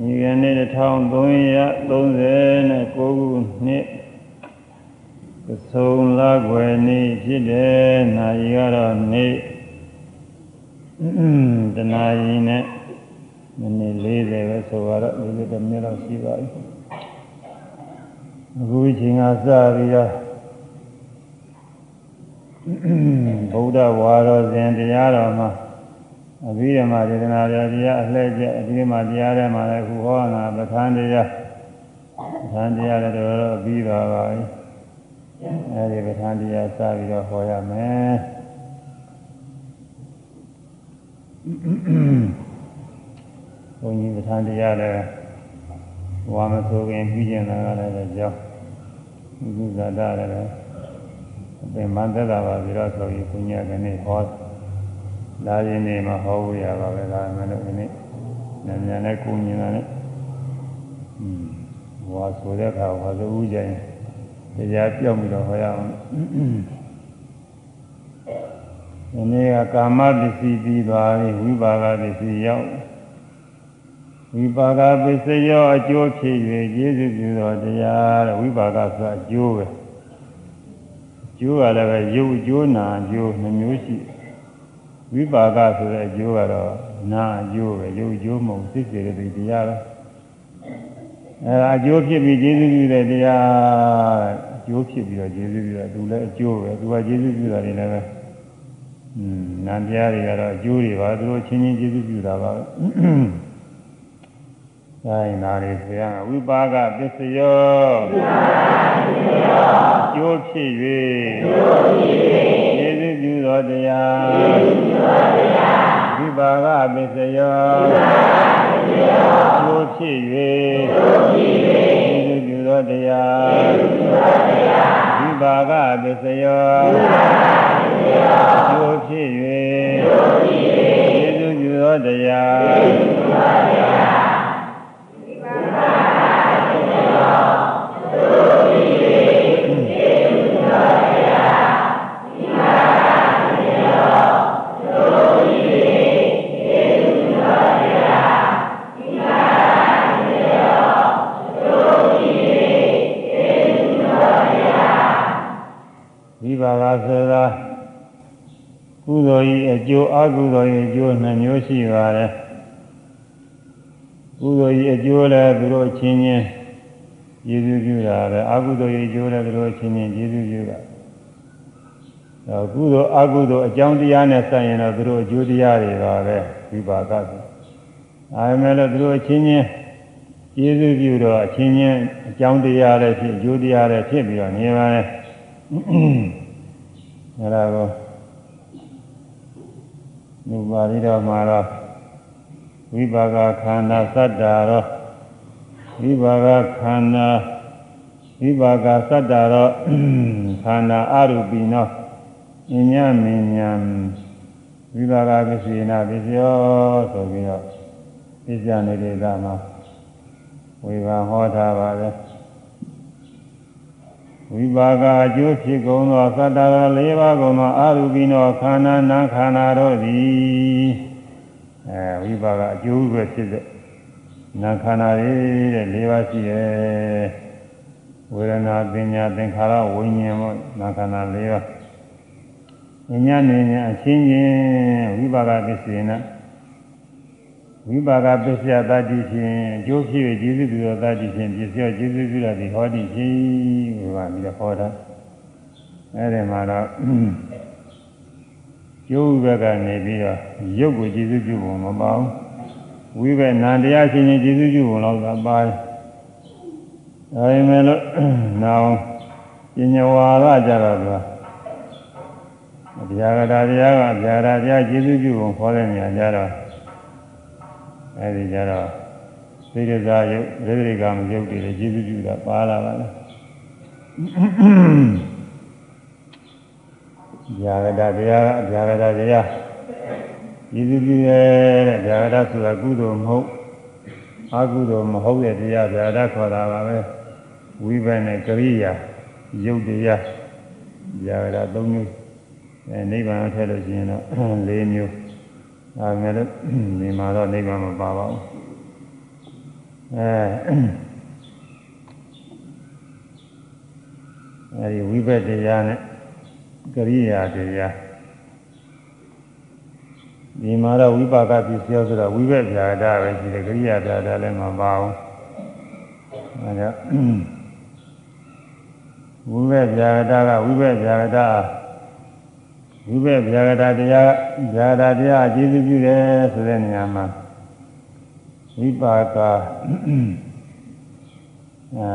ဒီကနေ့1339ခုနှစ်ကဆုံလကွယ်နေ့ဖြစ်တယ်။နာရီကတော့နေ့တနာရီနဲ့မိနစ်40ပဲဆိုတော့40မိနစ်လောက်ရှိပါပြီ။အခုချိန်ကစပြီးတော့ဗုဒ္ဓဝါတော်စဉ်တရားတော်မှာ အဘိဓမ္မာဒေသနာတရားအလှည့်ကျအဘိဓမ္မာတရားထဲမှာလည်းအခုဟောတာပဋ္ဌာန်းတရားပဋ္ဌာန်းတရားလည်းတော်တော်ပြီးပါပါပြီအဲဒီပဋ္ဌာန်းတရားစပြီးတော့ဟောရမယ်ဘုန်းကြီးပဋ္ဌာန်းတရားလည်းဝါမဆိုခင်ပြီးကျင်လာတာလည်းကြောင်းဒီကုသတာလည်းအပင်မသက်တာပါပြီးတော့ဆိုပြီးဘုညာကနေဟော လာရင်းနေမှာဟောဖို့ရပါပဲဒါမှမဟုတ်ဒီနေ့ညညနဲ့ကိုမြင်တာနဲ့อืมဟောဆိုတဲ့အခါဟောဆိုဦးကြရင်တရားပြောက်ပြီးတော့ဟောရအောင်ဒီနေ့ကကာမပစ္စည်းပြီးသွားပြီဝိပါကပစ္စည်းရောက်ဝိပါကပစ္စည်းရောအကျိုးဖြစ်၍ကျေးဇူးပြုတော်တရားတဲ့ဝိပါကဆိုအကျိုးပဲကျိုးကလည်းပဲရုပ်ကျိုးနာကျိုးနှမျိုးရှိ ဝိပါကဆိုတဲ့အကျိုးကတော့နာအကျိုးပဲရုပ်ကျိုးမဟုတ်စိတ်စေတဲ့တရားပဲအဲအကျိုးဖြစ်ပြီးကျေးဇူးပြုတဲ့တရားအကျိုးဖြစ်ပြီးတော့ကျေးဇူးပြုတာသူလည်းအကျိုးပဲသူကကျေးဇူးပြုတာတွေလည်းပဲอืมနာတရားတွေကတော့အကျိုးတွေပါသူတို့ချင်းချင်းကျေးဇူးပြုတာပါပဲတိုင်းနာရီဆိုရဝိပါကပစ္စယောကျိုးဖြစ်၍ကျေးဇူးပြု သောတရားဝိပါကပစ္စယောကျိုးဖြစ်၍ကျေးဇူးပြုသောတရားဝိပါကပစ္စယောကျိုးဖြစ်၍ကျေးဇူးပြုသောတရား ကုသိုလ်ဤအကျိုးအကုသိုလ်ဤအကျိုးနှစ်မျိုးရှိပါတယ်ကုသိုလ်ဤအကျိုးလည်းသူတို့ချင်းချင်းကျေးဇူးပြုတာပဲအကုသိုလ်ဤအကျိုးလည်းသူတို့ချင်းချင်းကျေးဇူးပြုတာတော့ကုသိုလ်အကုသိုလ်အကြောင်းတရားနဲ့ဆက်ရင်တော့သူတို့အကျိုးတရားတွေပါပဲဝိပါကဆိုအဲမဲ့လို့သူတို့ချင်းချင်းကျေးဇူးပြုတော့အချင်းချင်းအကြောင်းတရားလည်းဖြစ်အကျိုးတရားလည်းဖြစ်ပြီးတော့နေပါလေအဲဒါကို လူပါဠိတော်မှာတော့ဝိပါကခန္ဓာသတ္တာရောဝိပါကခန္ဓာဝိပါကသတ္တာရောခန္ဓာအရူပိနောအညမင်းညာဝိပါကပစ္စေနာပစ္စယောဆိုပြီးတော့ပြစ္ဆာနေတဲ့ကမှာဝေဘာဟောထားပါပဲ ဝိပါကအကျိုးဖြစ်ကုန်သောသတ္တရာ၄ပါးကုန်သောအာရုပိနောခန္ဓာနာခန္ဓာတို့သည်အဲဝိပါကအကျိုးပဲဖြစ်တဲ့နာခန္ဓာတွေတဲ့၄ပါးရှိတယ်ဝေဒနာပညာသင်္ခါရဝိညာဉ်မို့နာခန္ဓာ၄ပါးဉာဏ်နဲ့ဉာဏ်အချင်းချင်းဝိပါကပစ္စေနာ ဝိပါကပစ္စယတတိဖြင့်အကျိုးဖြစ်၍ကျေးဇူးပြုသောတတိဖြင့်ပစ္စယကျေးဇူးပြုတာဒီဟောတိဖြင့်ဟိုကပြီးတော့ဟောတာအဲဒီမှာတော့ကျိုးဘက်ကနေပြီးတော့ရုပ်ကိုကျေးဇူးပြုဖို့မပါဘူးဝိဘက်နံတရားချင်းချင်းကျေးဇူးပြုဖို့တော့သာပါတယ်အဲဒီမဲ့လို့နောက်ပညာဝါဒကြတော့သူကဗျာဂတာတရားကဗျာဂတာတရားကျေးဇူးပြုဖို့ခေါ်တဲ့နေရာကြတော့ အဲဒီကြတော့သိရဇာယုတ်ရေရိကမယုတ်တွေလည်းကျေးဇူးပြုတာပါလာပါလားဗျာဂတာတရားကဗျာဂတာတရားကျေးဇူးပြုရဲ့တဲ့ဗျာဂတာဆိုတာကုသိုလ်မဟုတ်အကုသိုလ်မဟုတ်တဲ့တရားဗျာဂတာခေါ်တာပါပဲဝိဘက်နဲ့ကရိယာယုတ်တရားဗျာဂတာ၃မျိုးအဲနိဗ္ဗာန်ထည့်လို့ရှိရင်တော့၄မျိုး ဒါမဲ့လို့ဒီမှာတော့နိဗ္ဗာန်မပါပါဘူးအဲဒီဝိဘက်တရားနဲ့ကရိယာတရားဒီမှာတော့ဝိပါကပစ္စည်းဆိုတော့ဝိဘက်ဗျာဒပဲရှိတယ်ကရိယာဗျာဒလည်းမပါဘူးအဲဒါဝိဘက်ဗျာဒကဝိဘက်ဗျာဒ ဝိဘက်ဗျာဒတရားဗျာဒတရားအကျေစုပြုတယ်ဆိုတဲ့နေရာမှာဝိပါကအာ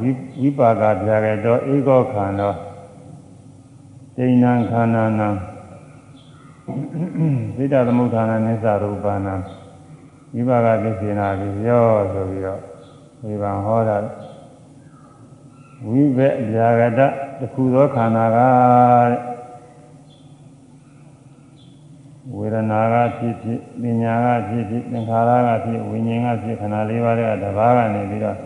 ဝိဝိပါကဗျာကတော့ဧကောခန္ဓာဒိဏံခန္ဓာနံသိတ္တသမုဋ္ဌာနနိစ္စရူပနာဝိပါကပစ္စေနာပြီးရောဆိုပြီးတော့ဝိပံဟောတာဝိဘက်ဗျာကတတခုသောခန္ဓာက ဝေဒနာကဖြစ်ဖြစ်ပညာကဖြစ်ဖြစ်သင်္ခါရကဖြစ်ဝိညာဉ်ကဖြစ်ခန္ဓာ၄ပါးကတဘာကနေပြီးတော့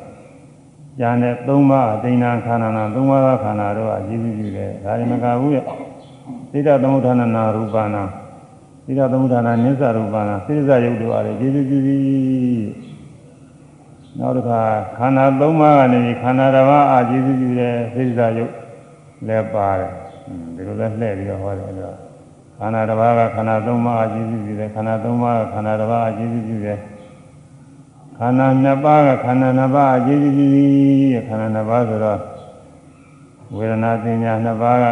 ဉာဏ်နဲ့၃ပါးအတိဏ္ဍခန္ဓာနာ၃ပါးသောခန္ဓာတို့ကရည်ရည်ပြုတယ်ဒါရင်မကဘူးရဲ့သိတ္တသမုဋ္ဌာနာရူပနာသိတ္တသမုဋ္ဌာနာနိစ္စရူပနာသိစ္စာယုတ်တို့အားလည်းရည်ရည်ပြုသည်နောက်တစ်ခါခန္ဓာ၃ပါးကနေခန္ဓာတစ်ပါးအာရည်ရည်ပြုတယ်သိစ္စာယုတ်လည်းပါတယ်ဒီလိုလဲလှည့်ပြီးတော့ဟောတယ်အဲ့ဒါ ခန္ဓာတစ်ပါးကခန္ဓာ၃ပါးအာရည်ရည်ပြုတယ်ခန္ဓာ၃ပါးကခန္ဓာတစ်ပါးအာရည်ရည်ပြုတယ်ခန္ဓာနှစ်ပါးကခန္ဓာနှစ်ပါးအာရည်ရည်ပြုသည်ခန္ဓာနှစ်ပါးဆိုတော့ဝေဒနာသင်ညာနှစ်ပါးက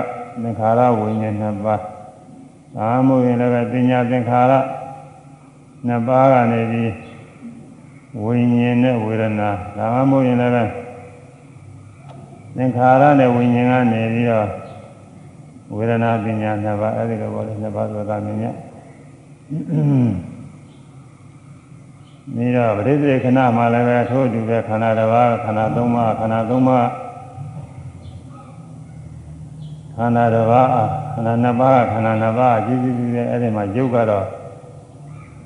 သင်္ခါရဝိညာဉ်နှစ်ပါးသာမို့ရင်လည်းပညာသင်္ခါရနှစ်ပါးကနေပြီးဝိညာဉ်နဲ့ဝေဒနာဒါမှမဟုတ်ရင်လည်းသင်္ခါရနဲ့ဝိညာဉ်ကနေပြီးတော့ ဝေဒနာပညာနှစ်ပါးအဲဒီလိုပေါ့လေနှစ်ပါးဆိုတာမြင်ရနေတော့ပရိသေခဏမှလည်းပဲထို့အတူပဲခန္ဓာတစ်ပါးခန္ဓာသုံးပါးခန္ဓာသုံးပါးခန္ဓာတစ်ပါးခန္ဓာနှစ်ပါးခန္ဓာနှစ်ပါးကြည့်ကြည့်ကြည့်အဲ့ဒီမှာယုတ်ကတော့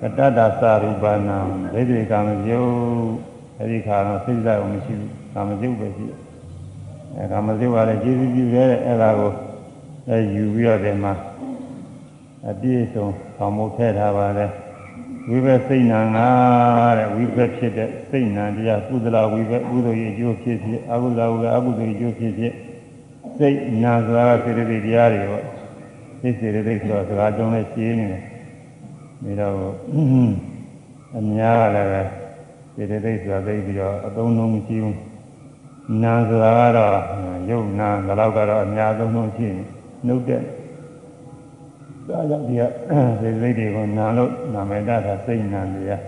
ကတ္တတသရူပနာဒိဋ္ဌိကာမယုတ်အဲ့ဒီခါတော့စိတ်ဓာတ်မရှိဘူးကာမယုတ်ပဲရှိတယ်အဲကာမယုတ်ကလည်းကြည့်ကြည့်ကြည့်တဲ့အဲ့ဒါကို အဲယူပြီးတော့ဒီမှာအပြည့်စုံဆောင်မှုထည့်ထားပါတယ်ဝိဘက်စိတ်နာငါတဲ့ဝိဘက်ဖြစ်တဲ့စိတ်နာတရားကုသလဝိဘက်ကုသိုလ်ရဲ့အကျိုးဖြစ်ဖြစ်အကုသလဝိဘက်အကုသိုလ်ရဲ့အကျိုးဖြစ်ဖြစ်စိတ်နာဆိုတာကစေတသိက်တရားတွေပေါ့စိတ်စေတသိက်ဆိုတော့စကားကြုံနဲ့ရှင်းနေတယ်ဒါတော့အများကလည်းပဲစေတသိက်ဆိုတာသိပြီးတော့အသုံးလုံးမရှိဘူးနာဆိုတာကတော့ယုတ်နာဒါတော့ကတော့အများသုံးလုံးရှိနေ နှုတ်တဲ့ဒါကြောင့်ဒီကစေတသိက်တွေကိုနာလို့နာမည်တာစိတ်နာတရား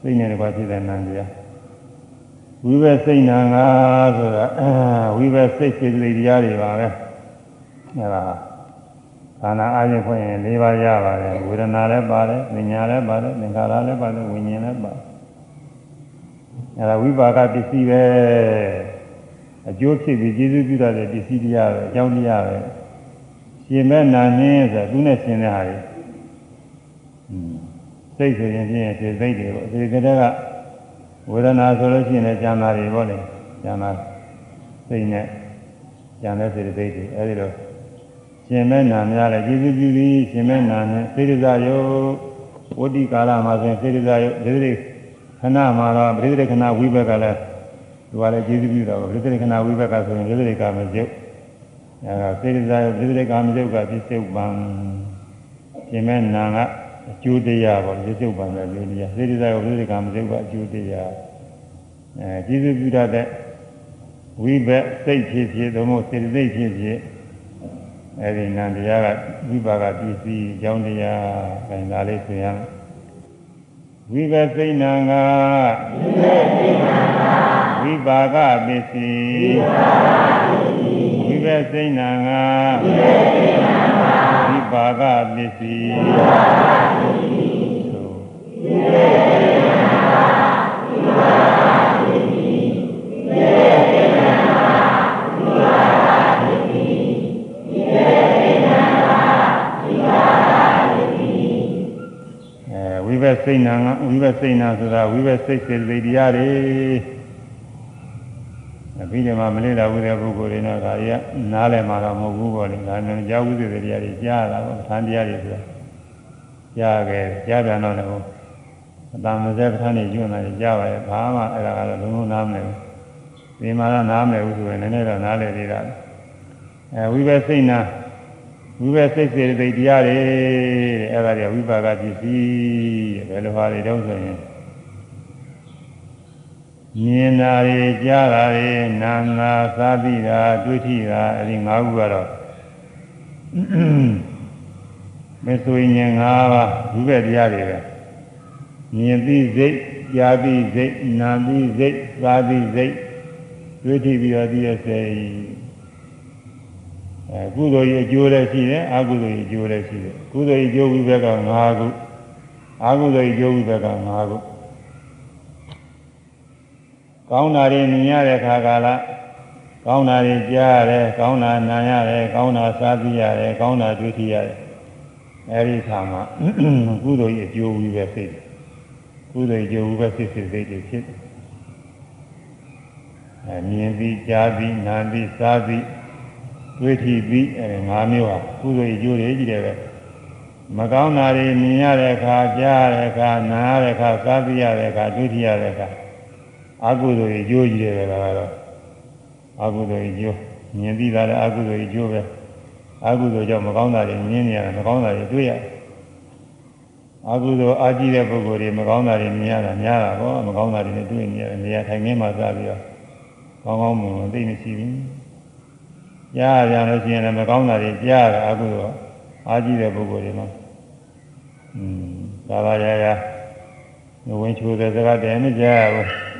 စိတ်နဲ့တကွာဖြစ်တဲ့နာတရားဝိဘက်စိတ်နာငါဆိုတာဝိဘက်စိတ်စေတသိက်တရားတွေပါပဲအဲဒါခန္ဓာအားဖြင့်ဖွင့်ရင်၄ပါးရပါတယ်ဝေဒနာလည်းပါတယ်ဉာဏ်လည်းပါတယ်သင်္ခါရလည်းပါတယ်ဝိညာဉ်လည်းပါတယ်အဲဒါဝိပါကပစ္စည်းပဲအကျိုးဖြစ်ပြီးကျေစုပြုတတ်တဲ့ပစ္စည်းတရားပဲအကြောင်းတရားပဲ ရှင်မဲ့နာနင်းဆိုတာသူနဲ့ရှင်တဲ့ဟာကြီးစိတ်ဆိုရင်ဖြင့်စိတ်စိတ်တွေပေါ့ဒီကတည်းကဝေဒနာဆိုလို့ရှိရင်လည်းဉာဏ်သာတွေပေါ့လေဉာဏ်သာစိတ်နဲ့ဉာဏ်နဲ့စိတ်စိတ်တွေအဲဒီတော့ရှင်မဲ့နာများလဲကျေစုပြုပြီးရှင်မဲ့နာနဲ့စိတ်ဒဇယုဝတ္တိကာလမှာဆိုရင်စိတ်ဒဇယုဒီလိုခဏမှာတော့ပရိသေခဏဝိဘက်ကလည်းသူကလည်းကျေစုပြုတာပေါ့ပရိသေခဏဝိဘက်ကဆိုရင်ပရိသေကာမကျုပ် အဲဒါစိတ်ဒဇယုပရိသေကာမကျုပ်ကပြစ္ဆုတ်ပံရှင်မဲ့နာကအကျိုးတရားပေါ့ပြစ္ဆုတ်ပံလည်းလို့တရားစိတ်ဒဇယုပရိသေကာမကျုပ်ကအကျိုးတရားအဲကျေစုပြုတတ်တဲ့ဝိဘက်စိတ်ဖြစ်ဖြစ်သို့မဟုတ်စေတသိက်ဖြစ်ဖြစ်အဲဒီနံတရားကဝိပါကပစ္စည်းအကြောင်းတရားအဲဒါလေးဆိုရမယ်ဝိဘက်စိတ်နံကဝိပါကပစ္စည်းဝိ ဘက်စိတ်နံကဝိပါကပစ္စည်းဝိပါကပစ္စည်းဘက်စိတ်နာကဝိဘက်စိတ်နာဆိုတာဝိဘက်စိတ်စေတသိက်တရားတွေအ ပြီးဒီမှာမလေးလာဘူးတဲ့ပုဂ္ဂိုလ်တွေတော့ဒါကြီးကနားလည်မှာတော့မဟုတ်ဘူးပေါ့လေဒါနဲ့ကြားဝိသေတရားတွေကြားရတာပေါ့ဌာန်တရားတွေဆိုတာကြားခဲ့ကြားပြန်တော့လည်းအတမစဲပဋ္ဌာန်းနေကျွန်းလာကြပါရဲ့ဘာမှအဲ့ဒါကတော့လုံးလုံးနားမလဲဘူးဒီမှာတော့နားမလဲဘူးဆိုရင်နည်းနည်းတော့နားလည်သေးတာအဲဝိဘစိတ်နာဝိဘစိတ်စေတိတရားတွေတဲ့အဲ့ဒါတွေဝိပါကပစ္စည်းတဲ့ဘယ်လိုဟာတွေတုံးဆိုရင် မြင်တာတွေကြားတာတွေနာမ်တာသာသိတာတွေ့ထိတာအဲဒီ၅ခုကတော့မဆိုရင်၅ပါးဝိဘတရားတွေပဲမြင်သိစိတ်ကြားသိစိတ်နာမ်သိစိတ်သာသိစိတ်တွေ့ထိပြီးတော့သိရစေအဲကုသိုလ်ရဲ့အကျိုးလည်းရှိတယ်အကုသိုလ်ရဲ့အကျိုးလည်းရှိတယ်ကုသိုလ်ရဲ့အကျိုးဝိဘက်က၅ခုအကုသိုလ်ရဲ့အကျိုးဝိဘက်က၅ခု ကောင်းတာတွေမြင်ရတဲ့ခါကာလကောင်းတာတွေကြားရတယ်ကောင်းတာနားရတယ်ကောင်းတာစားသိရတယ်ကောင်းတာတွေ့ထိရတယ်အဲဒီခါမှာကုသိုလ်ရဲ့အကျိုးဝိဘက်စိတ်ကုသိုလ်ရဲ့အကျိုးဝိဘက်စိတ်စိတ်တွေဖြစ်တယ်အဲမြင်ပြီးကြားပြီးနားပြီးစားပြီးတွေ့ထိပြီးအဲ၅မျိုးဟာကုသိုလ်ရဲ့အကျိုးတွေကြီးတယ်ပဲမကောင်းတာတွေမြင်ရတဲ့အခါကြားရတဲ့အခါနားရတဲ့အခါစားသိရတဲ့အခါတွေ့ထိရတဲ့အခါ အကုသိုလ်ရဲ့အကျိုးကြီးတယ်ပဲလားတော့အကုသိုလ်ရဲ့အကျိုးမြင်ပြီးသားလည်းအကုသိုလ်ရဲ့အကျိုးပဲအကုသိုလ်ကြောင့်မကောင်းတာတွေမြင်နေရတယ်မကောင်းတာတွေတွေ့ရတယ်အကုသိုလ်အာကြည့်တဲ့ပုဂ္ဂိုလ်တွေမကောင်းတာတွေမြင်ရတာများတာပေါ့မကောင်းတာတွေနဲ့တွေ့နေရတယ်နေရာထိုင်ခင်းမှာစပြီးတော့ကောင်းကောင်းမွန်မွန်သိမရှိဘူးကြားရပြန်လို့ရှိရင်လည်းမကောင်းတာတွေကြားရအကုသိုလ်အာကြည့်တဲ့ပုဂ္ဂိုလ်တွေမှာอืมသာသာရရဝင်ချိုတဲ့စကားတည်းမကြားရဘူး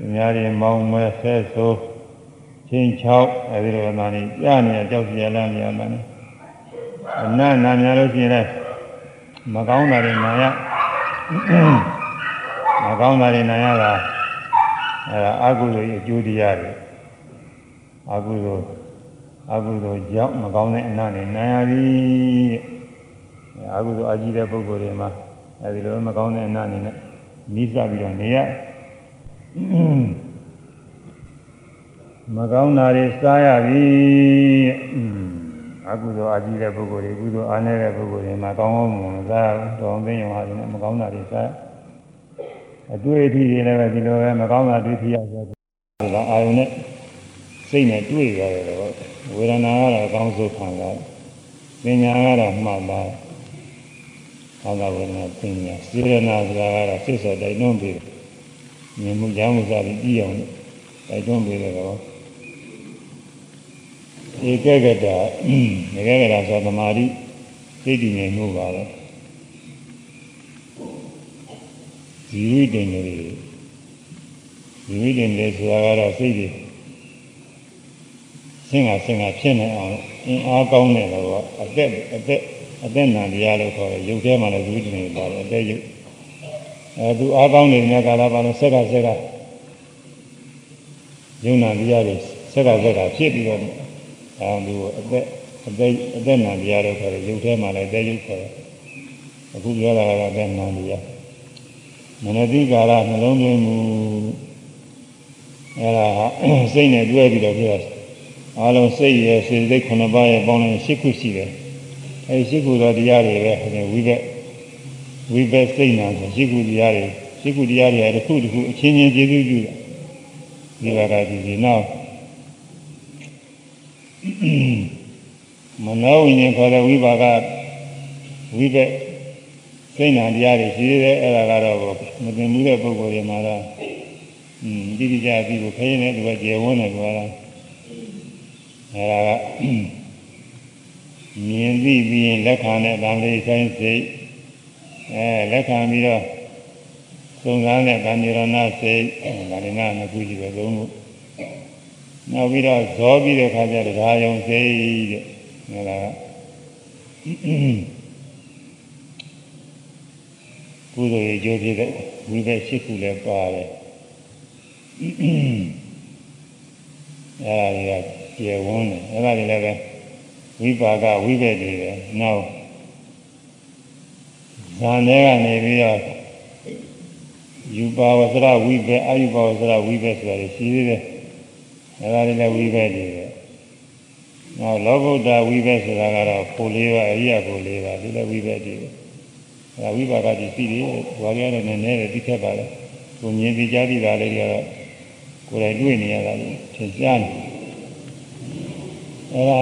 သူများတွေမောင်းမဲဆဲဆိုးချင်းချောက်အဲဒီလိုမှနေကြားနေကြောက်ကြရလမ်းနေရမှန်းအနတ်နာများလို့ရှိရင်လည်းမကောင်းတာတွေနာရမကောင်းတာတွေနာရတာအဲဒါအကုသိုလ်ရဲ့အကျိုးတရားတွေအကုသိုလ်အကုသိုလ်ကြောင့်မကောင်းတဲ့အနတ်တွေနာရသည်အကုသိုလ်အကြီးတဲ့ပုဂ္ဂိုလ်တွေမှာအဲဒီလိုမကောင်းတဲ့အနတ်တွေနဲ့နိစ္စပြီးတော့နေရ မကောင်းတာတွေစားရပြီအကုသိုလ်အကြီးတဲ့ပုဂ္ဂိုလ်တွေကုသိုလ်အားနည်းတဲ့ပုဂ္ဂိုလ်တွေမှာကောင်းကောင်းမွန်မွန်စားတော်သိရင်ဟာတွေနဲ့မကောင်းတာတွေစားအတွေ့အထိတွေလည်းပဲဒီလိုပဲမကောင်းတာတွေ့ထိရဆိုတော့အာယုန်နဲ့စိတ်နဲ့တွေ့ရတယ်တော့ဝေဒနာကတော့အကောင်းဆုံးခံစားပညာကတော့မှတ်ပါဘာသာဝေဒနာပညာစေရနာဆိုတာကတော့စိတ်စောတိုက်တွန်းပြီး မြင်မှုကြားမှုစားပြီးပြီးအောင်တိုက်တွန်းပြီးတော့ဧကဂတဧကဂတဆိုသမာဓိစိတ်တည်ငြိမ်မှုပါပဲဇီဝိတ္တင်တွေဇီဝိတ္တင်တွေဆိုတာကတော့စိတ်တွေဆင်းကဆင်းကဖြစ်နေအောင်အင်းအားကောင်းတဲ့တော့အသက်အသက်အသက်နံတရားလို့ခေါ်တယ်ရုပ်ထဲမှာလည်းဇီဝိတ္တင်တွေပါတယ်အသက်ရုပ် အဲသူအားကောင်းနေတဲ့ကာလပါလို့ဆက်ကဆက်ကယုံနာတရားတွေဆက်ကဆက်ကဖြစ်ပြီးတော့အဲသူအသက်အသက်အသက်နံတရားလို့ခေါ်တယ်ရုပ်ထဲမှာလည်းအသက်ရုပ်ခေါ်တယ်အခုပြောတာကတော့အသက်နံတရားမနတိကာလနှလုံးသွင်းမှုအဲဒါစိတ်နဲ့တွဲပြီးတော့ပြောအားလုံးစိတ်ရဲ့စေစိတ်ခုနှစ်ပါးရဲ့ပေါင်းလိုက်ရှစ်ခုရှိတယ်အဲဒီရှစ်ခုသောတရားတွေပဲဝိဘက် ဝိဘက်စိတ်နာဆိုရှစ်ခုတရားတွေရှစ်ခုတရားတွေတစ်ခုတစ်ခုအချင်းချင်းကျေးဇူးပြုတာဒီဘာသာကြည့်ဒီနောက်မနောဝိညာဉ်ခေါ်တဲ့ဝိပါကဝိဘက်စိတ်နာတရားတွေရှိသေးတယ်အဲ့ဒါကတော့မသိမှုတဲ့ပုဂ္ဂိုလ်တွေမှာတော့อืมတိတိကျပြီးကိုခရင်နဲ့သူကကျေဝန်းတယ်ကွာလားအဲ့ဒါကမြင်သိပြီးရင်လက်ခံတဲ့ဗံလေးဆိုင်စိတ် အဲလက်ခံပြီးတော့သုံးစားတဲ့ဗန္ဒီရဏစိတ်ဗန္ဒီနာနှစ်ခုရှိပဲသုံးခုနောက်ပြီးတော့ဇောပြီးတဲ့ခါကျတော့ဒါယုံစိတ်တဲ့အဲ့ဒါကကုသိုလ်ရဲ့ကြိုးဖြစ်တဲ့ဝိဘက်ရှိခုလည်းပါတယ်အဲ့ဒါတွေကကျေဝန်းတယ်အဲ့ဒါတွေလည်းပဲဝိပါကဝိဘက်တွေပဲနောက် ဇာနေကနေပြီးတော့ယူပါဝစရဝိဘက်အာယူပါဝစရဝိဘက်ဆိုတာရှိသေးတယ်အဲ့ဒါတွေလည်းဝိဘက်တွေပဲနောက်လောကုတ္တဝိဘက်ဆိုတာကတော့ပိုလေးပါအရိယပိုလေးပါဒီလည်းဝိဘက်တွေပဲအဲဝိပါကပစ္စည်းတွေဘွားရတော့နည်းနည်းပဲသိခဲ့ပါလေကိုမြင်သိကြသိတာလေးတွေကတော့ကိုယ်တိုင်တွေ့နေရတာလေသင်ကြားနေအဲဒါ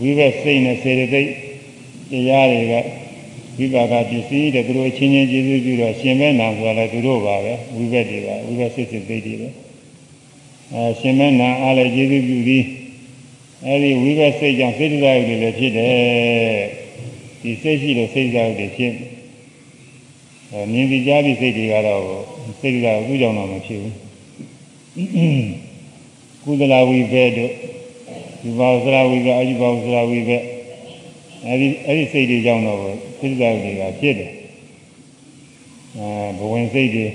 ဝိဘက်စိတ်နဲ့စေတသိက်တရားတွေက ဝိပါကပစ္စည်းတဲ့သူတို့ချင်းချင်းကျေးဇူးပြုတော့ရှင်မဲနာဆိုတာလည်းသူတို့ပါပဲဝိဘက်တွေပါဝိဘက်စိတ်စိတ်သိတွေပဲအဲရှင်မဲနာအားလည်းကျေးဇူးပြုပြီးအဲဒီဝိဘက်စိတ်ကြောင့်စိတ်တရားတွေလည်းဖြစ်တယ်ဒီစိတ်ရှိလို့စိတ်တရားတွေဖြစ်အဲမြင်ပြီးကြားပြီးစိတ်တွေကတော့စိတ်တရားကိုသူ့ကြောင့်တော့မဖြစ်ဘူးကုသလဝိဘက်တို့ဒီဘာဝစရာဝိဘက်အယူဘာဝစရာဝိဘက် အဲဒီအဲဒီစိတ်တွေကြောင့်တော့စိတ်တရားတွေကဖြစ်တယ်အဲဘဝင်စိတ်တွေ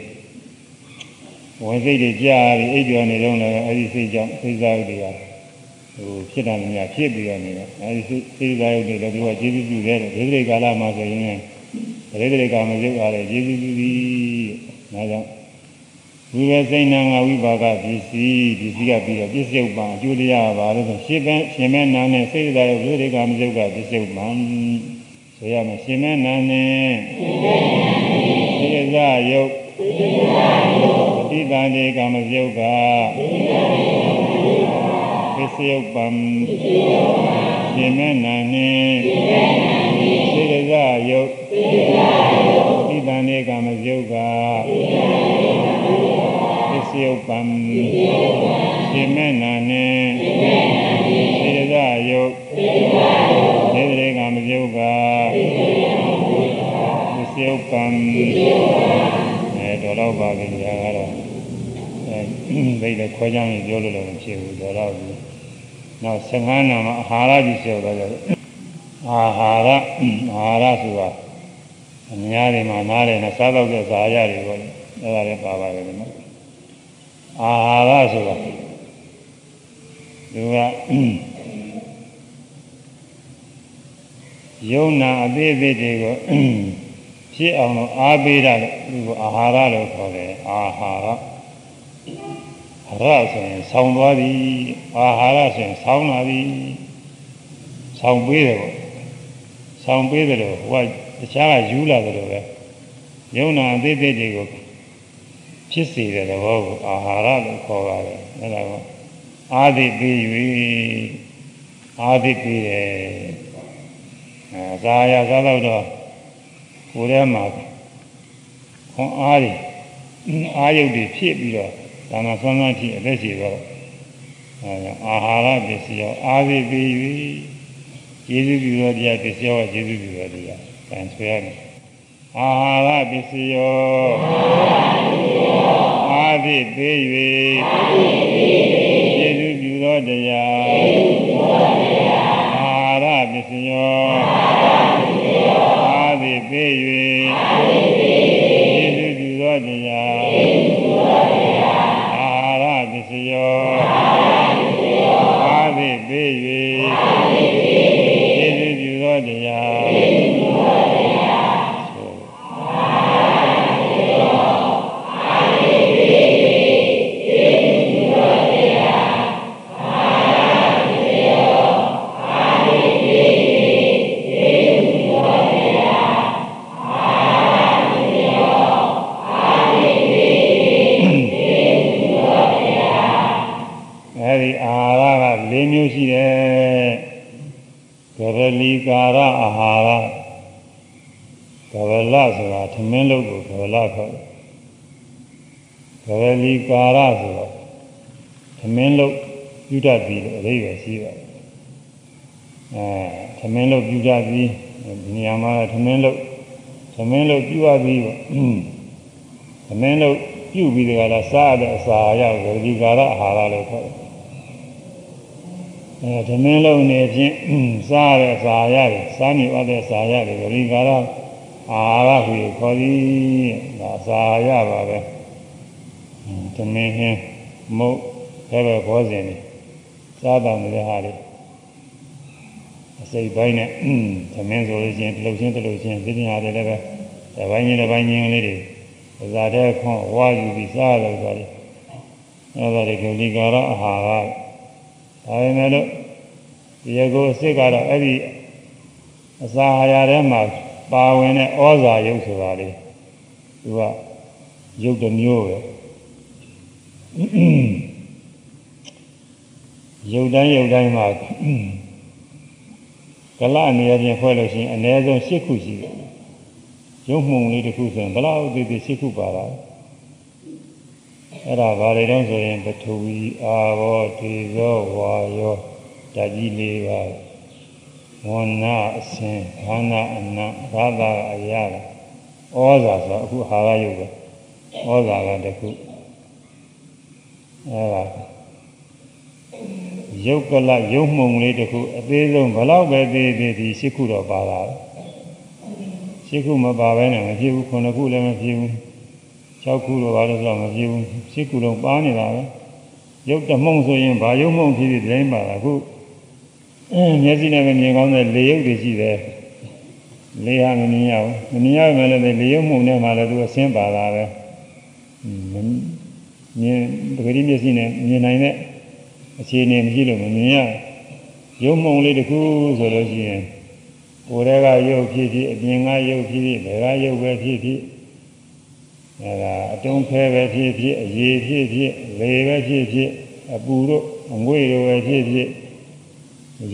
ဘဝင်စိတ်တွေကြားပြီးအိပ်ကျော်နေတော့လည်းအဲဒီစိတ်ကြောင့်စိတ်တရားတွေကဟိုဖြစ်တာများဖြစ်ပြီးတော့နေတယ်အဲဒီစိတ်တရားတွေလည်းသူကကျေးဇူးပြုတယ်ဒေသရိကာလမှာဆိုရင်ဒေသရိကာမရုပ်အားလည်းကျေးဇူးပြုပြီးဒါကြောင့် ဝိဝေစိတ်နာငါဝိပါကပစ္စည်းပစ္စည်းကပြီးတော့ပစ္စယုတ်ပံအကျိုးတရားပါလို့ဆိုရှင်းပန်းရှင်မဲနာနဲ့စိတ်တရားရုပ်ဒေသရိကာမရုပ်ကပစ္စယုတ်ပံဆိုရမယ်ရှင်မဲနာနဲ့စိတ်ရယုတ်ပဋိသန္ဓေကာမရုပ်ကပစ္စယုတ်ပံရှင်မဲနာနဲ့စိတ်ရယုတ် ယုတ်ပံရှင်မဲနာနဲ့စိတ်ရယုတ်နေတရေကာမရုပ်ကပစ္စယုတ်ပံအဲတော်တော့ပါပြီညာကတော့အဲဘိတ်လည်းခွဲချမ်းရင်ပြောလို့လည်းမဖြစ်ဘူးတော်တော့ပြီနောက်15နာမှာအာဟာရကြီးဆိုတော့အာဟာရအာဟာရဆိုတာအများတွေမှာနားတယ်နဲ့စားတော့တဲ့ဇာရတွေပေါ့အဲ့ဒါလည်းပါပါတယ်နော် အာဟာရဆိုတာသူကယုံနာအသေးသေးတွေကိုဖြစ်အောင်လို့အားပေးတာလို့သူကအာဟာရလို့ခေါ်တယ်အာဟာရရဆိုရင်ဆောင်းသွားပြီအာဟာရဆိုရင်ဆောင်းလာပြီဆောင်းပေးတယ်ပေါ့ဆောင်းပေးတယ်လို့ဟိုကတခြားကယူလာတယ်လို့ပဲယုံနာအသေးသေးတွေကို ဖြစ်စေတဲ့သဘောကိုအာဟာရလို့ခေါ်ပါတယ်အဲဒါကအာသိပေး၍အာသိပေးတယ်အဲဇာယသာတော့တော့ကိုယ်ထဲမှာခွန်အားတွေအာယုတ်တွေဖြစ်ပြီးတော့ဒါမှဆွမ်းဆွမ်းဖြစ်အသက်ရှိတော့အဲအာဟာရပစ္စည်းရောအာသိပေး၍ယေရှုပြုတော်တရားပစ္စည်းရောယေရှုပြုတော်တရားတန်ဆွေရမယ်အာဟာရပစ္စည်းယော အာသည့်ပေး၍ကျေစုပြုသောတရား ကာရအာဟာရဂရလဆိုတာသမင်းလုပ်ကိုဂရလခေါ်တယ်ဂရလီကာရဆိုတော့သမင်းလုပ်ပြုတတ်ပြီးလို့အရေးပဲရှိပါတယ်အဲသမင်းလုပ်ပြုတတ်ပြီးဒီနေရာမှာသမင်းလုပ်သမင်းလုပ်ပြုရပြီးပေါ့သမင်းလုပ်ပြုပြီးတကလားစားတဲ့အစာရဂရလီကာရအာဟာရလို့ခေါ်တယ် အဲဓမင်းလုံးနေဖြင့်စားရတဲ့စာရတယ်စားမြတ်တဲ့စာရတယ်ဂရိကာရအာရဟုခေါ်သည်ဒါစာရပါပဲဓမင်းဟင်းမုတ်ဘယ်ဘယ်ဘောဇင်နေစားတော်နေတဲ့ဟာလေးအစိတ်ပိုင်းနဲ့ဓမင်းဆိုလို့ချင်းတလုတ်ချင်းတလုတ်ချင်းသိညာတယ်လည်းပဲတစ်ပိုင်းချင်းတစ်ပိုင်းချင်းလေးတွေဇာတဲ့ခွန်ဝါယူပြီးစားလို့ဆိုတယ်အဲဒါတွေဂရိကာရအာဟာရ ဒါပေမဲ့လို့ဒီကိုအစ်စ်ကတော့အဲ့ဒီအစာအာဟာရထဲမှာပါဝင်တဲ့ဩဇာယုတ်ဆိုတာလေသူကယုတ်တစ်မျိုးပဲယုတ်တိုင်းယုတ်တိုင်းမှာကလအနေအချင်းဖွဲ့လို့ရှိရင်အနည်းဆုံး၈ခုရှိတယ်ရုပ်မှုန်လေးတစ်ခုဆိုရင်ဘယ်လောက်သေးသေး၈ခုပါလာ အဲ့ဒါဘာတွေတော့ဆိုရင်ပထဝီအာဘောဒေဇောဝါယောဓာကြီးလေးပါဝန္နာအစင်ဘာနာအနဘာသာအရာဩဇာဆိုအခုဟာရယုတ်ပဲဩဇာကတခုအဲ့ဒါယုတ်ကလယုံမှုံလေးတခုအသေးဆုံးဘလောက်ပဲသေးသေးဒီရှစ်ခုတော့ပါလာရှစ်ခုမပါဘဲနဲ့မဖြစ်ဘူးခုနှစ်ခုလည်းမဖြစ်ဘူး ၆ခုတော့ဘာလို့ဆိုတော့မဖြစ်ဘူးရှစ်ခုလုံးပါနေတာပဲယုတ်တမှုံဆိုရင်ဘာယုံမှုံဖြစ်ဖြစ်တိုင်းပါတာအခုအဲမျက်စိနဲ့မမြင်ကောင်းတဲ့လေယုတ်တွေရှိတယ်လေဟာမမြင်ရဘူးမမြင်ရမှလည်းလေယုတ်မှုံထဲမှာလည်းသူအဆင်းပါလာပဲမြင်ပဂတိမျက်စိနဲ့မြင်နိုင်တဲ့အခြေအနေမရှိလို့မမြင်ရရုံမှုံလေးတစ်ခုဆိုလို့ရှိရင်ကိုယ်တည်းကရုပ်ဖြစ်ဖြစ်အပြင်ကရုပ်ဖြစ်ဖြစ်ဘယ်ကရုပ်ပဲဖြစ်ဖြစ် အဲဒါအတုံးခဲပဲဖြစ်ဖြစ်အရေဖြစ်ဖြစ်လေပဲဖြစ်ဖြစ်အပူတို့အငွေ့တို့ပဲဖြစ်ဖြစ်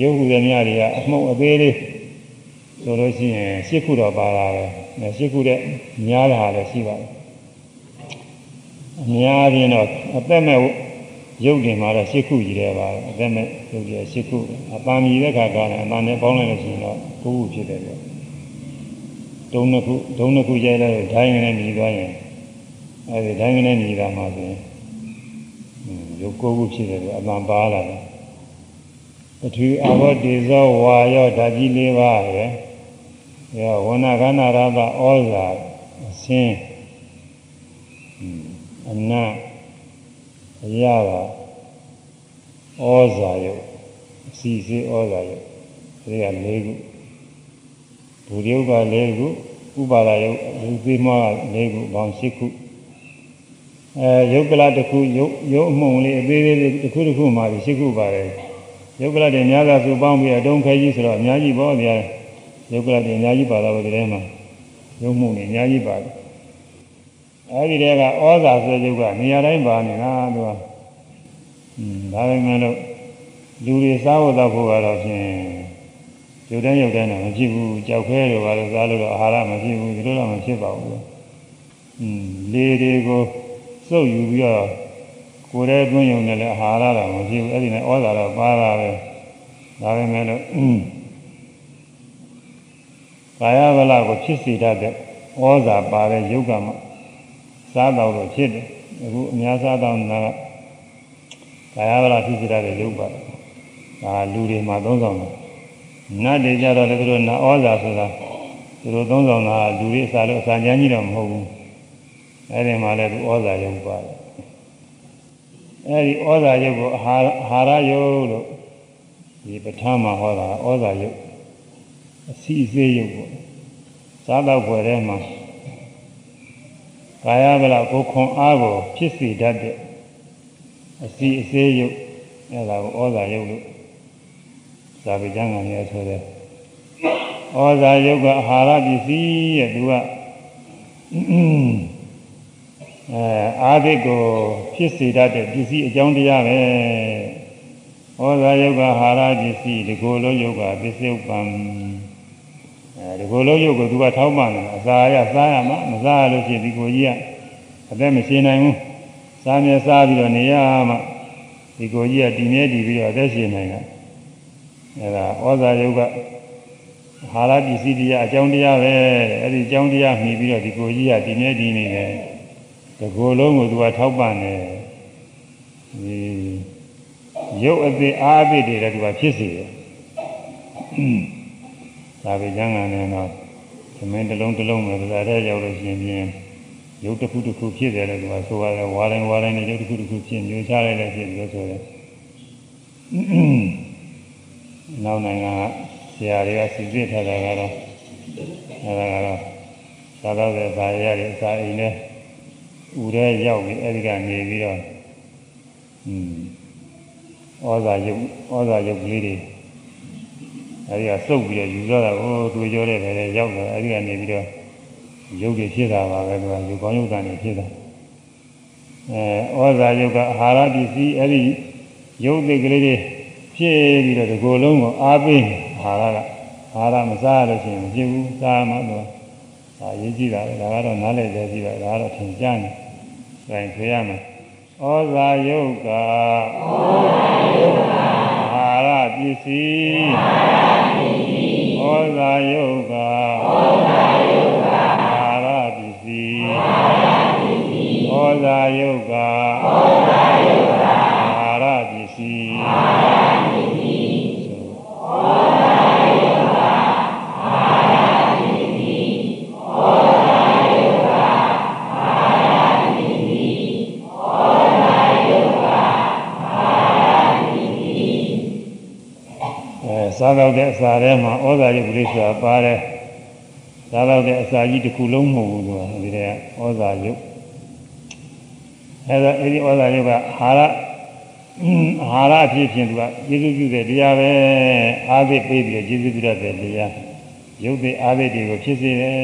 ရုပ်ဟူသည်များတွေကအမှုန့်အသေးလေးဆိုလို့ရှိရင်ရှစ်ခုတော့ပါလာတယ်ရှစ်ခုတဲ့များတာလည်းရှိပါတယ်အများကြီးတော့အသက်မဲ့ရုပ်တင်မှာတော့ရှစ်ခုကြီးတယ်ပါအသက်မဲ့ရုပ်ကြီးရှစ်ခုအပန်းမြည်တဲ့ခါကလည်းအပန်းနဲ့ပေါင်းလိုက်လို့ရှိရင်တော့ကိုးခုဖြစ်တယ်ပြောတုံးနှစ်ခုဒုံးနှစ်ခုရိုက်လိုက်ဒိုင်းနဲ့မြည်သွားရင် အဲဒီဒိုင်းနဲ့မြည်တာမှဆိုရင်ရုပ်ကိုးခုဖြစ်တယ်ပြောအပန်းပါလာတယ်ပထဝီအဘောတေဇောဝါယောဓာကြီးလေးပါးရယ်ရောဝဏကနာရသဩဇာအစင်းအနတ်အရာပါဩဇာယုတ်အစီစေဩဇာယုတ်ဒီက၄ခုဘူရိယုတ်က၄ခုဥပါဒယုတ်လူသေးမွားက၄ခုပေါင်း၈ခု အဲယုတ်ကလတစ်ခုယုတ်ယုတ်အမှုံလေးအသေးသေးတစ်ခုတစ်ခုမှ၈ခုပါတယ်ယုတ်ကလတွေများစွာစုပေါင်းပြီးအတုံးခဲကြီးဆိုတော့အများကြီးပေါ့ဗျာယုတ်ကလတွေအများကြီးပါတော့ဒီထဲမှာယုတ်မှုနေအများကြီးပါတယ်အဲဒီတည်းကဩဇာဆိုရုပ်ကနေရာတိုင်းပါနေတာသူကอืมဒါပေမဲ့လို့လူတွေစားဖို့တော့ဖို့ကတော့ဖြင့်ရုပ်တိုင်းရုပ်တိုင်းတော့မဖြစ်ဘူးကြောက်ခဲတွေပါလို့စားလို့တော့အာဟာရမဖြစ်ဘူးဒီလိုတော့မဖြစ်ပါဘူးอืมလေတွေကို စုပ်ယူပြီးတော့ကိုယ်ရဲ့အတွင်းယုံနဲ့လည်းအာဟာရတော့မဖြစ်ဘူးအဲ့ဒီနဲ့ဩဇာတော့ပါတာပဲဒါပေမဲ့လို့ကာယဗလာကိုဖြစ်စေတတ်တဲ့ဩဇာပါတဲ့ယုတ်ကမှစားတော့လို့ဖြစ်တယ်အခုအများစားတော့နာကကာယဗလာဖြစ်စေတဲ့ရုပ်ပါဒါလူတွေမှာသုံးဆောင်တယ်နတ်တွေကြတော့လည်းသူတို့နာဩဇာဆိုတာသူတို့သုံးဆောင်တာလူတွေအစားလို့အစာချမ်းကြီးတော့မဟုတ်ဘူး အဲ့ဒီမှာလည်းသူဩဇာရုပ်ပါတယ်အဲ့ဒီဩဇာရုပ်ကိုအာဟာရယုတ်လို့ဒီပဋ္ဌာန်းမှာဟောတာဩဇာရုပ်အစီအစေးရုပ်ပေါ့စားတော့ဖွယ်ထဲမှာကာယဗလာကိုခွန်အားကိုဖြစ်စေတတ်တဲ့အစီအစေးရုပ်အဲဒါကိုဩဇာရုပ်လို့ဇာပိကျမ်းကနေဆိုတဲ့ဩဇာရုပ်ကအာဟာရပစ္စည်းရဲ့သူက အဲအာသစ်ကိုဖြစ်စေတတ်တဲ့ပစ္စည်းအကြောင်းတရားပဲဩဇာရုပ်ကအာဟာရပစ္စည်းဒီကိုယ်လုံးရုပ်ကပစ္စုပန်အဲဒီကိုယ်လုံးရုပ်ကိုသူကထောက်ပံ့တယ်အစာရစားရမှာမစားရလို့ရှိရင်ဒီကိုကြီးကအသက်မရှင်နိုင်ဘူးစားမြဲစားပြီးတော့နေရမှာဒီကိုကြီးကတည်မြဲတည်ပြီးတော့အသက်ရှင်နိုင်တာအဲဒါဩဇာယုတ်ကဟာရပစ္စည်းတရားအကြောင်းတရားပဲအဲ့ဒီအကြောင်းတရားမှီပြီးတော့ဒီကိုကြီးကတည်မြဲတည်နေတယ် ဒီကိုယ်လုံးကိုသူကထောက်ပံ့တယ်ဒီရုပ်အသေးအားအသေးတွေလည်းသူကဖြစ်စေတယ်ဒါပဲကျမ်းဂန်နဲ့တော့သမင်းတစ်လုံးတစ်လုံးပဲဒါတဲ့ရောက်လို့ရှိရင်ရုပ်တစ်ခုတစ်ခုဖြစ်တယ်လို့သူကဆိုရတယ်ဝါတိုင်းဝါတိုင်းနဲ့ရုပ်တစ်ခုတစ်ခုဖြစ်မျိုးချလိုက်လည်းဖြစ်လို့ဆိုတယ်နောက်နိုင်ငံကဆရာတွေကစီစစ်ထားတာကတော့အဲဒါကတော့သာတော့တဲ့ဇာရရစာအိမ်နဲ့ ဥရဲရောက်ပြီးအဲဒီကနေပြီးတော့อืมဩဇာယုတ်ဩဇာယုတ်ကလေးတွေအဲဒီကစုပ်ပြီးတော့ယူရတာကိုတွေ့ကြတဲ့ပဲရောက်တယ်အဲဒီကနေပြီးတော့ရုပ်တွေဖြစ်တာပါပဲသူကယူကောင်းရုပ်တန်တွေဖြစ်တာအဲဩဇာယုတ်ကအာဟာရပစ္စည်းအဲဒီရုပ်တွေကလေးတွေဖြစ်ပြီးတော့ဒီကိုယ်လုံးကိုအားပေးအာဟာရကအာဟာရမစားရလို့ရှိရင်မဖြစ်ဘူးစားမှတော့ဒါရေးကြည့်တာဒါကတော့နားလည်သေးကြည့်ပါဒါကတော့ထင်ရှားနေဒါ ရင်ခွေရမယ်ဩဇာယုတ်ကဩဇာယုတ်ကအာဟာရပစ္စည်းအာဟာရပစ္စည်းဩဇာယုတ်ကဩဇာယုတ်ကအာဟာရပစ္စည်းအာဟာရပစ္စည်းဩဇာယုတ်ကဩဇာယုတ်ကအာဟာရပစ္စည်းအာဟာရပစ္စည်းဩဇာယုတ်ကအာဟာရပစ္စည်းဩဇာယုတ်ကအာဟာရပစ္စည်းဩဇာယုတ်ကအာဟာရပစ္စည်းအဲ စားတော့တဲ့အစာထဲမှာဩဇာယုတ်ကလေးဆိုတာပါတယ်စားတော့တဲ့အစာကြီးတစ်ခုလုံးမဟုတ်ဘူးသူကဒီတဲ့ဩဇာယုတ်အဲဒါအဲဒီဩဇာယုတ်ကအာဟာရအာဟာရအဖြစ်ဖြင့်သူကကျေစုပြုတဲ့တရားပဲအားဖြင့်ပေးပြီးတော့ကျေစုပြုတတ်တဲ့တရားရုပ်တွေအားဖြင့်တွေကိုဖြစ်စေတယ်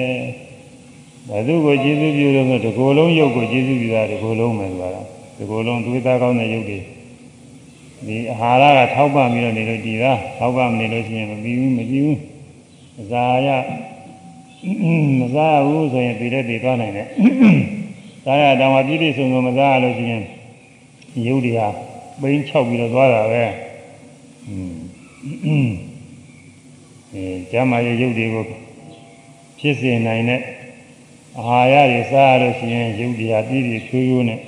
ဘယ်သူကိုကျေစုပြုလို့ဆိုတကိုယ်လုံးရုပ်ကိုကျေစုပြုတာတကိုယ်လုံးပဲသူကတကိုယ်လုံးသွေးသားကောင်းတဲ့ရုပ်တွေ ဒီအာဟာရကထောက်ပံ့ပြီးတော့နေလို့ဒီသားထောက်ပံ့မနေလို့ရှိရင်မပြီးဘူးမပြီးဘူးအစာရမစားဘူးဆိုရင်ပြည်တဲ့ပြည်သွားနိုင်တယ်ဒါရတောင်မှပြည့်ပြည့်စုံစုံမစားရလို့ရှိရင်ရုပ်တွေဟာပိန်း၆ပြီးတော့သွားတာပဲอืมအဲကျမ်းမာရေးရုပ်တွေကိုဖြစ်စေနိုင်တဲ့အာဟာရတွေစားရလို့ရှိရင်ရုပ်တွေဟာပြည့်ပြည့်ချွေးချွေးနဲ့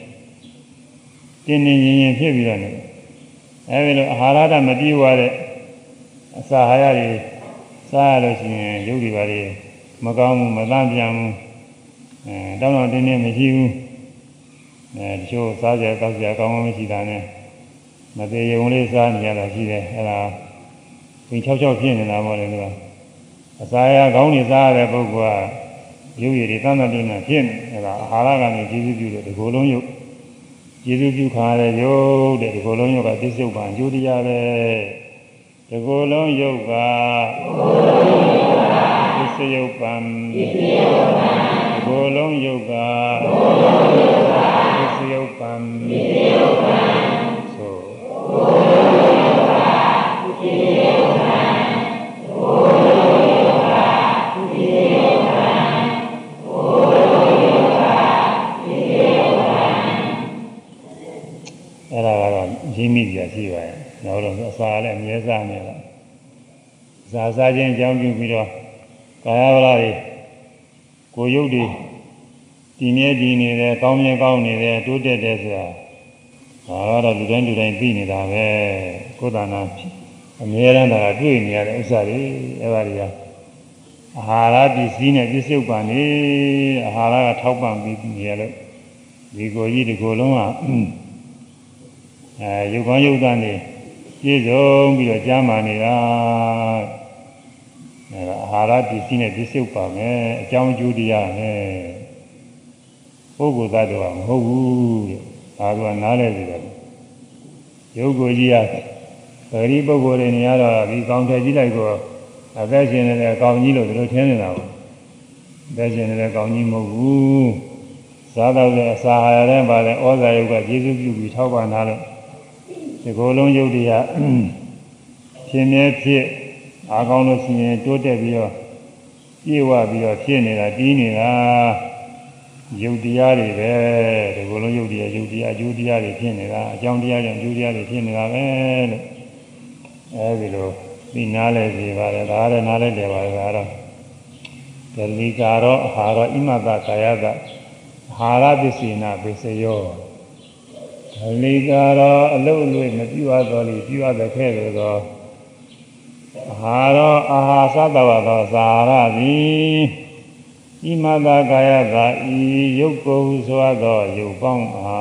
တင်းတင်းရင်ရင်ဖြစ်ပြီးတော့နေ အဲဒီလိုအာဟာရတမပြည့်ဝတဲ့အစာဟာရတွေစားရလို့ရှိရင်ရုပ်တွေပါလေမကောင်းဘူးမသန့်ပြန်ဘူးအဲတောင်းတော့တင်းတင်းမရှိဘူးအဲတချို့စားကြကောက်ကြကောင်းကောင်းမရှိတာနဲ့မသေးရုံလေးစားနေရတာရှိတယ်အဲဒါဝင်၆၆ဖြစ်နေတာပေါ့လေသူကအစာရကောင်းနေစားရတဲ့ပုဂ္ဂိုလ်ကရုပ်ရည်တွေတန်းတန်းတင်းတန်းဖြစ်နေအဲဒါအာဟာရကနေကျေစုပြုတဲ့ဒီကိုယ်လုံးရုပ် ကျေစုပြုခါရတဲ့ရုပ်တဲ့ဒီကိုယ်လုံးရုပ်ကသိစုပ်ပါအကျိုးတရားပဲဒီကိုယ်လုံးရုပ်ကသစ္စယုတ်ပံသစ္စယုတ်ပံဒီကိုယ်လုံးရုပ်ကသစ္စယုတ်ပံသစ္စယုတ်ပံ ကတော့ရင်းမိပြရှိပါရဲ့။နောက်တော့အစာလည်းအမြဲစားနေတော့ဇာစားခြင်းအကြောင်းပြုပြီးတော့ကာယဝရတွေကိုရုပ်တွေတည်မြဲတည်နေတယ်ကောင်းမြဲကောင်းနေတယ်တိုးတက်တယ်ဆိုတာဒါကတော့လူတိုင်းလူတိုင်းသိနေတာပဲကိုယ်တဏ္ဍာအမြဲတမ်းဒါကတွေ့နေရတဲ့ဥစ္စာတွေအဲ့ဒါတွေကအာဟာရပစ္စည်းနဲ့ပြစ္ဆုတ်ပံနေအာဟာရကထောက်ပံ့ပြီးနေရလို့ဒီကိုကြီးဒီကိုလုံးက အဲရုပ်ကောင်းရုပ်သားနေပြည့်စုံပြီးတော့ကြားမှနေတာအဲအာဟာရပစ္စည်းနဲ့ပြစ္ဆုတ်ပါမယ်အကြောင်းအကျိုးတရားနဲ့ပုဂ္ဂိုလ်သားတော်ကမဟုတ်ဘူးတဲ့ဒါကနားလဲစီတယ်ရုပ်ကိုကြီးရပရိပုဂ္ဂိုလ်တွေနေရတော့ဒီကောင်းထည့်ကြည့်လိုက်တော့အသက်ရှင်နေတဲ့အကောင်ကြီးလို့ဒီလိုထင်နေတာပေါ့အသက်ရှင်နေတဲ့အကောင်ကြီးမဟုတ်ဘူးစားတော့တဲ့အစာဟာရတဲ့ပါတဲ့ဩဇာယုတ်ကကျေစုပြုပြီးထောက်ပံ့ထားလို့ ဒီကိုယ်လုံးယုတ်တရားဖြစ်နေဖြစ်အားကောင်းလို့ရှိရင်တိုးတက်ပြီးတော့ပြေဝပြီးတော့ဖြစ်နေတာတီးနေတာယုတ်တရားတွေပဲဒီကိုယ်လုံးယုတ်တရားယုတ်တရားအကျိုးတရားတွေဖြစ်နေတာအကြောင်းတရားကြောင့်အကျိုးတရားတွေဖြစ်နေတာပဲလို့အဲဒီလိုဒီနားလဲစီပါတယ်ဒါလည်းနားလဲတယ်ပါဒါတော့ဒလိကာရောအာဟာရောဣမတကာယတအာဟာရပစ္စေနာပစ္စယော ဒလိကာရောအလုံးအလွေမပြုအပ်တော်လီပြုအပ်တဲ့ခဲ့တယ်သောအာဟာရောအာဟာသတဝသောသာရသည်ဣမတကာယတဤယုတ်ကိုဆိုသောယုတ်ပေါင်းအာ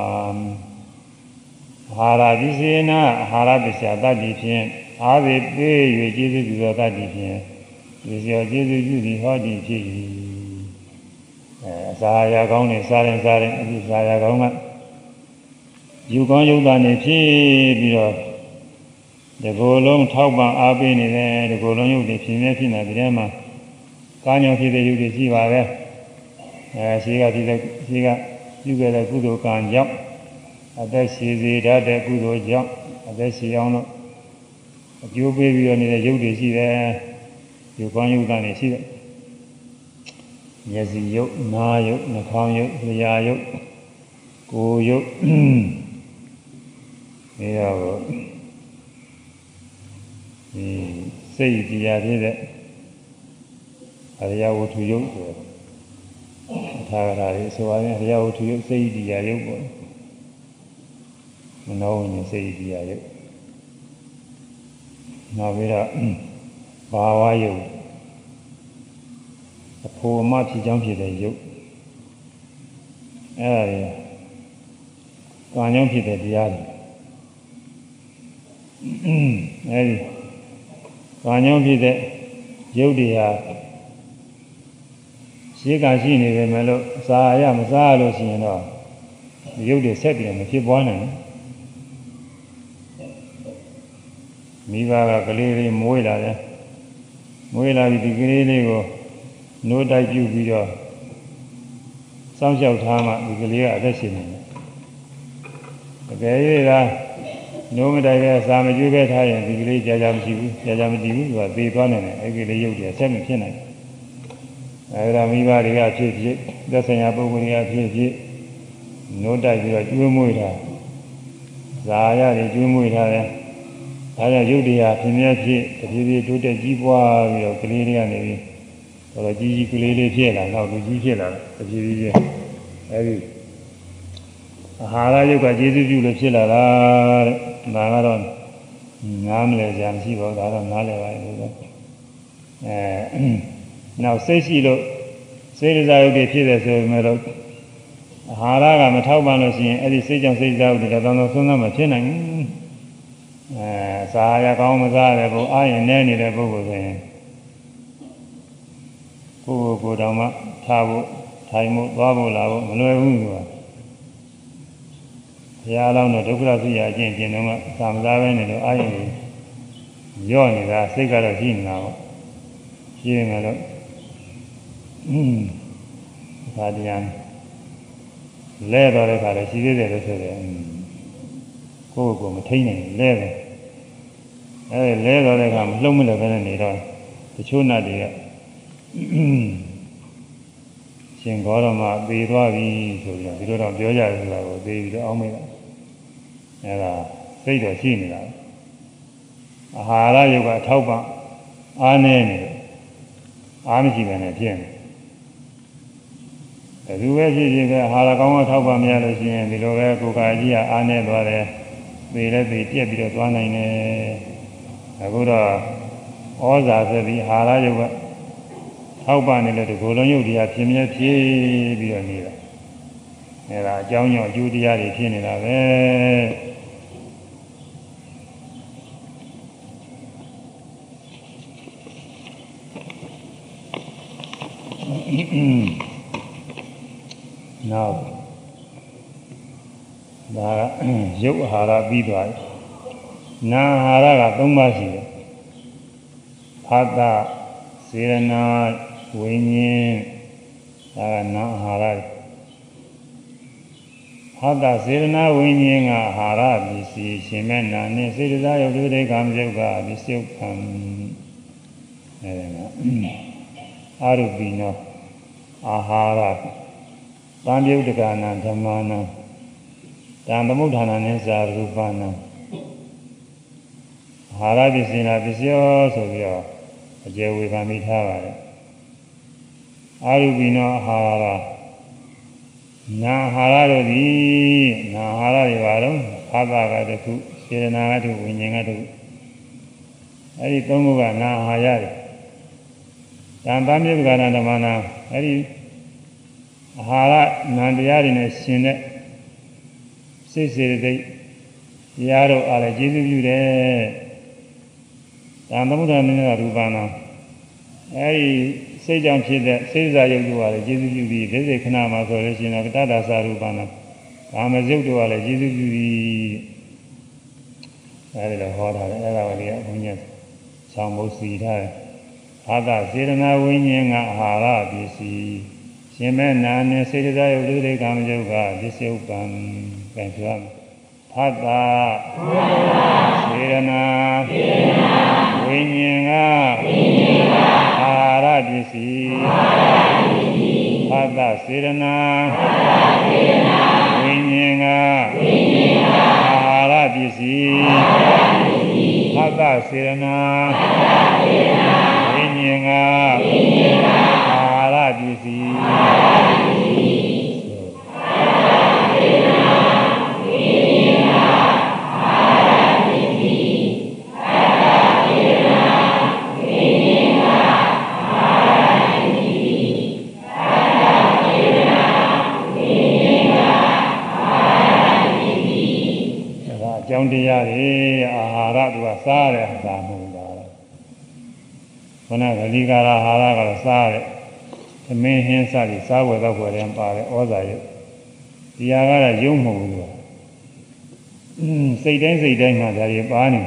အာဟာရပစ္စေနာအာဟာရပစ္စယတတိဖြင့်အားဖြင့်ပေး၍ကျေးဇူးပြုသောတတ်တည်ဖြင့်ဒီကျော်ကျေးဇူးပြုသည်ဟောသည်ဖြစ်၏အဲအစာရကောင်းနဲ့စားရင်စားရင်အခုစားရကောင်းက ယူကောင်းယုတ်တာနေဖြစ်ပြီးတော့ဒီကိုယ်လုံးထောက်ပံ့အားပေးနေတယ်ဒီကိုယ်လုံးရုပ်တွေဖြစ်နေဖြစ်နေဒီထဲမှာကာညောဖြစ်တဲ့ရုပ်တွေရှိပါပဲအဲရှိကဖြစ်တဲ့ရှိကပြုခဲ့တဲ့ကုသိုလ်ကံကြောင့်အသက်ရှိစေတတ်တဲ့ကုသိုလ်ကြောင့်အသက်ရှိအောင်လို့အကျိုးပေးပြီးတော့နေတဲ့ရုပ်တွေရှိတယ်ဒီကောင်းရုပ်ကနေရှိတယ်မျက်စိရုပ်နားရုပ်နှာခေါင်းရုပ်လျှာရုပ်ကိုယ်ရုပ် နေရာကိုဒီစိတ်တရားဖြစ်တဲ့အရိယဝတ္ထုယုတ်ဆိုအထာဂရာလေးဆိုပါရင်အရိယဝတ္ထုယုတ်စိတ်တရားယုတ်ပေါ့မနောဝိညာဉ်စိတ်တရားယုတ်နောက်ပြီးတော့ဘာဝယုတ်အဖို့အမဖြစ်ကြောင်းဖြစ်တဲ့ယုတ်အဲ့ဒါတွေကကံကြောင့်ဖြစ်တဲ့တရားတွေ အဲဒီကံကြောင့်ဖြစ်တဲ့ရုပ်တွေဟာရှိကရှိနေပေမဲ့လို့စားရမစားရလို့ရှိရင်တော့ရုပ်တွေဆက်ပြီးမဖြစ်ပွားနိုင်ဘူးမိဘကကလေးလေးမွေးလာတယ်မွေးလာပြီးဒီကလေးလေးကိုနိုးတိုက်ပြုပြီးတော့စောင့်ရှောက်ထားမှဒီကလေးကအသက်ရှင်နေတယ်တကယ်၍သာ နိုးမတိုက်ပဲစာမကျွေးပဲထားရင်ဒီကလေးကြာကြာမရှိဘူးကြာကြာမတည်ဘူးသူကသေသွားနေတယ်အဲ့ဒီလေးရုပ်တည်းဆက်မဖြစ်နိုင်အဲဒါမိဘတွေကဖြစ်ဖြစ်သက်ဆိုင်ရာပုဂ္ဂိုလ်တွေကဖြစ်ဖြစ်နိုးတိုက်ပြီးတော့ကျွေးမွေးတာဇာရတယ်ကျွေးမွေးထားတယ်ဒါကြောင့်ရုပ်တရားဖြစ်မြဲဖြစ်တဖြည်းဖြည်းတိုးတက်ကြီးပွားပြီးတော့ကလေးတွေကနေပြီးတော့ကြီးကြီးကလေးလေးဖြစ်လာတော့လူကြီးဖြစ်လာတဖြည်းဖြည်းချင်းအဲဒီအာဟာရယုတ်ကကျေစုပြုလို့ဖြစ်လာတာတဲ့ ဒါကတော့နားမလဲကြမရှိပါဘူးဒါတော့နားလဲပါလို့ဆိုအဲနောက်စိတ်ရှိလို့စိတ်စားယုတ်တွေဖြစ်တယ်ဆိုပေမဲ့တော့အာဟာရကမထောက်ပံ့လို့ရှိရင်အဲ့ဒီစိတ်ကြောင့်စိတ်စားယုတ်တွေတော့တော့ဆုံးသမဖြစ်နိုင်ဘူးအဲစားရကောင်းမစားရဘူးအာရင်နဲနေတဲ့ပုဂ္ဂိုလ်ဆိုရင်ကိုယ်ကိုယ်တော်မှထားဖို့ထိုင်ဖို့သွားဖို့လာဖို့မလွယ်ဘူးသူက ဘုရားလောင်းတော့ဒုက္ခရသိရအကျင့်ကျင့်တော့မှသာမသားပဲနေလို့အာရုံရော့နေတာစိတ်ကတော့ရှိနေတာပေါ့ရှိနေတော့อืมဒါတရားလဲတော့တဲ့ခါလည်းရှိသေးတယ်လို့ဆိုတယ်ကိုယ့်ကိုယ်မထိန်နိုင်လဲတယ်အဲလဲတော့တဲ့ခါမလှုပ်မလို့ပဲနေတော့တချို့နတ်တွေကရှင်ဂေါရမသေသွားပြီဆိုပြီးတော့ဒီလိုတော့ပြောကြတယ်ဆိုတာကိုသေပြီးတော့အောင်းမိတာ အဲဒါစိတ်တော်ရှိနေတာအာဟာရယုတ်ကအထောက်ပံ့အားနေနေတယ်အားမရှိဘဲနဲ့ဖြစ်နေဘယ်သူပဲဖြစ်ဖြစ်ပဲအာဟာရကောင်းကထောက်ပံ့မရလို့ရှိရင်ဒီလိုပဲကိုယ်ကာကြီးကအားနေသွားတယ်သေလည်းသေပြက်ပြီးတော့သွားနိုင်တယ်အခုတော့ဩဇာဆိုပြီးအာဟာရယုတ်ကထောက်ပံ့နေလို့ဒီကိုယ်လုံးယုတ်တရားဖြစ်မြဲဖြစ်ပြီးတော့နေတာအဲဒါအကြောင်းကြောင့်အကျိုးတရားတွေဖြစ်နေတာပဲ နောက်ဒါကရုပ်အာဟာရပြီးသွားပြီနာအာဟာရက၃ပါးရှိတယ်ဖတ်တာစေရနာဝိညာဉ်ဒါကနာအာဟာရဟာတာစေရနာဝိညာဉ်ကအာဟာရပစ္စည်းရှင်မဲ့နာနဲ့စေတသာယုတ်တိကံမြုပ်ကပစ္စုပန်အဲဒါအာရုပိနော အာဟာရသံယုတ်တကနာဓမ္မနာတံသမုဋ္ဌာနာနဲ့ဇာရူပနာအာဟာရပစ္စည်းနာပစ္စယောဆိုပြီးတော့အကျေဝေခံမိထားပါတယ်အာရုပိနောအာဟာရနာအာဟာရတို့သည်နာအာဟာရတွေပါတော့ဖသကတခုစေရနာကတခုဝိညာဉ်ကတခုအဲဒီသုံးခုကနာအာဟာရတွေ တန်တမ်းမြုပ်ကနာဓမ္မနာအဲဒီအာဟာရနံတရားတွေနဲ့ရှင်တဲ့စိတ်စေတသိက်တရားတို့အားလည်းကျေးဇူးပြုတယ်။တန်သမုဒ္ဒနာနဲ့ရူပနာအဲဒီစိတ်ကြောင့်ဖြစ်တဲ့စိတ်စားရုပ်တို့အားလည်းကျေးဇူးပြုပြီးဒိဋ္ဌိခဏမှာဆိုလို့ရှိရင်တော့တတ္တသာရူပနာကာမဇုတ်တို့အားလည်းကျေးဇူးပြုပြီးအဲဒီလိုဟောထားတယ်အဲ့ဒါကလေးကဘုန်းကြီးဆောင်းဖို့စီထားတယ် အာသစေရနာဝိညာဉ်ကအာဟာရပစ္စည်းရှင်မဲ့နာနဲ့စေတသာယုတ်လူတွေကံယုတ်ကပစ္စုပန်ပြန်ပြောရမယ်ဖတ်တာစေရနာဝိညာဉ်ကအာဟာရပစ္စည်းဖတ်တာစေရနာဝိညာဉ်ကအာဟာရပစ္စည်းဖတ်တာစေရနာ ခொနကလိကာရအာဟာရကတော့စားတယ်သမင်းဟင်းစသည်စားဝယ်တော့ဝယ်တယ်ပါတယ်ဩဇာရုပ်ဒီဟာကတော့ယုံမဟုတ်ဘူးကွာอืมစိတ်တိုင်းစိတ်တိုင်းမှာဒါတွေပါနေ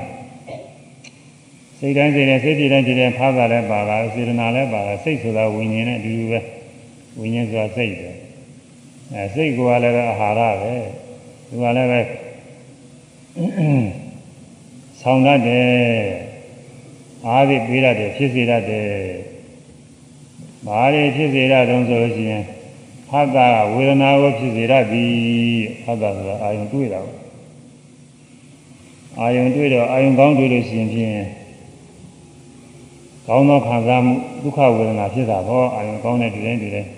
စိတ်တိုင်းစိတ်တိုင်းစိတ်ပြည့်တိုင်းပြည့်တိုင်းဖားတာလည်းပါတာစေတနာလည်းပါတာစိတ်ဆိုတာဝိညာဉ်နဲ့အတူတူပဲဝိညာဉ်ဆိုတာစိတ်ပဲအဲစိတ်ကလည်းပဲအာဟာရပဲသူကလည်းပဲဆောင်းတတ်တယ် အားဖြင့်ပေးရတယ်ဖြစ်စေတတ်တယ်ဘာတွေဖြစ်စေရတုံးဆိုလို့ရှိရင်ဖတ်တာဝေဒနာကိုဖြစ်စေရသည်ဖတ်တာဆိုတာအာယုံတွေ့တာပေါ့အာယုံတွေ့တော့အာယုံကောင်းတွေ့လို့ရှိရင်ဖြင့်ကောင်းသောခံစားမှုဒုက္ခဝေဒနာဖြစ်တာပေါ့အာယုံကောင်းတဲ့ဒီတိုင်းဒီတိုင်း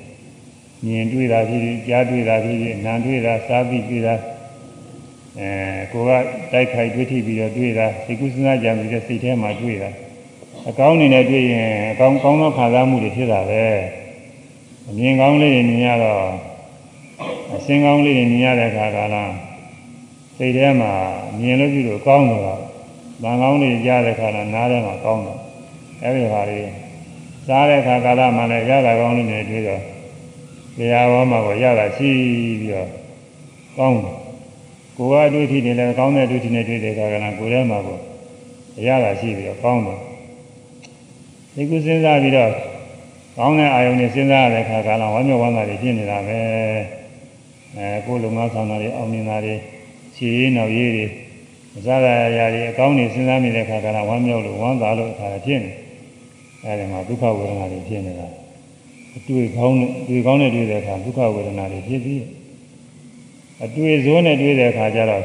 မြင်တွေ့တာဖြစ်ဖြစ်ကြားတွေ့တာဖြစ်ဖြစ်နားတွေ့တာစားပြီးတွေ့တာအဲကိုကတိုက်ခိုက်တွေ့ထိပြီးတော့တွေ့တာစိတ်ကူးစဉ်းစားကြံပြီးတော့စိတ်ထဲမှာတွေ့တာ အကောင်းနေနဲ့တွေ့ရင်အကောင်းကောင်းသောခံစားမှုတွေဖြစ်တာပဲအမြင်ကောင်းလေးတွေမြင်ရတော့အစင်ကောင်းလေးတွေမြင်ရတဲ့အခါကလားစိတ်ထဲမှာမြင်လို့ပြုလို့ကောင်းတော့တာဗန်ကောင်းလေးကြားတဲ့အခါကနားထဲမှာကောင်းတော့အဲဒီဟာလေးစားတဲ့အခါကာလမှလည်းရတာကောင်းလေးတွေတွေ့တော့တရားဝါမှာကိုရတာရှိပြီးတော့ကောင်းတယ်ကိုယ်ကအတွေ့အထိနေလည်းကောင်းတဲ့အတွေ့အထိနဲ့တွေ့တဲ့အခါကလည်းကိုယ်ထဲမှာကိုရတာရှိပြီးတော့ကောင်းတယ် ဒီကုစဉ်းစားပြီးတော့ကောင်းတဲ့အာယုန်နဲ့စဉ်းစားရတဲ့အခါကလည်းဝမ်းမြောက်ဝမ်းသာတွေဖြစ်နေတာပဲအဲကိုယ်လုံငါဆောင်တာတွေအောင်မြင်တာတွေခြေရင်းနောက်ရည်တွေမစားရရာတွေအကောင်းတွေစဉ်းစားမိတဲ့အခါကလည်းဝမ်းမြောက်လို့ဝမ်းသာလို့အခါဖြစ်နေအဲဒီမှာဒုက္ခဝေဒနာတွေဖြစ်နေတာအတွေ့ကောင်းနဲ့တွေ့ကောင်းနဲ့တွေ့တဲ့အခါဒုက္ခဝေဒနာတွေဖြစ်ပြီးအတွေ့စိုးနဲ့တွေ့တဲ့အခါကျတော့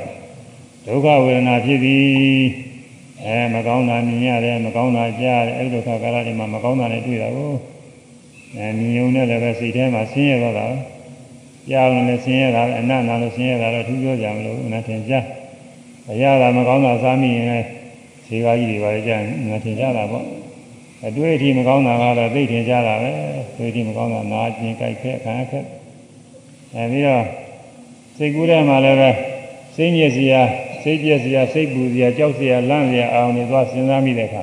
ဒုက္ခဝေဒနာဖြစ်ပြီး အဲမကောင်းတာမြင်ရတယ်မကောင်းတာကြားရတယ်အဲဒီလိုခါကာလတွေမှာမကောင်းတာနဲ့တွေ့တာကိုအဲမြင်ုံနဲ့လည်းပဲစိတ်ထဲမှာဆင်းရဲတော့တာကြားလို့လည်းဆင်းရဲတာအနတ်နာလို့ဆင်းရဲတာတော့ထူးပြောကြမလို့ငါထင်ကြအရာကမကောင်းတာစားမိရင်လည်းဈေးကားကြီးတွေပါလေကြာငါထင်ကြတာပေါ့အတွေ့အထိမကောင်းတာကတော့သိထင်ကြတာပဲအတွေ့အထိမကောင်းတာနာကျင်ကြိုက်ခက်ခံခက်အဲပြီးတော့စိတ်ကူးထဲမှာလည်းပဲစိတ်ညစ်စရာ စိတ်ပြည့်စရာစိတ်ပူစရာကြောက်စရာလန့်စရာအောင်နေသွားစဉ်းစားမိတဲ့အခါ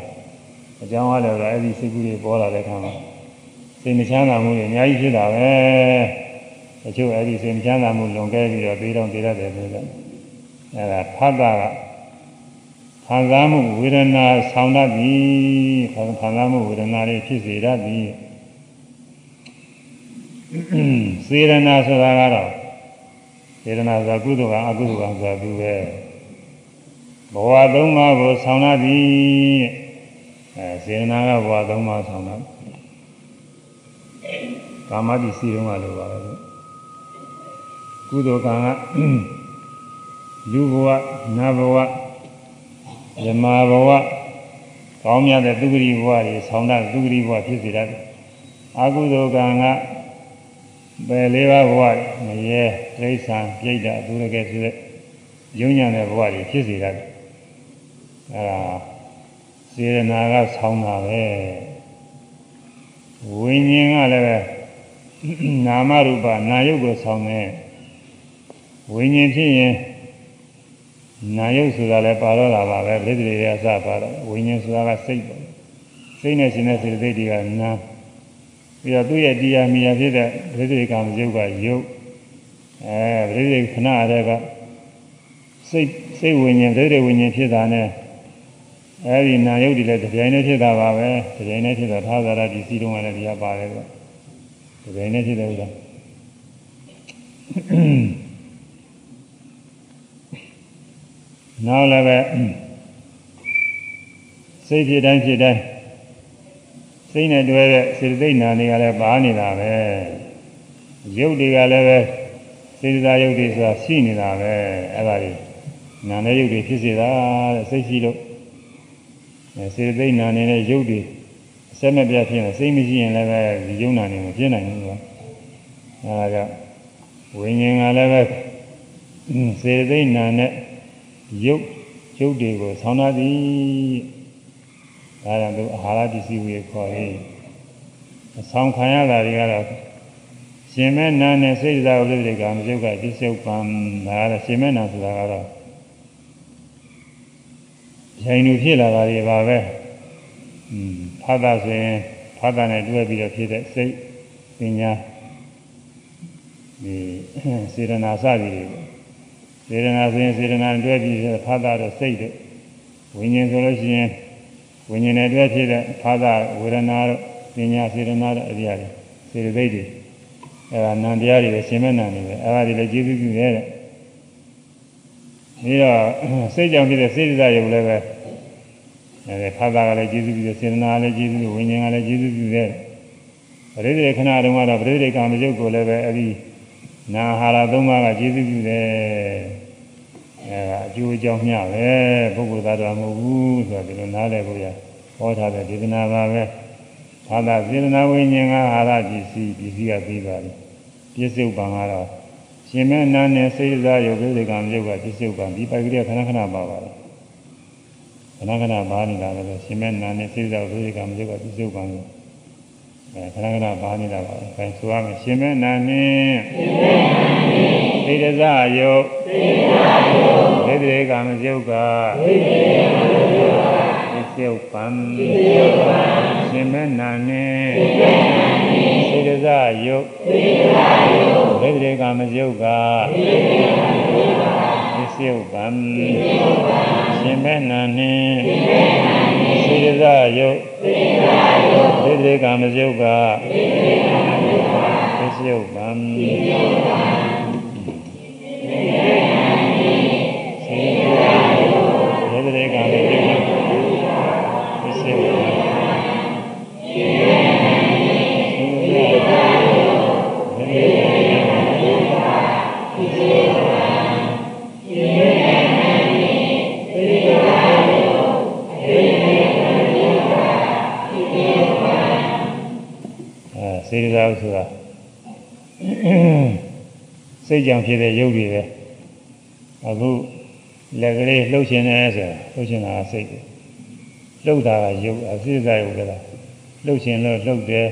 အကြောင်းအားလည်းအဲ့ဒီစိတ်ကူးတွေပေါ်လာတဲ့အခါမှာစိတ်မချမ်းသာမှုတွေအများကြီးဖြစ်တာပဲတချို့အဲ့ဒီစိတ်မချမ်းသာမှုလွန်ကဲပြီးတော့ပြီးတော့တည်ရတယ်ဆိုတော့အဲ့ဒါဖတ်တာကခံစားမှုဝေဒနာဆောင်တတ်ပြီခံစားမှုဝေဒနာတွေဖြစ်စေတတ်ပြီစေရနာဆိုတာကတော့စေရနာဆိုတာကုသိုလ်ကအကုသိုလ်ကဆိုတာသူပဲ ဘဝသုံးပါးကိုဆောင်တတ်ပြီအဲစေရနာကဘဝသုံးပါးဆောင်တတ်ကာမတိစီတုံးကလိုပါပဲကုသိုလ်ကံကလူဘဝနတ်ဘဝဇမာဘဝကောင်းမြတ်တဲ့သူဂတိဘဝတွေဆောင်တတ်သူဂတိဘဝဖြစ်စေတတ်တယ်အကုသိုလ်ကံကပယ်လေးပါးဘဝမရဲဒိဋ္ဌံပြိဋ္ဌာသူရကဲဆိုတဲ့ယုံညာတဲ့ဘဝတွေဖြစ်စေတတ်တယ် အဲဒါစေရနာကဆောင်းတာပဲဝိညာဉ်ကလည်းပဲနာမရူပနာယုတ်ကိုဆောင်းတယ်ဝိညာဉ်ဖြစ်ရင်နာယုတ်ဆိုတာလည်းပါတော့တာပါပဲပြိတ္တိတွေအစပါတော့ဝိညာဉ်ဆိုတာကစိတ်ပေါ့စိတ်နဲ့ရှင်တဲ့စေတသိက်တွေကနာပြီးတော့သူ့ရဲ့တရားမိယာဖြစ်တဲ့ပြိတ္တိကံယုတ်ကယုတ်အဲပြိတ္တိခဏရဲကစိတ်စိတ်ဝိညာဉ်ဒိဋ္ဌိဝိညာဉ်ဖြစ်တာနဲ့ အဲဒီနာယုတ်တွေလည်းတစ်ပြိုင်တည်းဖြစ်တာပါပဲတစ်ပြိုင်တည်းဖြစ်တာသာသာရဒီစီတုံးကလည်းတရားပါတယ်ကွတစ်ပြိုင်တည်းဖြစ်တယ်ဥစ္စာနောက်လည်းပဲစိတ်ဖြစ်တိုင်းဖြစ်တိုင်းစိတ်နဲ့တွဲတဲ့စေတသိက်နာတွေကလည်းပါနေတာပဲရုပ်တွေကလည်းပဲစေတသာရုပ်တွေဆိုတာရှိနေတာပဲအဲ့ဒါတွေနာနဲ့ရုပ်တွေဖြစ်စေတာတဲ့စိတ်ရှိလို့ စေတသိက်နာနေတဲ့ရုပ်တွေအဆက်မပြတ်ဖြစ်နေစိတ်မရှိရင်လည်းပဲဒီယုံနာနေမဖြစ်နိုင်ဘူးကွာအဲဒါကြောင့်ဝိညာဉ်ကလည်းပဲစေတသိက်နာနဲ့ရုပ်ရုပ်တွေကိုဆောင်းထားသည်ဒါကြောင့်သူအာဟာရပစ္စည်းတွေခေါ်ရေးအဆောင်ခံရတာတွေကတော့ရှင်မဲနာနဲ့စိတ်စားဥပ္ပဒေကမပြုတ်ကပစ္စုပန်ဒါကတော့ရှင်မဲနာဆိုတာကတော့ ရိုင်းလူဖြစ်လာတာတွေပါပဲอืมဖာသာဆိုရင်ဖာသာနဲ့တွဲပြီးတော့ဖြစ်တဲ့စိတ်ပညာဒီစေရနာစသည်တွေစေရနာဆိုရင်စေရနာတွဲပြီးဖာသာတော့စိတ်တို့ဝိညာဉ်ဆိုလို့ရှိရင်ဝိညာဉ်နဲ့တွဲဖြစ်တဲ့ဖာသာဝေဒနာတို့ပညာစေရနာတို့အရာတွေစေတသိက်တွေအဲဒါနံတရားတွေပဲရှင်မဲ့နံတွေပဲအဲဒါတွေလည်းကျေးဇူးပြုတယ်တဲ့ ပြီးတော့စိတ်ကြောင့်ဖြစ်တဲ့စေတသာယုတ်လည်းပဲအဲဖာသာကလည်းကျေးဇူးပြုတယ်စေတနာကလည်းကျေးဇူးပြုဝိညာဉ်ကလည်းကျေးဇူးပြုတယ်ပရိသေခဏတုန်းကတော့ပရိသေကာမယုတ်ကိုလည်းပဲအဲဒီနာဟာရသုံးပါးကကျေးဇူးပြုတယ်အဲဒါအကျိုးအကြောင်းမျှပဲပုဂ္ဂိုလ်သားတော်မဟုတ်ဘူးဆိုတော့ဒီလိုနားလည်ဖို့ရဟောထားတဲ့ဒေသနာပါပဲဘာသာစေတနာဝိညာဉ်ကအာရပစ္စည်းပစ္စည်းကပြီးပါပြီပြစ္ဆုတ်ပံကတော့ ရှင်မဲနာနဲ့စိတ်စားယုတ်ကိလေကံယုတ်ကပြစ္ဆုတ်ပံဒီပိုက်ကလေးခဏခဏပါပါတယ်ခဏခဏပါနေတာလည်းရှင်မဲနာနဲ့စိတ်စားယုတ်ကိလေကံယုတ်ကပြစ္ဆုတ်ပံအဲခဏခဏပါနေတာပါအဲဆိုရမယ်ရှင်မဲနာနဲ့စိတ်စားယုတ်စိတ်စားယုတ်ကိလေကံယုတ်ကကိလေကံယုတ်ကစိတ်ပံရှင်မဲနာနဲ့စိတ်ဒ ဇယုတ်စိတ်ဒဇယုတ်ဒိဋ္ဌိကမယုတ်ကစိတ်ပံရှင်မဲနာနဲ့စိတ်ဒဇယုတ်ဒိဋ္ဌိကမယုတ်ကစိတ်ပံစိတ်ဒဇယုတ်ဒိဋ္ဌိကမယုတ် စေတသာဆိုတာစိတ်ကြောင့်ဖြစ်တဲ့ရုပ်တွေပဲအခုလက်ကလေးလှုပ်ရှင်နေဆိုတာလှုပ်ရှင်တာကစိတ်တွေလှုပ်တာကရုပ်အစိစရုပ်ကလားလှုပ်ရှင်လို့လှုပ်တယ်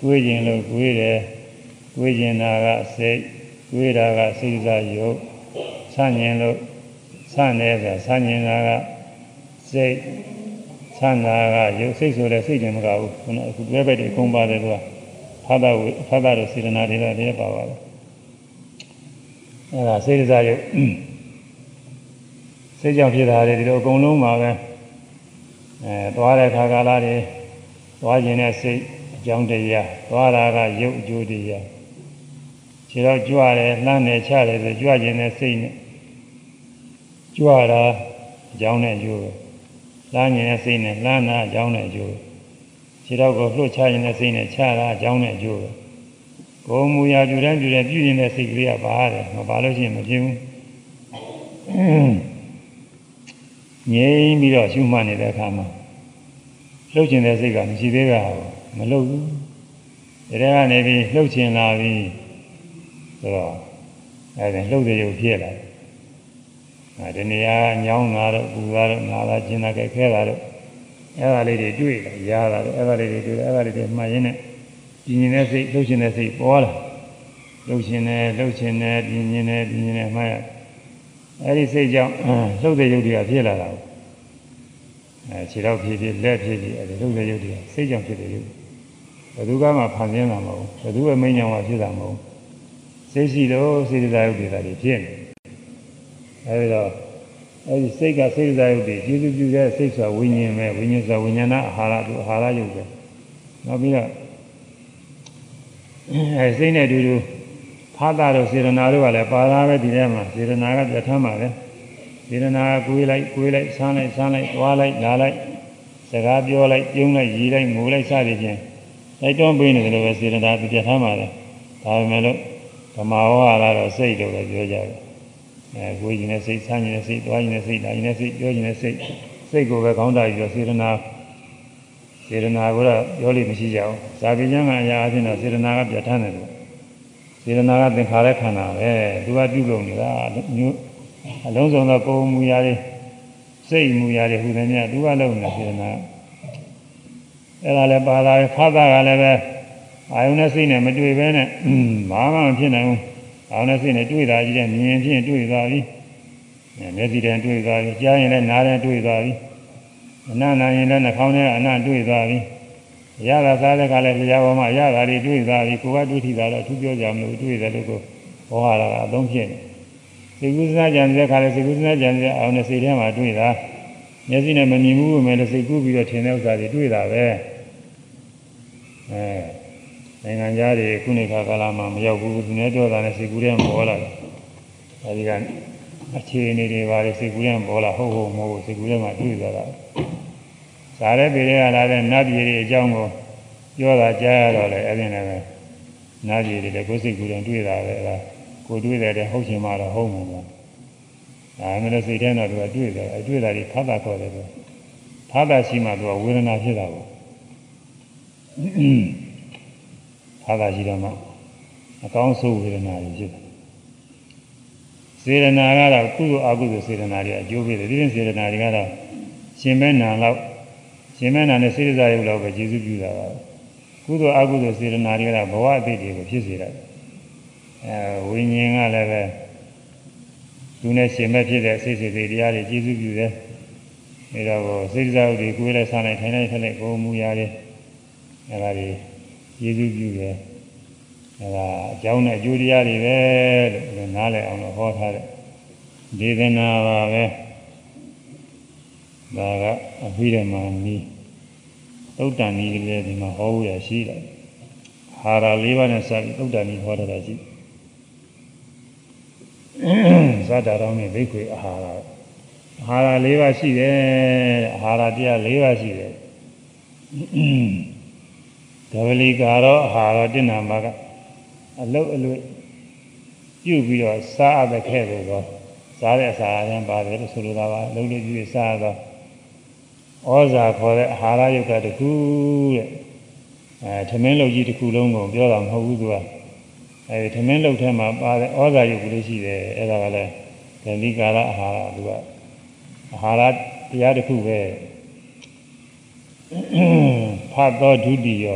ကိုယ်ကျင်လို့ကိုယ်တယ်ကိုယ်ကျင်တာကစိတ်ကိုယ်တာကစိစရုပ်ဆန့်ကျင်လို့ဆန့်တယ်ဆိုတာဆန့်ကျင်တာကစိတ်ဆန့်တာကရုပ်စိတ်ဆိုတဲ့စိတ်တယ်မကဘူးခုနအခုတွဲဘက်တွေအကုန်ပါတယ်သူက ဖာသာဝဖာသာတို့စေတနာတွေလည်းတည်းပါပါတယ်အဲဒါစိတ်စရုပ်စိတ်ကြောင့်ဖြစ်တာတွေဒီလိုအကုန်လုံးပါပဲအဲသွားတဲ့ခါကာလတွေသွားခြင်းနဲ့စိတ်အကြောင်းတရားသွားတာကရုပ်အကျိုးတရားခြေတော့ကြွတယ်လှမ်းတယ်ချတယ်ဆိုကြွခြင်းနဲ့စိတ်နဲ့ကြွတာအကြောင်းနဲ့အကျိုးပဲလှမ်းခြင်းနဲ့စိတ်နဲ့လှမ်းတာအကြောင်းနဲ့အကျိုး ခြေတော့ကိုလှုပ်ချခြင်းနဲ့စိတ်နဲ့ချတာအကြောင်းနဲ့အကျိုးပဲကိုယ်မူရာပြုတဲ့ပြုတဲ့ပြုနေတဲ့စိတ်ကလေးကပါတယ်မပါလို့ရှိရင်မပြင်းဘူးငြိမ်းပြီးတော့ရှုမှတ်နေတဲ့အခါမှာလှုပ်ခြင်းတဲ့စိတ်ကမရှိသေးတာမလှုပ်ဘူးဒါတွေကနေပြီးလှုပ်ခြင်းလာပြီးဆိုတော့အဲဒီလှုပ်တဲ့ရုပ်ဖြစ်လာတယ်အဲဒီနေရာညောင်းတာတော့ပူတာတော့နာတာကျင်တာကြဲခဲတာတော့ အဲဒါလေးတွေတွေ့လာရတာတော့အဲဒါလေးတွေတွေ့အဲဒါလေးတွေမှတ်ရင်းနဲ့ပြင်းနေတဲ့စိတ်လှုပ်ခြင်းတဲ့စိတ်ပေါ်လာလှုပ်ခြင်းနဲ့လှုပ်ခြင်းနဲ့ပြင်းခြင်းနဲ့ပြင်းခြင်းနဲ့မှတ်ရအဲဒီစိတ်ကြောင့်လှုပ်တဲ့ရုပ်တွေကဖြစ်လာတာအဲခြေတော့ဖြစ်ဖြစ်လက်ဖြစ်ဖြစ်အဲဒီလှုပ်တဲ့ရုပ်တွေစိတ်ကြောင့်ဖြစ်တဲ့ရုပ်ဘယ်သူကမှဖန်ဆင်းတာမဟုတ်ဘူးဘယ်သူကမိညာမှဖြစ်တာမဟုတ်စိတ်ရှိတော့စေတသာရုပ်တွေဒါတွေဖြစ်နေအဲအဲဒီတော့ အဲဒီစိတ်ကစိတ်စားရုပ်တွေကျေစုပြုတဲ့စိတ်ဆိုဝိညာဉ်ပဲဝိညာဉ်ဆိုဝိညာဏအာဟာရတို့အာဟာရရုပ်ပဲနောက်ပြီးတော့အဲစိတ်နဲ့အတူတူဖာတာတို့စေရနာတို့ကလည်းပါလာပဲဒီထဲမှာစေရနာကပြဋ္ဌာန်းပါလေစေရနာကကိုယ်လိုက်ကိုယ်လိုက်ဆန်းလိုက်ဆန်းလိုက်သွားလိုက်လာလိုက်စကားပြောလိုက်ပြုံးလိုက်ရည်လိုက်ငိုလိုက်စသည်ဖြင့်တိုက်တွန်းပေးနေတယ်လို့ပဲစေရနာပြဋ္ဌာန်းပါလေဒါပေမဲ့လို့ဓမ္မဝါရတော့စိတ်လို့လည်းပြောကြတယ် အဲကိုယ်ကြီးနဲ့စိတ်ဆန်းကြီးနဲ့စိတ်သွားကြီးနဲ့စိတ်လာကြီးနဲ့စိတ်ပြောကြီးနဲ့စိတ်စိတ်ကိုပဲကောင်းတာပြီးတော့စေရနာစေရနာကတော့ပြောလို့မရှိကြဘူးဇာတိကျမ်းကအရာအချင်းတော့စေရနာကပြဋ္ဌာန်းတယ်လို့စေရနာကသင်္ခါရခန္ဓာပဲသူကပြုလုပ်နေတာမျိုးအလုံးစုံသောကိုယ်မူရာတွေစိတ်မူရာတွေဟူသည်များသူကလုပ်နေစေရနာအဲ့ဒါလည်းပါလာဖတ်တာကလည်းပဲအာယုန်နဲ့စိတ်နဲ့မတွေ့ဘဲနဲ့ဘာမှမဖြစ်နိုင်ဘူး အာယုန်နဲ့စိတ်နဲ့တွေ့တာကြီးတဲ့မြင်ဖြင့်တွေ့သွားပြီမျက်စိတည်းတွေ့သွားပြီကြားရင်လည်းနားလည်းတွေ့သွားပြီအနန္နာရင်လည်းနှာခေါင်းထဲကအနံ့တွေ့သွားပြီရတာစားတဲ့ကလည်းတရားပေါ်မှာရတာတွေတွေ့သွားပြီကိုယ်ကတွေ့ထိတာတော့သူပြောကြမလို့တွေ့တယ်လို့ကိုဘောဟာတာအသုံးဖြစ်နေစိတ်ကူးစနာကြံတဲ့ခါလည်းစိတ်ကူးစနာကြံတဲ့အာယုန်နဲ့စိတ်ထဲမှာတွေ့တာမျက်စိနဲ့မမြင်ဘူးပဲလည်းစိတ်ကူးပြီးတော့ထင်တဲ့ဥစ္စာတွေတွေ့တာပဲအဲ နိုင်ငံသားတွေခုနေခါကာလမှာမရောက်ဘူးသူနဲ့ပြောတာနဲ့စိတ်ကူးထဲမှာပေါ်လာတယ်အဲဒီကအခြေအနေတွေပါလေစိတ်ကူးထဲမှာပေါ်လာဟုတ်ဟုတ်မဟုတ်စိတ်ကူးထဲမှာတွေ့သွားတာဇာတဲ့ပြည်တွေကလာတဲ့နတ်ပြည်တွေအကြောင်းကိုပြောတာကြားရတော့လေအဲ့ဒီနဲ့ပဲနတ်ပြည်တွေလည်းကိုယ်စိတ်ကူးထဲတွေ့တာပဲအဲ့ဒါကိုတွေ့တယ်တဲ့ဟုတ်ချင်မှတော့ဟုတ်မှာပါဒါမှလည်းစိတ်ထဲတော့သူကတွေ့တယ်အတွေ့တာတွေဖတ်တာခေါ်တယ်သူဖတ်တာရှိမှသူကဝေဒနာဖြစ်တာပေါ့ ဖတ်တာရှိတော့မှအကောင်းဆုံးဝေဒနာတွေဖြစ်တယ်စေရနာကတော့ကုသိုလ်အကုသိုလ်စေရနာတွေအကျိုးပေးတယ်ဒီရင်စေရနာတွေကတော့ရှင်မဲနာလောက်ရှင်မဲနာနဲ့စေရစာရုပ်လောက်ပဲကျေစုပြုတာပါကုသိုလ်အကုသိုလ်စေရနာတွေကတော့ဘဝအသိတွေကိုဖြစ်စေတယ်အဲဝိညာဉ်ကလည်းပဲသူနဲ့ရှင်မဲ့ဖြစ်တဲ့စိတ်စိတ်တွေတရားတွေကျေစုပြုတယ်အဲတော့စိတ်စာရုပ်တွေကိုယ်လည်းစားနိုင်ထိုင်နိုင်ထိုင်လိုက်ကိုယ်မူရာတွေအဲဒါတွေ ကျေစုပြုတယ်အဲဒါအကြောင်းနဲ့အကျိုးတရားတွေပဲလို့နားလည်အောင်လို့ဟောထားတဲ့ဒေသနာပါပဲဒါကအဘိဓမ္မာနီးသုတ်တန်နီးလည်းဒီမှာဟောဖို့ရရှိတယ်ဟာရ၄ပါးနဲ့စပြီးသုတ်တန်နီးဟောထားတာရှိဇာတာတော်နဲ့ဘိက္ခွေအာဟာရအာဟာရ၄ပါးရှိတယ်အာဟာရတရား၄ပါးရှိတယ် ဒဝလိကာရောအာဟာရတိဏ္ဍမှာကအလုတ်အလွတ်ပြုတ်ပြီးတော့စားအပ်တဲ့ခဲ့လို့တော့စားတဲ့အစာအရင်ပါတယ်လို့ဆိုလိုတာပါအလုတ်လို့ပြုပြီးစားတော့ဩဇာခေါ်တဲ့အာဟာရယုတ်ကတခုတဲ့အဲသမင်းလုတ်ကြီးတစ်ခုလုံးကိုပြောတာမဟုတ်ဘူးသူကအဲဒီသမင်းလုတ်ထဲမှာပါတဲ့ဩဇာယုတ်ကလေးရှိတယ်အဲဒါကလည်းဒလိကာရအာဟာရသူကအာဟာရတရားတစ်ခုပဲဖတ်သောဒုတိယ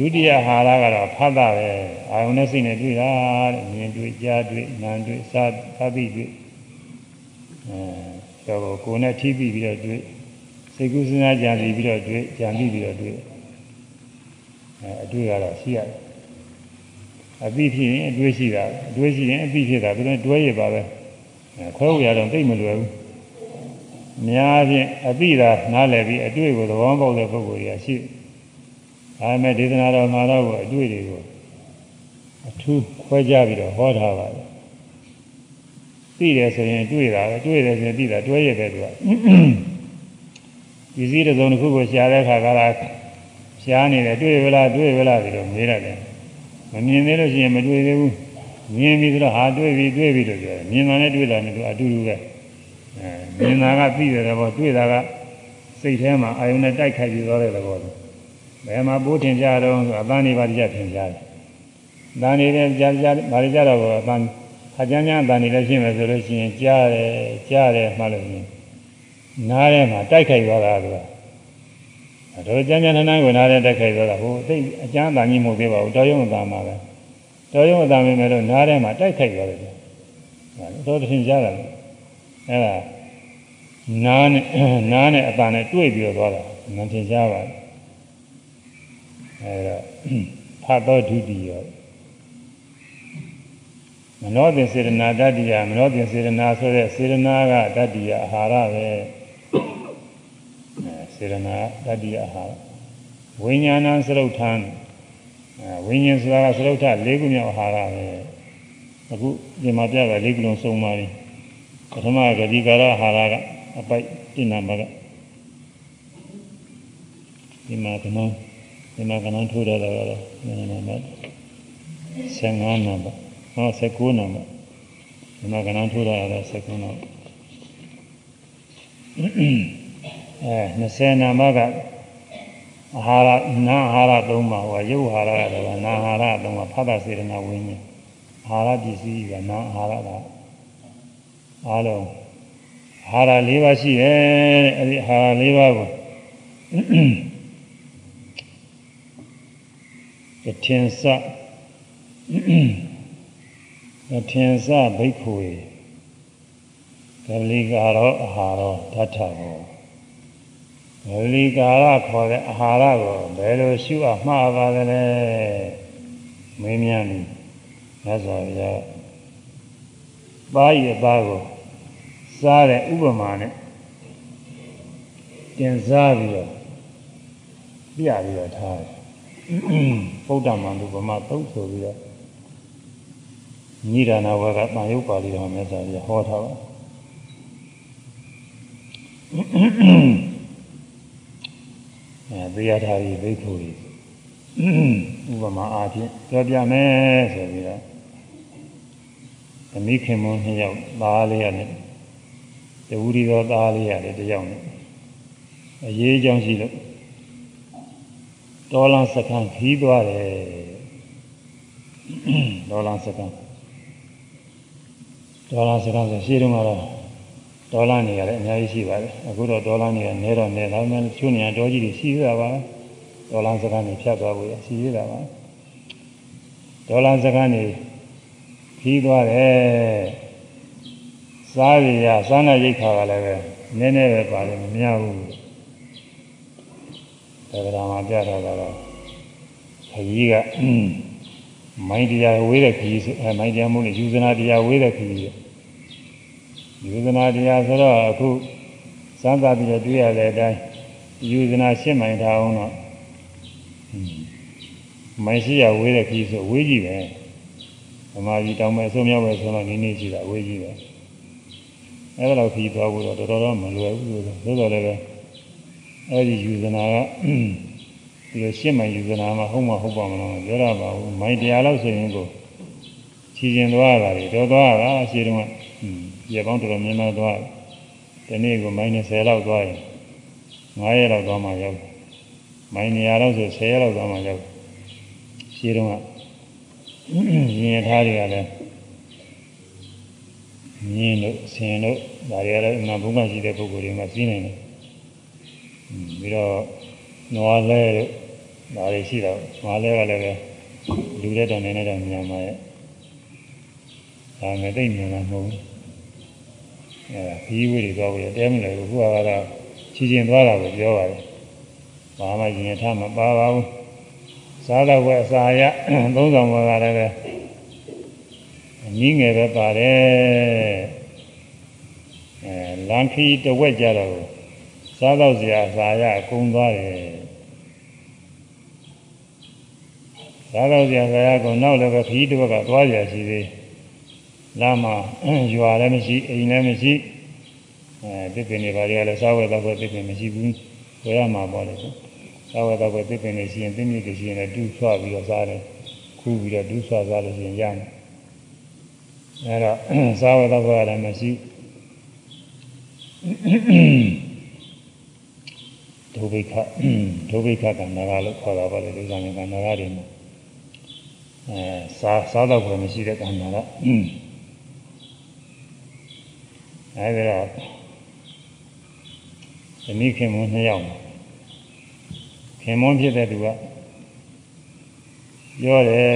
ဒုတိယဟာရကတော့ဖတ်တာပဲအာယုန်နဲ့စိတ်နဲ့တွေ့တာတဲ့မြင်တွေ့ကြားတွေ့နားတွေ့စားသတိတွေ့အဲတော့ကိုယ်နဲ့ထိပြီးပြီးတော့တွေ့စိတ်ကူးစဉ်းစားကြံပြီးပြီးတော့တွေ့ကြံပြီးပြီးတော့တွေ့အဲအတွေ့ကတော့ရှိရတယ်အသိဖြစ်ရင်အတွေ့ရှိတာအတွေ့ရှိရင်အသိဖြစ်တာဒါနဲ့တွဲရပါပဲခွဲဝရတော့သိမလွယ်ဘူးအများဖြင့်အသိသာနားလည်ပြီးအတွေ့ကိုသဘောပေါက်တဲ့ပုဂ္ဂိုလ်ကြီးရှိတယ် ဒါမဲ့ဒေသနာတော်မှာတော့အတွေ့တွေကိုအထူးခွဲခြားပြီးတော့ဟောထားပါတယ်သိတယ်ဆိုရင်တွေ့တာပဲတွေ့တယ်ဆိုရင်သိတာတွဲရပဲသူကဒီစည်းတစ်စုံတစ်ခုကိုရှားတဲ့အခါကလာရှားနေတယ်တွေ့ရလားတွေ့ရလားပြီးတော့မေးရတယ်မမြင်သေးလို့ရှိရင်မတွေ့သေးဘူးမြင်ပြီဆိုတော့ဟာတွေ့ပြီတွေ့ပြီလို့ပြောတယ်မြင်တာနဲ့တွေ့တာနဲ့သူအတူတူပဲအဲမြင်တာကသိတယ်တော့တွေ့တာကစိတ်ထဲမှာအာယုန်နဲ့တိုက်ခိုက်ပြီးသွားတဲ့သဘောပဲ ဘယ်မှာပိုးထင်ကြတော့ဆိုအပန်းနေပါကြထင်ကြတယ်။ဒါနေတဲ့ကြားကြားဘာတွေကြတော့အပန်းအကျမ်းကျမ်းအပန်းနေလည်းရှင်းမယ်ဆိုလို့ရှိရင်ကြားတယ်ကြားတယ်မှလို့ရှိရင်နားထဲမှာတိုက်ခိုက်သွားတာကအဲဒါကျမ်းကျမ်းထထကိုနားထဲတိုက်ခိုက်သွားတာဟိုအသိအကျမ်းအပန်းကြီးမဟုတ်သေးပါဘူးတော်ရုံအပန်းမှာပဲတော်ရုံအပန်းပဲလို့နားထဲမှာတိုက်ခိုက်သွားတယ်။ဒါတော့ထင်ကြတယ်အဲဒါနားနဲ့နားနဲ့အပန်းနဲ့တွေ့ပြီးတော့သွားတာမထင်ရှားပါဘူး အဲတော့ဖတ်တော်ဒုတိယမနောတင်စေရနာတတ္တိယမနောတင်စေရနာဆိုတဲ့စေရနာကတတ္တိယအာဟာရပဲအဲစေရနာတတ္တိယအာဟာရဝိညာဏံသရုတ်ထံအဲဝိညာဉ်ဆိုတာကသရုတ်ထ၄ခုမြောက်အာဟာရပဲအခုဒီမှာပြတာ၄ခုလုံးစုံပါပြီပထမကတိကာရအာဟာရကအပိုက်ပြနာမကဒီမှာကနန်း ဒီမှာကနန်းထိုးရတာကတော့နည်းနည်းမှ15နံပါတ်ဟော19နံပါတ်ဒီမှာကနန်းထိုးရတာ19နံပါတ်အဲ20နံပါတ်ကအာဟာရနာအာဟာရသုံးပါဟိုရုပ်အာဟာရကတော့နာအာဟာရသုံးပါဖတ်တာစေရနာဝိညာဉ်အာဟာရပစ္စည်းကနာအာဟာရကအားလုံးအာဟာရ၄ပါးရှိတယ်တဲ့အဲဒီအာဟာရ၄ပါးကိုတ ထင်စတထင်စဘိက္ခုေကလိကာရောအာဟာရောဓာတ်ထရောကလိကာရခေါ်တဲ့အာဟာရကိုဘယ်လိုရှုအပ်မှားပါသလဲမင်းများပြီမြတ်စွာဘုရားပါးရဲ့ပါးကိုစားတဲ့ဥပမာနဲ့တင်စားပြီးတော့ပြပြီးတော့ထားတယ် ဗုဒ္ဓမန္တုဗမာသုတ်ဆိုပြီးတော့ညီရဏဝကတန်ရုပ်ပါဠိတော်မြတ်စွာဘုရားဟောထားပါအဲတရားထားပြီးဘိက္ခုကြီးဥပမာအားဖြင့်ပြောပြမယ်ဆိုပြီးတော့သမီးခင်မွန်းနှစ်ယောက်သားလေးရတယ်တဝူရီတော်သားလေးရတယ်တယောက်နဲ့အရေးအကြောင်းရှိလို့ ဒေါ်လာစကန်ခီးသွားတယ်ဒေါ်လာစကန်ဒေါ်လာစကန်ဆိုရှင်းတော့ကတော့ဒေါ်လာနေရတယ်အများကြီးရှိပါတယ်အခုတော့ဒေါ်လာနေရနဲတော့နဲဒါမှမဟုတ်ချိုးနေရဒေါ်ကြီးတွေရှိရပါဒေါ်လာစကန်နေဖြတ်သွားဖို့ရရှိရတာပါဒေါ်လာစကန်နေခီးသွားတယ်စားရရစားနာရိတ်ခါကလည်းပဲနည်းနည်းပဲပါတယ်မများဘူး ဒါကြမှာပြတာကတော့ခကြီးကမိုင်းတရားဝေးတဲ့ခကြီးအဲမိုင်းတရားမို့လို့ယူဇနာတရားဝေးတဲ့ခကြီးယူဇနာတရားဆိုတော့အခုစမ်းသာပြီးတော့တွေ့ရတဲ့အတိုင်းယူဇနာရှင်းမိုင်ထားအောင်တော့မိုင်းရှိရဝေးတဲ့ခကြီးဆိုဝေးကြီးပဲဓမ္မကြီးတောင်းမဲ့အဆုံးမြောက်ပဲဆိုတော့နည်းနည်းရှိတာဝေးကြီးပဲအဲ့ဒါတော့ခကြီးသွားဖို့တော့တော်တော်မလွယ်ဘူးလို့ဆိုတော့လည်းပဲ အဲ့ဒီယူဇနာကဒီလိုရှင်းမှယူဇနာမှာဟုတ်မဟုတ်ပါမလားပြောရပါဘူးမိုင်းတရားလောက်ဆိုရင်ကိုခြေကျင်သွားတာတွေတော်သွားတာအရှိတုန်းကရေပေါင်းတော်တော်များများသွားတယ်ဒီနေ့ကိုမိုင်း20လောက်သွားရင်9ရက်လောက်သွားမှရောက်မိုင်း200လောက်ဆို10ရက်လောက်သွားမှရောက်ရှိတုန်းကရင်ထားတွေကလည်းမြင်းတို့ဆင်တို့ဒါတွေလည်းအမှန်ဘုံကရှိတဲ့ပုဂ္ဂိုလ်တွေမှသိနိုင်တယ် ပြီးတော့နွားလဲတို့ဒါတွေရှိတော့နွားလဲကလည်းပဲလူတဲ့တောင်နေနေတဲ့ညမှာရဲ့ဒါငယ်သိမြင်မှာမဟုတ်ဘူးအဲခီးဝေးတွေသွားပြီးတဲမလဲဘူးခုကတော့ချီချင်းသွားတာကိုပြောပါတယ်ဘာမှရင်ထားမပါပါဘူးစားတော့ဝဲအစာရသုံးဆောင်ဘွားကလည်းပဲအနည်းငယ်ပဲပါတယ်အဲလန်ခီတဝက်ကြတော့ စားတော့စရာစာရအကုန်သွားတယ်စားတော့စရာစာရကိုနောက်လည်းပဲခီးတစ်ဘက်ကသွားကြရှိသေးလမ်းမှာရွာလည်းမရှိအိမ်လည်းမရှိအဲတစ်ပင်တွေဘာတွေကလည်းစားဝဲတော့တစ်ပင်မရှိဘူးဝယ်ရမှာပေါ့လေစားဝဲတော့တစ်ပင်တွေရှိရင်တင်းမြစ်တွေရှိရင်လည်းတူးဆွပြီးတော့စားတယ်ခူးပြီးတော့တူးဆွစားလို့ရှိရင်ရမယ်အဲတော့စားဝဲတော့လည်းမရှိ ဒုဗိခဒုဗိခကန္နာကလို့ခေါ်တာပါလေလူဆောင်ကန္နာကတွေမှာအဲစားစားတော့ဘယ်မရှိတဲ့ကန္နာကအဲဒီတော့သမီးခင်မွန်းနှစ်ယောက်ခင်မွန်းဖြစ်တဲ့သူကပြောတယ်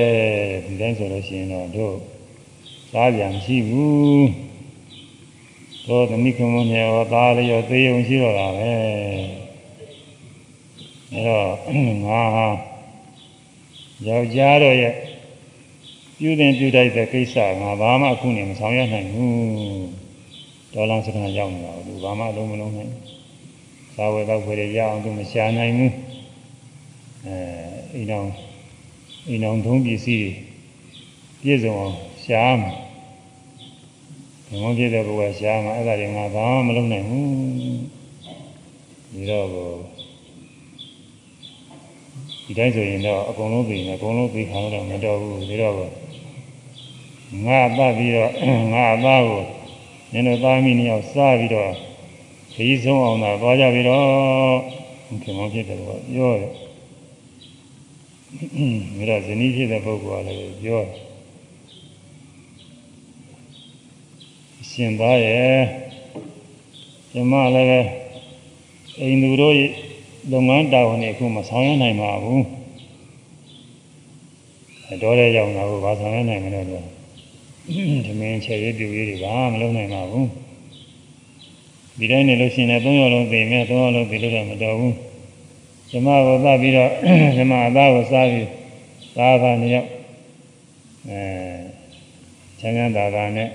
ဒီတိုင်းဆိုလို့ရှိရင်တော့တို့စားပြန်မရှိဘူးတို့သမီးခင်မွန်းနှစ်ယောက်သားလေးရောသေုံရှိတော့တာပဲ အဲတော့ငါဟာယောက်ျားတို့ရဲ့ပြုတင်ပြုတိုက်တဲ့ကိစ္စငါဘာမှအခုနေမဆောင်ရနိုင်ဘူးဒေါ်လာစကန်ရောက်နေတာသူဘာမှလုံးမလုံးနိုင်သာဝေတော့ဖွေရအောင်သူမရှာနိုင်ဘူးအဲအိမ်တော်အိမ်တော်သုံးပစ္စည်းပြည့်စုံအောင်ရှာမှာဒီမောပြည့်တဲ့ဘုရားရှာမှာအဲ့ဒါတွေငါဘာမှမလုံးနိုင်ဘူးဒီတော့ ဒီတိုင်းဆိုရင်တော့အကုန်လုံးသိနေအကုန်လုံးသိခံတော့မတော်ဘူးဒီတော့ငါအပ်ပြီးတော့ငါအသားကိုနင်တို့သားမိနှစ်ယောက်စားပြီးတော့ခရီးဆုံးအောင်သာသွားကြပြီးတော့ခင်မောဖြစ်တယ်ကွာပြောတယ်မြေတော့ဇနီးဖြစ်တဲ့ပုဂ္ဂိုလ်ကလည်းပြောတယ်ရှင်သားရဲ့ကျမလည်းပဲအိမ်သူတို့ လုပ်ငန်းတာဝန်တွေအခုမဆောင်ရနိုင်ပါဘူးတော်တဲ့ကြောင့်တော့ဘာဆောင်ရနိုင်မလဲတော့ဓမင်းချေရေးပြူရေးတွေဘာမလုပ်နိုင်ပါဘူးဒီတိုင်းနေလို့ရှိရင်သုံးယောက်လုံးသိမယ်သုံးယောက်လုံးသိလို့တော့မတော်ဘူးဇမကိုသတ်ပြီးတော့ဇမအသားကိုစားပြီးသားသားနှစ်ယောက်အဲချမ်းချမ်းသာသာနဲ့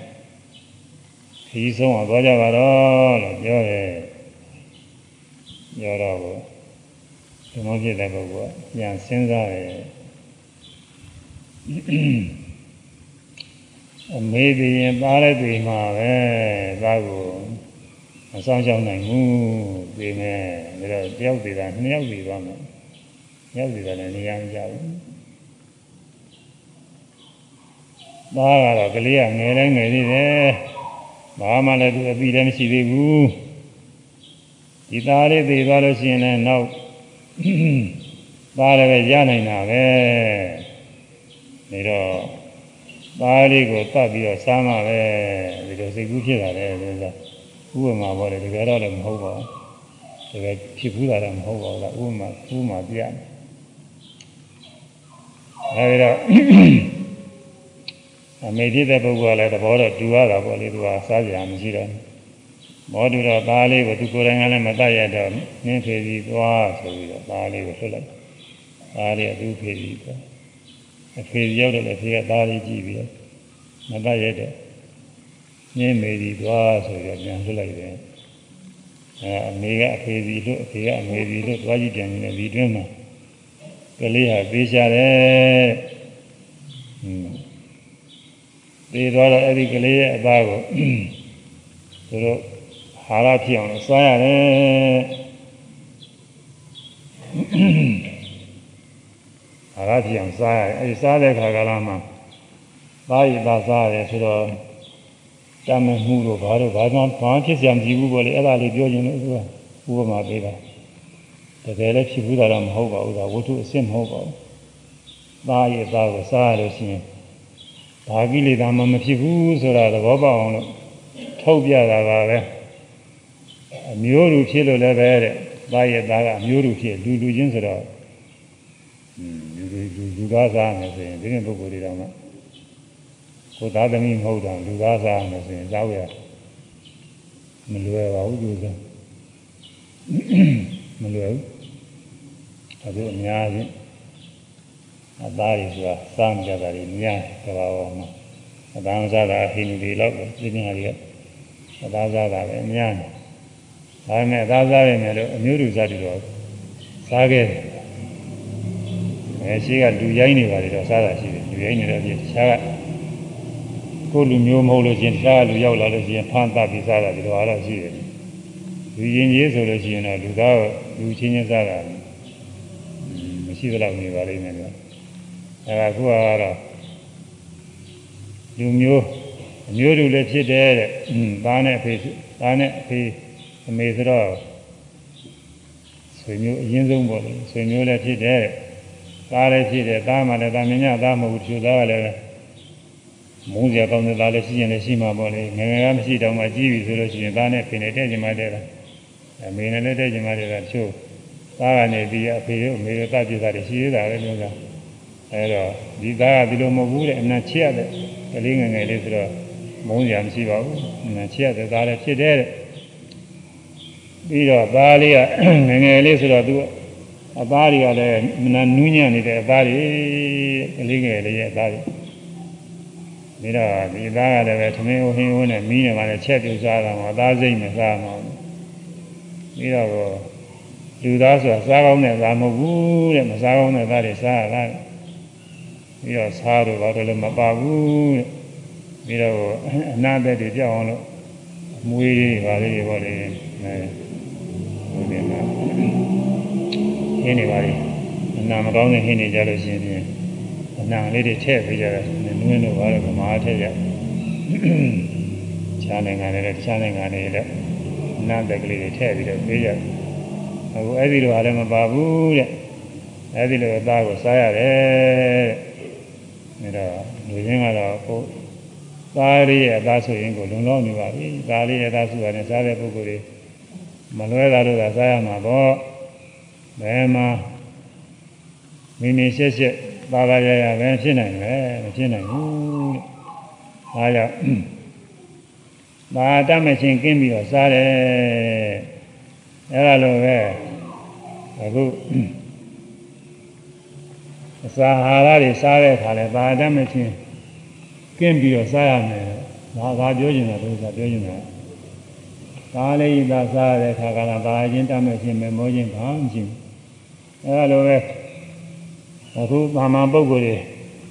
ခီးဆုံးအောင်သွားကြပါတော့လို့ပြောတယ်ပြောတော့ ဒီမောဖြစ်တဲ့ပုဂ္ဂိုလ်ကပြန်စဉ်းစားတယ်အမေဒီရင်သားတဲ့တွေမှာပဲသားကိုမဆောင်ရှောက်နိုင်ဘူးဒီမဲ့ဒါတော့တယောက်သေးတာနှစ်ယောက်သေးသွားမယ်ယောက်သေးတာလည်းနေရာမကြဘူးသားကတော့ကလေးကငယ်တိုင်းငယ်သေးတယ်ဘာမှလည်းသူအပြီးလည်းမရှိသေးဘူးဒီသားလေးသေးသွားလို့ရှိရင်လည်းနောက် သားလည်းပဲရနိုင်တာပဲဒါတော့သားလေးကိုတတ်ပြီးတော့စားမှပဲဒီလိုစိတ်ကူးဖြစ်တာလေဆိုတော့ဥပမာပေါ်တယ်တကယ်တော့လည်းမဟုတ်ပါဘူးတကယ်ဖြစ်ဘူးတာတော့မဟုတ်ပါဘူးလားဥပမာဥပမာပြရမယ်ဒါပြီးတော့အမေဖြစ်တဲ့ပုဂ္ဂိုလ်ကလည်းသဘောတော့တူရတာပေါ့လေသူကစားကြရမရှိတော့ မောတူတော့သားလေးကိုသူကိုယ်တိုင်ကလည်းမတတ်ရတော့နင်းဖေစီသွားဆိုပြီးတော့သားလေးကိုလွတ်လိုက်သားလေးကသူ့ဖေစီသွားအဖေရောက်တော့လည်းဖေကသားလေးကြည့်ပြီးတော့မတတ်ရတဲ့နင်းမေစီသွားဆိုပြီးတော့ပြန်လွတ်လိုက်တယ်အဲအမေကအဖေစီလွတ်အဖေကအမေစီလွတ်သွားကြည့်ပြန်နေတယ်ဒီတွင်းမှာကလေးဟာပေးရှာတယ်ဟွန်းပြီးတော့အဲ့ဒီကလေးရဲ့အသားကိုသူတို့ ဟာရဖြစ်အောင်လို့စားရတယ်ဟာရဖြစ်အောင်စားရတယ်အဲ့ဒီစားတဲ့ခါကလာမှာသားရည်သားစားရတယ်ဆိုတော့တမမှုတို့ဘာတို့ဘာမှဘာဖြစ်စရာမရှိဘူးပေါ့လေအဲ့ဒါလေးပြောရင်လည်းသူကဥပမာပေးတာတကယ်လည်းဖြစ်ဘူးတာတော့မဟုတ်ပါဘူးဒါဝတ္ထုအစစ်မဟုတ်ပါဘူးသားရည်သားကိုစားရလို့ရှိရင်ဘာကိလေသာမှမဖြစ်ဘူးဆိုတာသဘောပေါက်အောင်လို့ထုတ်ပြတာပါပဲ အမျိုးလူဖြစ်လို့လည်းပဲတဲ့သားရဲ့သားကအမျိုးလူဖြစ်လူလူချင်းဆိုတော့လူလူလူလူသားစားမယ်ဆိုရင်ဒီနေ့ပုဂ္ဂိုလ်တွေတော့မှကိုသားသမီးမဟုတ်တော့လူသားစားမယ်ဆိုရင်စားရမလွယ်ပါဘူးသူကမလွယ်ဘူးဒါကအများကြီးအသားတွေဆိုတာစားကြတာတွေများကဘာပေါ်မှာအသားစားတာအဟိနူတွေလောက်ပဲပြင်းပြင်းတွေကအသားစားတာပဲများတယ် ဒါပေမဲ့အသားစားရမယ်လို့အမျိုးလူစားတွေတော့စားခဲ့တယ်အဲရှိကလူရိုင်းနေပါတယ်တော့စားတာရှိတယ်လူရိုင်းနေတော့ပြတခြားကကိုလူမျိုးမဟုတ်လို့ရှင်တခြားလူရောက်လာလို့ရှိရင်ဖမ်းတတ်ပြီးစားတာဒီလိုအားတော့ရှိတယ်လူရင်ကြီးဆိုလို့ရှိရင်တော့လူသားလူချင်းချင်းစားတာမရှိသလောက်နေပါလိမ့်မယ်ကွာအဲဒါခုကတော့လူမျိုးအမျိုးတူလည်းဖြစ်တယ်တဲ့။อืมသားနဲ့အဖေသားနဲ့အဖေ အမေဆိုတော့ဆွေမျိုးအရင်ဆုံးပေါ့လေဆွေမျိုးလည်းဖြစ်တယ်။သားလည်းဖြစ်တယ်သားမှလည်းသားမင်းညသားမဟုတ်ဘူးသူသားကလည်းမုန်းကြကောင်းတဲ့သားလည်းရှိရင်လည်းရှိမှာပေါ့လေငယ်ငယ်ကမရှိတော့မှကြီးပြီဆိုလို့ရှိရင်သားနဲ့ဖေနဲ့တဲ့ကျင်မှတဲ့လားအမေနဲ့လည်းတဲ့ကျင်မှတဲ့လားချို့သားကနေပြီးအဖေတို့အမေတို့တတ်ပြတာတွေရှိသေးတာပဲလို့ဆိုတာအဲတော့ဒီသားကဒီလိုမဟုတ်ဘူးတဲ့အမှန်ချစ်ရတဲ့ကလေးငယ်ငယ်လေးဆိုတော့မုန်းစရာမရှိပါဘူးအမှန်ချစ်ရတဲ့သားလည်းဖြစ်တယ်တဲ့ ပြီးတော့သားလေးကငယ်ငယ်လေးဆိုတော့သူအသားတွေကလည်းမနာနူးညံ့နေတဲ့အသားတွေကလေးငယ်လေးရဲ့အသားတွေပြီးတော့ဒီသားကလည်းပဲသမင်းဟင်းဟင်းနဲ့မီးနဲ့မှလည်းချက်ပြစားတာမှာသားစိမ့်နဲ့စားမှာပြီးတော့လူသားဆိုတာစားကောင်းတဲ့သားမဟုတ်ဘူးတဲ့မစားကောင်းတဲ့သားတွေစားရတာပြီးတော့စားတော့ဘာလို့လဲမပါဘူးတဲ့ပြီးတော့အနာသက်တွေကြောက်အောင်လို့မွေးတွေပါလေးတွေပေါ့လေအဲ ဟုတ်တယ်နော်ဟင်းနေပါလေအနာမကောင်းတဲ့ဟင်းတွေကြလို့ရှိရင်အနာလေးတွေထည့်ပေးကြတယ်နွင်းတို့ဘာလို့ကမာထည့်ကြခြားနိုင်ငံတွေလည်းတခြားနိုင်ငံတွေလည်းအနာသက်ကလေးတွေထည့်ပြီးတော့ပေးကြတယ်အခုအဲ့ဒီလိုအားလည်းမပါဘူးတဲ့အဲ့ဒီလိုအသားကိုစားရတယ်တဲ့ဒါတော့လူရင်းကတော့ကိုသားလေးရဲ့အသားဆိုရင်ကိုလုံလောက်နေပါပြီသားလေးရဲ့အသားဆိုရတယ်စားတဲ့ပုဂ္ဂိုလ်တွေ မလွဲတာလို့သာစားရမှာပေါ့ဘယ်မှာမိမိရှက်ရှက်သာသာရရပဲဖြစ်နိုင်တယ်မဖြစ်နိုင်ဘူးတဲ့ဒါကြောင့်ဒါတတ်မချင်းကင်းပြီးတော့စားတယ်အဲ့ဒါလိုပဲအခုအစာဟာရတွေစားတဲ့အခါလဲဒါတတ်မချင်းကင်းပြီးတော့စားရမယ်ဒါသာပြောချင်တာဒုစရပြောချင်တာ ဒါလေးသာစားတဲ့အခါကလည်းဒါချင်းတတ်မချင်းမမောချင်းဘာမှမရှိဘူးအဲ့ဒါလိုပဲအခုသာမန်ပုဂ္ဂိုလ်တွေ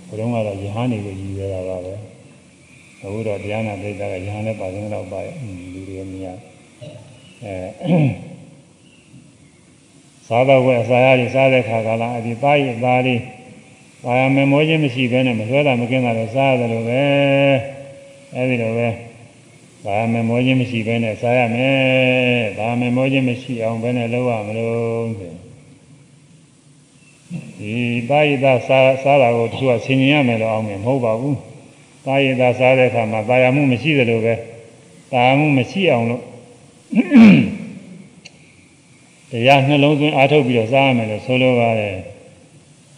ဘုရုံးကတော့ယဟန်တွေကိုရည်ရွယ်တာပါပဲအခုတော့တရားနာပိဋကကယဟန်နဲ့ပါစင်းတော့ပါရဲ့လူတွေမြင်ရအဲစားတော့ဝဲအစာရတွေစားတဲ့ခါကလာအဒီသားရသားလေးပါရမမောခြင်းမရှိဘဲနဲ့မဆွဲတာမကင်းတာလည်းစားရတယ်လို့ပဲအဲဒီလိုပဲ ဘာမမောခြင်းမရှိဘဲနဲ့စားရမယ်ဘာမမောခြင်းမရှိအောင်ဘဲနဲ့လုပ်ရမလို့ဆိုဒီတာယိတာစားစားတာကိုသူကဆင်ញင်ရမယ်လို့အောင်မယ်မဟုတ်ပါဘူးတာယိတာစားတဲ့အခါမှာတာယာမှုမရှိသလိုပဲတာယာမှုမရှိအောင်လို့တရားနှလုံးသွင်းအားထုတ်ပြီးတော့စားရမယ်လို့ဆိုလိုပါတယ်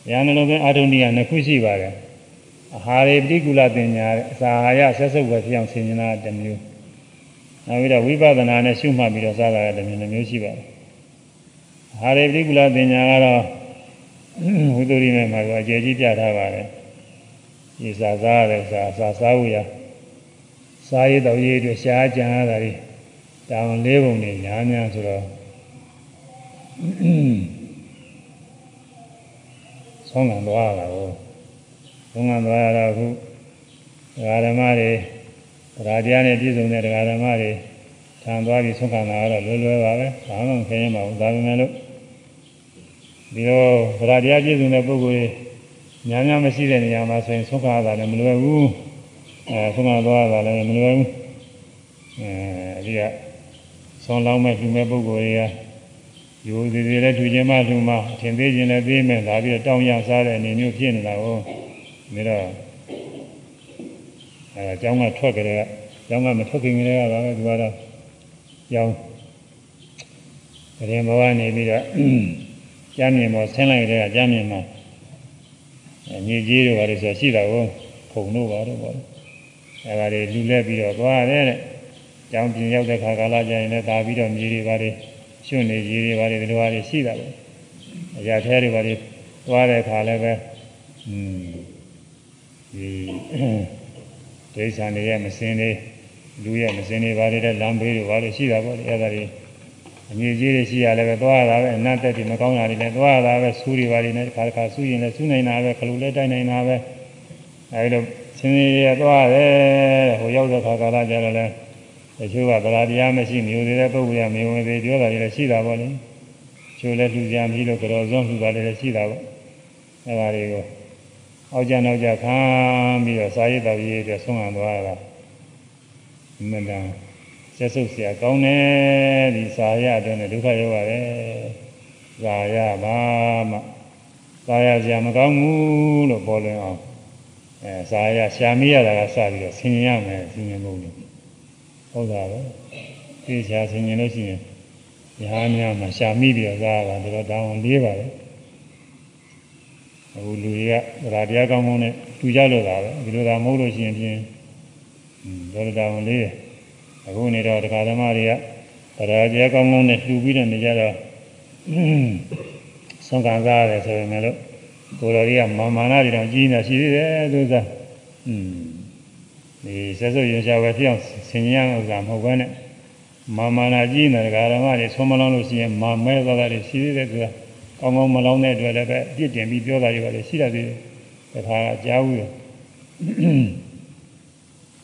တရားနှလုံးသွင်းအားထုတ်နည်းကနှစ်ခုရှိပါတယ်အာဟာရေပฏิကူလပညာအစာအာရဆက်စုပ်ပဲဖြစ်အောင်ဆင်ញင်တာတစ်မျိုး နောက်ပြီးတော့ဝိပဿနာနဲ့ရှုမှတ်ပြီးတော့စားတာတစ်မျိုးတစ်မျိုးရှိပါတယ်အာဟာရေပฏิကူလပညာကတော့ဝိသုရိမေမှာကအကျေကြီးပြထားပါတယ်ဒီစာစားရတယ်စာစာစားဝရစားရတော့ရေးအတွက်ရှားကြံရတာတွေတောင်လေးပုံနေညာများဆိုတော့ဆောင်းငံသွားတာကိုဆောင်းငံသွားရတော့အခုဒကာဓမ္မတွေတ ရားတရားနဲ့ပြည့်စုံတဲ့ဒကာဓမ္မတွေထံသွားပြီးဆုံးခံတာကတော့လွယ်လွယ်ပါပဲဘာမှမခရင်ပါဘူးဒါပေမဲ့လို့ဒီလိုဗราတရားပြည့်စုံတဲ့ပုဂ္ဂိုလ်တွေများများမရှိတဲ့နေရာမှာဆိုရင်ဆုံးခံရတာလည်းမလွယ်ဘူးအဲဆုံးခံသွားရတာလည်းမလွယ်ဘူးအဲဒီကဆုံးလောင်းမဲ့လူမဲ့ပုဂ္ဂိုလ်တွေကယူစီစီလည်းထူခြင်းမထူမှအထင်သေးခြင်းလည်းသေးမယ်ဒါပြီးတော့တောင်းရစားတဲ့အနေမျိုးဖြစ်နေတာကိုဒါတော့ အဲအကြောင်းကထွက်ကြတဲ့ကအကြောင်းကမထွက်ခင်ကလေးကပါပဲဒီကတော့ကြောင်းတရင်ဘဝနေပြီးတော့ကျမ်းမြင်ပေါ်ဆင်းလိုက်တဲ့ကကျမ်းမြင်မှာညီကြီးတို့ဘာလို့ဆိုရှိတာကိုခုံတို့ဘာလို့ပေါ့အဲဒါတွေလူလဲပြီးတော့သွားတယ်တဲ့ကျောင်းပြင်ရောက်တဲ့ခါကာလကျရင်လည်းဒါပြီးတော့မြေတွေဘာတွေရွှွနေကြီးတွေဘာတွေဒီလိုဟာတွေရှိတာပဲအရာထဲတွေဘာတွေသွားတဲ့ခါလည်းပဲอืมဒီ ဒိဋ္ဌာန်တွေရဲ့မစင်းတွေလူရဲ့မစင်းတွေဘာတွေတဲ့လမ်းဘေးတွေဘာတွေရှိတာပေါ့လေအဲဒါတွေအမြင့်ကြီးတွေရှိရလည်းပဲသွားရတာပဲအနတ်တက်တွေမကောင်းတာတွေလည်းသွားရတာပဲဆူးတွေဘာတွေနဲ့တစ်ခါတစ်ခါဆူးရင်လည်းဆူးနိုင်တာပဲခလူလည်းတိုက်နိုင်တာပဲအဲဒီလိုစင်းတွေရသွားတယ်ဟိုရောက်တဲ့ခါကာလကျတော့လည်းတချို့ကဗလာတရားမရှိမျိုးသေးတဲ့ပုဂ္ဂိုလ်ကမေဝင်သေးပြောတာတွေလည်းရှိတာပေါ့လေချို့လည်းလှူကြပြီးလို့ကြော်စွန်းလှူတာတွေလည်းရှိတာပေါ့အဲဒါတွေကို အောက်ကြနောက်ကြခံပြီးတော့စာရေးတော်ရေးအတွက်ဆုံးခံသွားရတာမန္တန်ဆက်စုပ်เสียကောင်းတယ်ဒီစာရအတွက်နဲ့ဒုက္ခရောက်ရတယ်စာရပါမှစာရစရာမကောင်းဘူးလို့ပေါ်လွင်အောင်အဲစာရရှာမိရတာကစပြီးတော့ဆင်ញင်ရမယ်ဆင်ញင်မှုလို့ဟုတ်တာပဲသိချာဆင်ញင်လို့ရှိရင်ညာများမှာရှာမိပြီးတော့စားတာတော့တောင်းလေးပါပဲ အခုလူတွေကဗရာတရားကောင်းကောင်းနဲ့တူကြလို့သာပဲဒီလိုသာမဟုတ်လို့ရှိရင်ဖြင့်ဒေါရတာဝန်လေးအခုနေတော့တရားဓမ္မတွေကဗရာတရားကောင်းကောင်းနဲ့တူပြီးတော့နေကြတော့ဆုံးခံစားရတယ်ဆိုရင်လည်းကိုယ်တော်ကြီးကမာမာနာတွေတော့ကြီးနေရှိသေးတယ်သူစားอืมဒီဆက်စုပ်ရင်ရှားပဲဖြစ်အောင်ဆင်ញံဥစ္စာမဟုတ်ဘဲနဲ့မာမာနာကြီးနေတဲ့ဓမ္မတွေဆုံးမလုံးလို့ရှိရင်မာမဲသွားတာတွေရှိသေးတယ်သူက ကောင်းကောင်းမလောင်းတဲ့အတွက်လည်းပဲအပြစ်တင်ပြီးပြောတာတွေပါလေရှိတတ်သေးတယ်တခါကကြားဘူးတယ်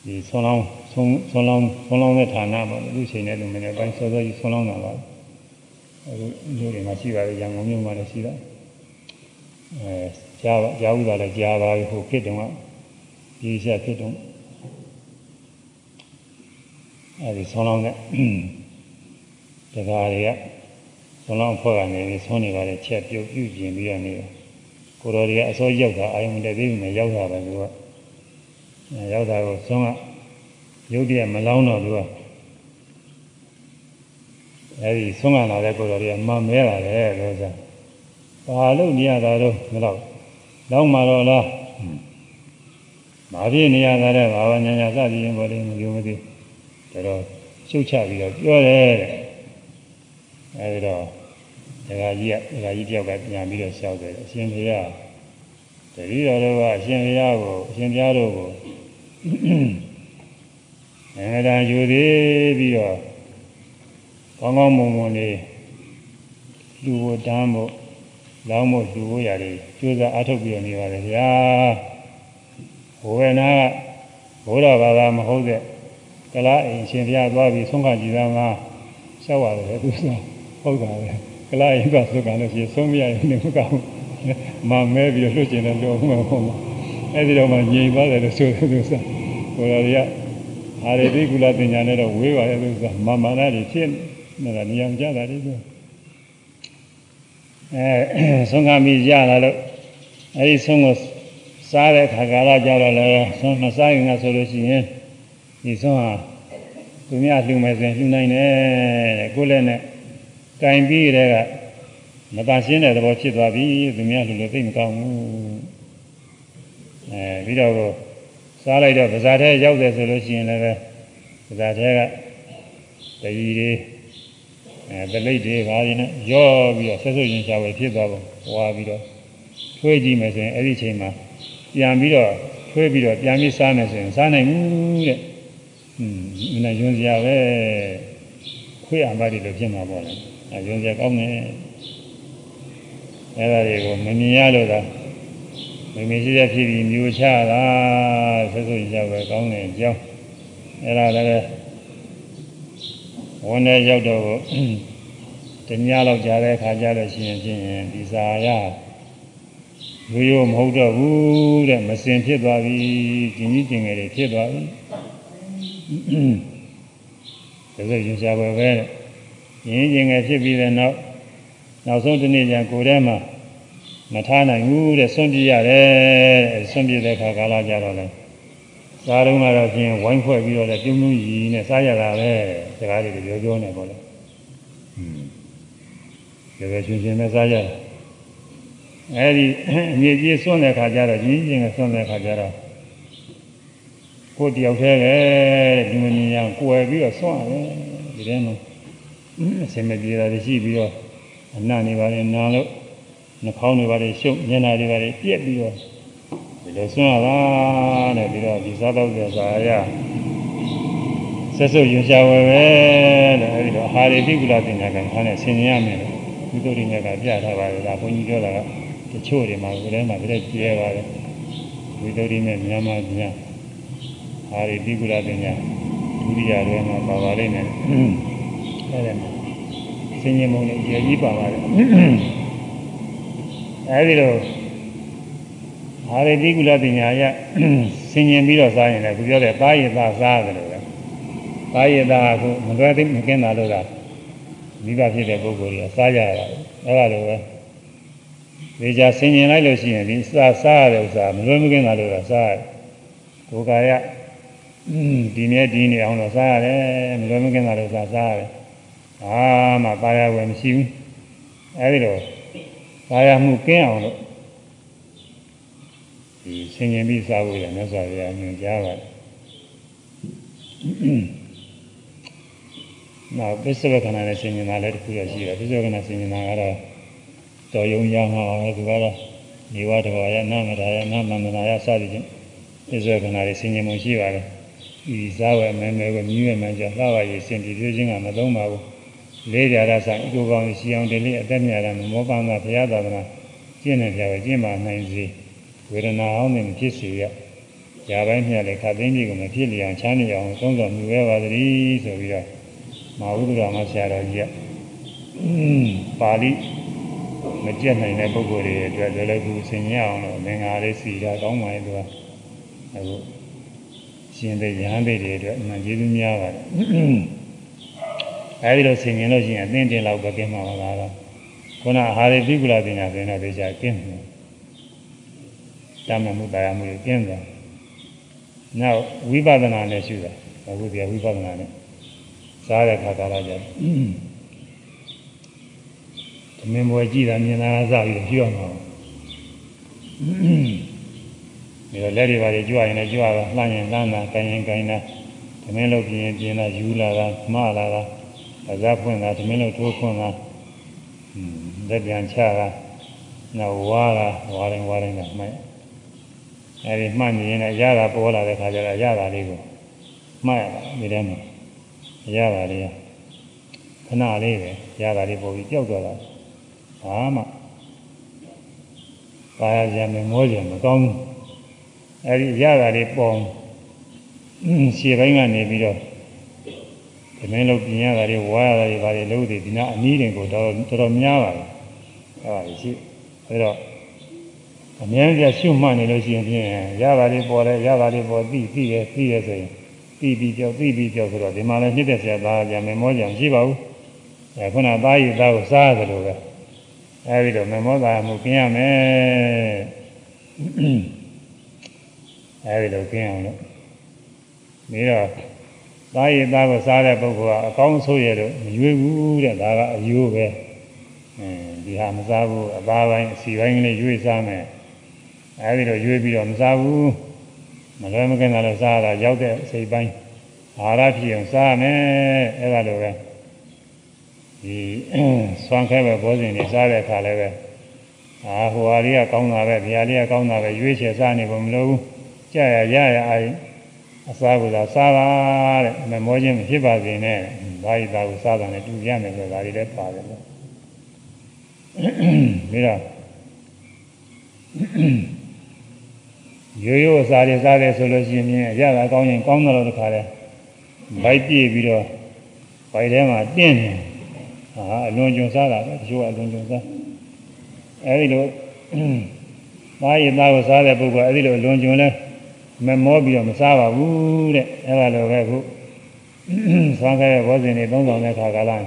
ဒီဆုံးလောင်းဆုံးဆုံးလောင်းဆုံးလောင်းတဲ့ဌာနမှာလူချိန်နဲ့လူမင်းနဲ့ပိုင်းစောစောကြီးဆုံးလောင်းတာပါအခုလူတွေမှာရှိပါတယ်ရန်ကုန်မြို့မှာလည်းရှိတာအဲကြားကြားဘူးတာလည်းကြားပါပြီဟိုဖြစ်တုန်းကဒီဆက်ဖြစ်တုန်းအဲဒီဆုံးလောင်းတဲ့တကားတွေက ဆုံးလောင်းဖွဲ့ကနေပြီးဆုံးနေပါလေချက်ပြုတ်ပြုတ်ကျင်ပြီးရနေတယ်ကိုတော်တွေကအစောရောက်တာအာယုံတက်သေးပြီမရောက်တာပဲသူကရောက်တာကိုဆုံးကရုပ်တည်းမလောင်းတော့သူကအဲဒီဆုံးကလာတဲ့ကိုတော်တွေကမမဲလာတယ်လို့ဆိုဘာလို့နေရတာတော့မတော့လောင်းမှာတော့လားမာဖြစ်နေရတာတဲ့ဘာဝညာညာစသည်ရင်ပေါ်လေးမယုံမသိတော်ရှုတ်ချပြီးတော့ပြောတယ်တဲ့ အဲဒီတော့ဒကာကြီးကဒကာကြီးတယောက်ကပြန်ပြီးတော့ရှောက်တယ်အရှင်ဘုရားတတိတော်တို့ကအရှင်ဘုရားကိုအရှင်ဘုရားတို့ကိုအမှန်တန်ယူသေးပြီးတော့ကောင်းကောင်းမွန်မွန်လေးလူဖို့တန်းဖို့လောင်းဖို့လူဖို့ရတယ်ကျိုးစားအထုတ်ပြီးတော့နေပါလေဗျာဘဝနာကဘုရားဘာသာမဟုတ်တဲ့ကလားအိမ်ရှင်ဘုရားသွားပြီးဆုံးခကြည်သားမှာရှောက်ရတယ်သူဆို ဟုတ်တာပဲကလားအိမ်ကသုကံလို့ရှိရင်ဆုံးမရရင်လည်းမကောင်းမမဲပြီးတော့လွတ်ကျင်တယ်လို့မှမဟုတ်ဘူးအဲ့ဒီတော့မှငြိမ်သွားတယ်လို့ဆိုတယ်သူဆိုဘုရားကြီးကအာရတိကုလပညာနဲ့တော့ဝေးပါရဲ့သူဆိုမမာနတွေဖြစ်နေတာနေရာကြတာလေသူအဲဆုံးခမိရလာလို့အဲ့ဒီဆုံးကိုစားတဲ့ခါကာလကြတော့လည်းဆုံးမစားရင်ကဆိုလို့ရှိရင်ဒီဆုံးဟာသူများလှူမယ်ဆိုရင်လှူနိုင်တယ်တဲ့ကိုယ်လည်းနဲ့ ကင်ပြီးတဲ့ကမတန်ရှင်းတဲ့သဘောဖြစ်သွားပြီသူများလှူလို့သိမကောင်းဘူးအဲပြီးတော့စားလိုက်တော့ဗဇာထဲရောက်တယ်ဆိုလို့ရှိရင်လည်းဗဇာထဲကတကြီးတွေအဲတလိတ်တွေဘာတွေနဲ့ရောပြီးတော့ဆက်ဆွရင်ရှားပဲဖြစ်သွားပုံဝါပြီးတော့ထွေးကြည့်မယ်ဆိုရင်အဲ့ဒီချိန်မှာပြန်ပြီးတော့ထွေးပြီးတော့ပြန်ပြီးစားမယ်ဆိုရင်စားနိုင်ဘူးတဲ့อืมမနဲ့ယွန်းစရာပဲခွေးအမတွေလို့ဖြစ်မှာပေါ့လေ အဲယွန်းစရာကောင်းတယ်အဲ့ဒါတွေကိုမမြင်ရလို့သာမမြင်ရှိတဲ့ဖြစ်ပြီးမျိုးချတာဆက်ဆွရင်ရှားပဲကောင်းတယ်အကြောင်းအဲ့ဒါလည်းဝန်ထဲရောက်တော့တညလောက်ကြာတဲ့အခါကျတော့ရှင်ဖြင့်ဒီစာရရိုးရိုးမဟုတ်တော့ဘူးတဲ့မစင်ဖြစ်သွားပြီကျင်ကြီးကျင်ငယ်တွေဖြစ်သွားပြီဒါဆိုရင်ရှားပဲပဲ ရင်းကျင်ငယ်ဖြစ်ပြီးတဲ့နောက်နောက်ဆုံးတစ်နေ့ကျကိုယ်ထဲမှာမထားနိုင်ဘူးတဲ့ဆွန့်ပြရတယ်ဆွန့်ပြတဲ့အခါကာလကြတော့လည်းစားတော့ကတော့ဖြင့်ဝိုင်းဖွဲ့ပြီးတော့လည်းပြုံးပြုံးရီနဲ့စားရတာပဲစကားတွေပြောပြောနေပေါ့လေอืมဒါပဲရှင်ရှင်နဲ့စားရတယ်အဲဒီအမြင့်ကြီးဆွန့်တဲ့ခါကျတော့ကြီးကြီးငယ်ဆွန့်တဲ့ခါကျတော့ကိုတယောက်တည်းပဲဒီမမြင်ရကိုယ်ပြီးတော့ဆွန့်ရတယ်ဒီထဲမှာ အစင်မပြေတာရှိပြီးတော့အနံ့နေပါလေနာလို့နှာခေါင်းတွေပါလေရှုပ်မျက်နှာတွေပါလေပြက်ပြီးတော့ဒီလိုဆွမ်းရတာတဲ့ပြီးတော့ဒီစားတော့ကြစာရဆက်စုပ်ရင်ရှားဝယ်ပဲတဲ့အဲဒီတော့အာရိတိကုလတင်ညာကံခါနဲ့ဆင်ញင်ရမယ်လို့ဒီတို့တွေနဲ့ကပြထားပါတယ်ဒါဘုန်းကြီးပြောတာကတချို့တွေမှာကိုယ်ထဲမှာပြည့်ကျဲပါတယ်ဒီတို့တွေနဲ့မြန်မာပြန်အာရိတိကုလတင်ညာဒုတိယရဲမှာပါပါလိမ့်မယ် အဲဒီမှာဆင်ញင်မုံနဲ့ရေကြီးပါပါတယ်အဲဒီတော့အာရတိကုလပညာရဆင်ញင်ပြီးတော့စားရင်လည်းခုပြောတဲ့သားရည်သားစားတယ်လို့ပဲသားရည်သားကမလွယ်သိမကင်းတာလို့လားမိဘဖြစ်တဲ့ပုဂ္ဂိုလ်ကြီးကစားကြရတာအဲ့ဒါလိုပဲဒီကြဆင်ញင်လိုက်လို့ရှိရင်ဒီစားစားရတဲ့ဥစ္စာမလွယ်မကင်းတာလို့လားစားရတယ်ကိုယ်ကာယဒီမြဲဒီနေအောင်လို့စားရတယ်မလွယ်မကင်းတာလို့စားစားရတယ် အာမှပါရဝယ်မရှိဘူးအဲဒီတော့ပါရမှုကင်းအောင်လို့ဒီဆင်ခြင်ပြီးစားဖို့လည်းမြတ်စွာဘုရားညွှန်ကြားပါတယ်နောက်ပစ္စဝကနာနဲ့ဆင်ခြင်တာလည်းတစ်ခုရရှိတယ်ပစ္စဝကနာဆင်ခြင်တာကတော့တော်ယုံရမှာပဲသူကတော့နေဝတဘာယနာမရာယနာမန္တနာယစသည်ဖြင့်ပစ္စဝကနာတွေဆင်ခြင်မှုရှိပါတယ်ဒီဇာဝယ်မဲမဲကိုမြည်ရမှကြောင့်လှဝရည်စင်တည်ပြခြင်းကမသုံးပါဘူး လေးကြရဆိုင်အကိုကောင်းရှိအောင်တလေးအသက်မြတ်တာမောပန်းသာဘုရားသာသနာကျင့်နေကြပဲကျင့်ပါနိုင်စေဝေဒနာအောင်နေဖြစ်စေရຢာပိုင်းမြတ်လေခသိင်းကြီးကိုမဖြစ်လျအောင်ချမ်းမြေအောင်သုံးတော်မူရပါသတည်းဆိုပြီးတော့မဟာဝိဒရာမဆရာတော်ကြီးကပါဠိမကြက်နိုင်တဲ့ပုဂ္ဂိုလ်တွေအတွက်လည်းလည်းခုဆင်ញအောင်လို့မင်္ဂလာလေးစီတာကောင်းပါရဲ့သူကအခုရှင်တဲ့ရဟန်းတွေတွေအတွက်အမှန်ကျေးဇူးများပါတယ် အဲဒီလိုဆင်ញင်လို့ရှိရင်အသင်းတင်လောက်ပဲကင်းမှာပါလားခုနအာဟာရပိကုလပညာဆိုရင်တော့ဒေချာကင်းတယ်တမမှုတရားမှုကင်းတယ်နောက်ဝိပဿနာနဲ့ရှုတာအခုဒီဝိပဿနာနဲ့စားတဲ့ခါကာလကျသမင်ဘွယ်ကြည့်တာမြင်တာစပြီးတော့ပြောမှာဒီတော့လက်တွေပါကြွရင်လည်းကြွတာလှမ်းရင်လှမ်းတာကိုင်ရင်ကိုင်တာသမင်လို့ပြင်းရင်ပြင်းတာယူလာတာမှားလာတာ အစားဖွင့်တာသမင်လို့ထိုးဖွင့်တာလက်ပြန်ချတာနောက်ဝါတာဝါရင်ဝါရင်ကမှတ်အဲဒီမှတ်နေရင်လည်းရတာပေါ်လာတဲ့ခါကျတော့ရတာလေးကိုမှတ်ရတာဒီထဲမှာရတာလေးခဏလေးပဲရတာလေးပေါ်ပြီးကြောက်သွားတာဘာမှပါရကြမယ်မောကြမကောင်းဘူးအဲဒီရတာလေးပေါ်ရှေ့ပိုင်းကနေပြီးတော့ ဒီမင်းလို့ပြင်ရတာတွေဝါရတာတွေဘာတွေလို့ဒီနာအနည်းတင်ကိုတော့တော်တော်များပါတယ်အဲဒါရှိအဲတော့အများကြီးရှုမှတ်နေလို့ရှိရင်ဖြင့်ရတာတွေပေါ်တယ်ရတာတွေပေါ်သိသိရသိရဆိုရင်သိပြီးကြောက်သိပြီးကြောက်ဆိုတော့ဒီမှာလည်းနှစ်သက်ဆရာသားကြမယ်မောကြမရှိပါဘူးအဲခုနသားရည်သားကိုစားရတယ်လို့ပဲအဲဒီတော့မမောသားမှုกินရမယ်အဲဒီလိုกินအောင်လို့ပြီးတော့ သားရည်သားကိုစားတဲ့ပုဂ္ဂိုလ်ကအကောင်းဆိုးရတော့မရွေးဘူးတဲ့ဒါကအယိုးပဲအဲဒီဟာမစားဘူးအသားပိုင်းအစီပိုင်းကလေးရွေးစားမယ်အဲဒီတော့ရွေးပြီးတော့မစားဘူးမလွယ်မကင်းတာလည်းစားတာရောက်တဲ့စိတ်ပိုင်းအာရဖြစ်အောင်စားမယ်အဲဒါလိုပဲဒီဆွမ်းခဲပဲဘောဇင်တွေစားတဲ့အခါလည်းပဲအာဟိုဟာလေးကကောင်းတာပဲဒီဟာလေးကကောင်းတာပဲရွေးချယ်စားနေဖို့မလိုဘူးကြာရရရအာ အစားကိုသာစားပါတဲ့မမောခြင်းမဖြစ်ပါစေနဲ့ဘာဤသာကိုစားတာနဲ့တူရမယ်ဆိုတာဒါတွေလည်းပါတယ်လို့ပြီးတော့ရိုးရိုးအစာတွေစားတယ်ဆိုလို့ရှိရင်ရတာကောင်းရင်ကောင်းတယ်လို့တခါလဲဗိုက်ပြည့်ပြီးတော့ဗိုက်ထဲမှာတင်းနေဟာအလွန်ကျွံစားတာပဲတချို့ကအလွန်ကျွံစားအဲဒီလိုသားရည်သားကိုစားတဲ့ပုဂ္ဂိုလ်အဲဒီလိုအလွန်ကျွံလဲ မမောပြီးတော့မစားပါဘူးတဲ့အဲဒါလိုပဲခုဆွမ်းခဲ့တဲ့ဘောဇင်တွေသုံးဆောင်တဲ့ခါကလာတ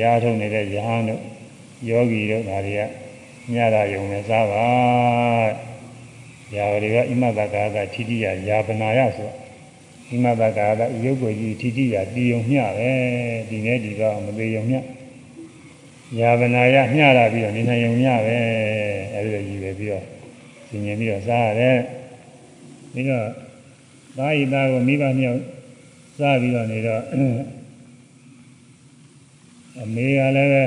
ရားထုတ်နေတဲ့ယဟန်တို့ယောဂီတို့ဒါတွေကညတာယုံနဲ့စားပါရာတွေကဣမတကာကထိတိယယာပနာယဆိုဣမတကာကရုပ်ကိုကြီးထိတိယတည်ယုံမျှပဲဒီနေ့ဒီတော့မသေးယုံမျှယာပနာယမျှတာပြီးတော့နေနိုင်ယုံမျှပဲအဲဒီလိုကြီးပဲပြီးတော့သင်ញင်ပြီးတော့စားရတယ် ပြီးတော့သားဤသားကိုမိဘမြောက်စားပြီးတော့နေတော့အမေကလည်းပဲ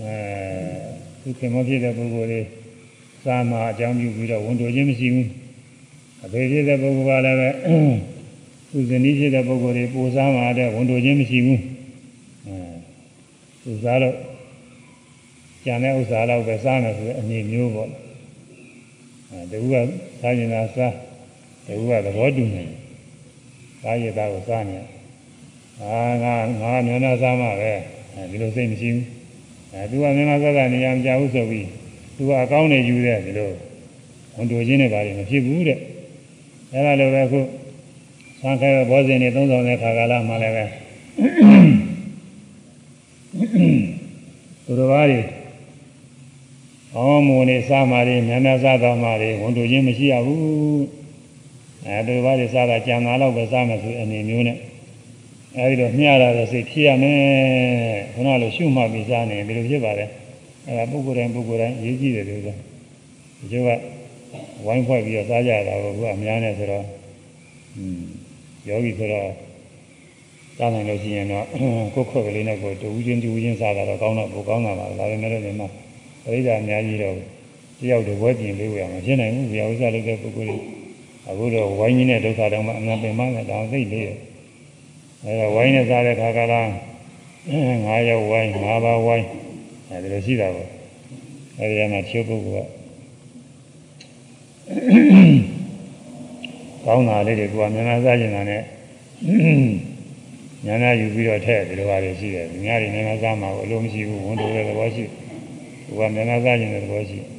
အဲသူခင်မဖြစ်တဲ့ပုဂ္ဂိုလ်လေးစားမှာအကြောင်းပြုပြီးတော့ဝန်တိုခြင်းမရှိဘူးအဖေဖြစ်တဲ့ပုဂ္ဂိုလ်ကလည်းပဲသူဇနီးဖြစ်တဲ့ပုဂ္ဂိုလ်တွေပူစားမှာတဲ့ဝန်တိုခြင်းမရှိဘူးအဲသူစားတော့ကျန်တဲ့ဥစ္စာတော့ပဲစားမယ်ဆိုတဲ့အနေမျိုးပေါ့အဲတကူကစားရင်သာစား တကူကသဘောတူနေတယ်စားရသားကိုစားနေအာငါငါမျက်နှာစားမှာပဲအဲဒီလိုစိတ်မရှိဘူးအဲသူကမျက်နှာစားတာနေရာမကြဘူးဆိုပြီးသူကအကောင်းနေယူတဲ့ဒီလိုဝန်တိုခြင်းနဲ့ဘာတွေမဖြစ်ဘူးတဲ့အဲဒါလိုပဲခုသံခဲဘောဇင်တွေသုံးဆောင်တဲ့ခါကာလမှလည်းပဲသူတော်ဘာတွေအောင်းမုန်နေစားမာတွေများများစားတော်မာတွေဝန်တိုခြင်းမရှိရဘူး အဲသူတော်ဘာတွေစားတာကြံသားတော့ပဲစားမယ်ဆိုအနေမျိုးနဲ့အဲဒီတော့မျှတာတဲ့စိတ်ဖြစ်ရမယ်ခုနလိုရှုမှတ်ပြီးစားနေဒီလိုဖြစ်ပါတယ်အဲဒါပုဂ္ဂိုလ်တိုင်းပုဂ္ဂိုလ်တိုင်းရေးကြည့်တယ်လို့ဆိုဒီကျိုးကဝိုင်းဖွဲ့ပြီးတော့စားကြတာကိုကအများနဲ့ဆိုတော့อืมယောဂီဆိုတော့စားနိုင်လို့ရှိရင်တော့ကိုယ်ခွက်ကလေးနဲ့ကိုတူးချင်းတူးချင်းစားတာတော့ကောင်းတော့ပိုကောင်းတာပါဒါပေမဲ့လည်းဒီမှာပရိသတ်အများကြီးတော့တယောက်တဝက်ပြင်လေးဝယ်အောင်မဖြစ်နိုင်ဘူးဗျာဥစ္စာလုပ်တဲ့ပုဂ္ဂိုလ်တွေ အအခုတော့ဝိုင်းကြီးနဲ့ဒုက္ခတော့မှအမှန်ပင်မှလည်းတောင်သိလေးတယ်အဲဒါဝိုင်းနဲ့စားတဲ့ခါကလာငါးရောက်ဝိုင်းငါးပါးဝိုင်းအဲဒီလိုရှိတာပေါ့အဲဒီကမှချုပ်ပုဂ္ဂိုလ်ကကောင်းတာလေးတွေကမြန်မာစားကျင်တာနဲ့ညာနာယူပြီးတော့ထည့်ဒီလိုပါလေရှိတယ်။ညာတွေမြန်မာစားမှာအလိုမရှိဘူးဝန်တိုတဲ့သဘောရှိ။ဟိုကမြန်မာစားကျင်တဲ့သဘောရှိ။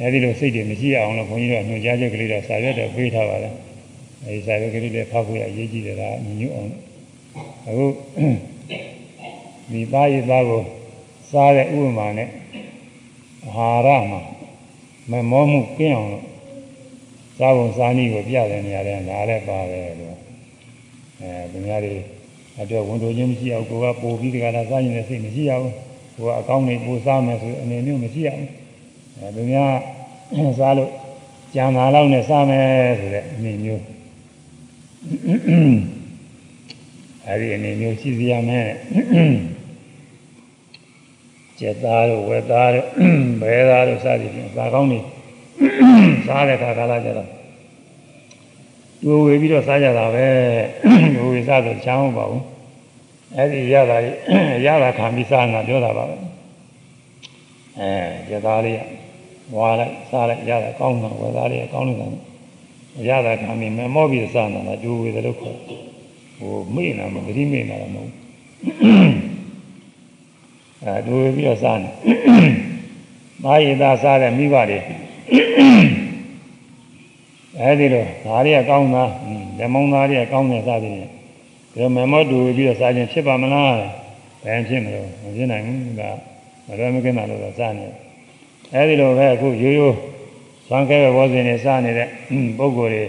အဲဒီလိုစိတ်တွေမရှိအောင်လို့ခွန်ကြီးတို့ညွှန်ကြားချက်ကလေးတော့စာရွက်တော့ပေးထားပါလား။အဲဒီစာရွက်ကလေးလည်းဖောက်ဖို့အရေးကြီးတယ်လားညညွတ်အောင်။အခုဒီသားရည်သားကိုစားတဲ့ဥပမာနဲ့အာဟာရမှာမမောမှုကင်းအောင်လို့စားပုံစားနည်းကိုပြတဲ့နေရာတွေဒါလည်းပါတယ်လို့အဲသူများတွေအတွက်ဝန်တိုခြင်းမရှိအောင်ကိုကပို့ပြီးတကလားစားရင်လည်းစိတ်မရှိအောင်ကိုကအကောင်းနေပို့စားမယ်ဆိုအနေမျိုးမရှိအောင် အဲသူများစားလို့ကြံလာတော့နဲ့စားမယ်ဆိုတဲ့အနေမျိုးအဲဒီအနေမျိုးရှိစီရမယ်ကျက်သားတို့ဝက်သားတို့ဘဲသားတို့စသည်ဖြင့်စားကောင်းနေစားတဲ့ခါကာလကျတော့တူဝေပြီးတော့စားကြတာပဲတူဝေစားတော့ချမ်းမပါဘူးအဲ့ဒီရတာရတာခံပြီးစားနေတာပြောတာပါပဲအဲကျက်သားလေး ဝါလိုက်စားလိုက်ရတာကောင်းတာဝက်သားလေးကောင်းနေတာရတာခံပြီးမမောပြီးစားနေတာတူဝေတယ်လို့ခေါ်ဟိုမေ့နေတာမဂတိမေ့နေတာမဟုတ်အဲတူပြီးတော့စားနေ။မာရီသာစားတဲ့မိဘတွေအဲဒီလိုဓာရီကကောင်းတာလက်မောင်းသားတွေကကောင်းတယ်စားတယ်။ဒီလိုမမောတူပြီးတော့စားခြင်းဖြစ်ပါမလား။ဘယ်ဖြစ်မလို့မဖြစ်နိုင်ဘူးကမလွယ်မကင်းတာလို့စားနေ။ အဲဒီလိုပဲအခုရိုးရိုးသံခဲဘောဇင်နဲ့စားနေတဲ့ပုဂ္ဂိုလ်တွေ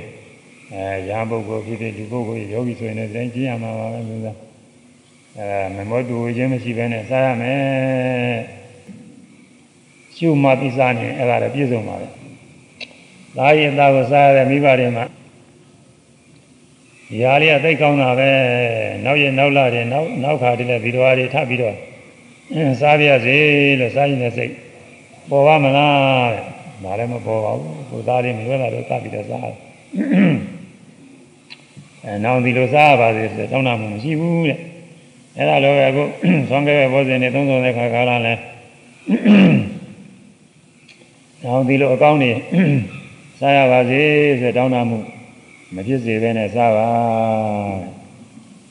အဲရာပုဂ္ဂိုလ်ဖြစ်ဖြစ်ဒီပုဂ္ဂိုလ်ယောဂီဆိုရင်လည်းတိုင်းကြည့်ရမှာပါပဲလို့သာ။အဲမမောတူခြင်းမရှိဘဲနဲ့စားရမယ်ရှုမှသိစားနေအဲ့ဒါလည်းပြည့်စုံပါပဲသားရင်သားကိုစားရတဲ့မိဘတွေမှာဒီဟာလေးကသိကောင်းတာပဲနောက်ရနောက်လာတယ်နောက်နောက်ခါတည်းလည်းဒီလိုဟာတွေထပ်ပြီးတော့စားပြရစေလို့စားရင်လည်းစိတ် ပေါ်ပါမလားတဲ့ဒါလည်းမပေါ်ပါဘူးကိုသားလေးမလွဲတာတော့သတ်ပြီးတော့စားအဲနောက်ဒီလိုစားရပါစေဆိုတော့တောင်းတာမှမရှိဘူးတဲ့အဲ့ဒါလိုပဲအခုသွန်ခဲ့တဲ့ဘောဇင်တွေသုံးဆောင်တဲ့ခါကာလလဲနောက်ဒီလိုအကောင်းနေစားရပါစေဆိုတောင်းတမှုမဖြစ်စေဘဲနဲ့စားပါ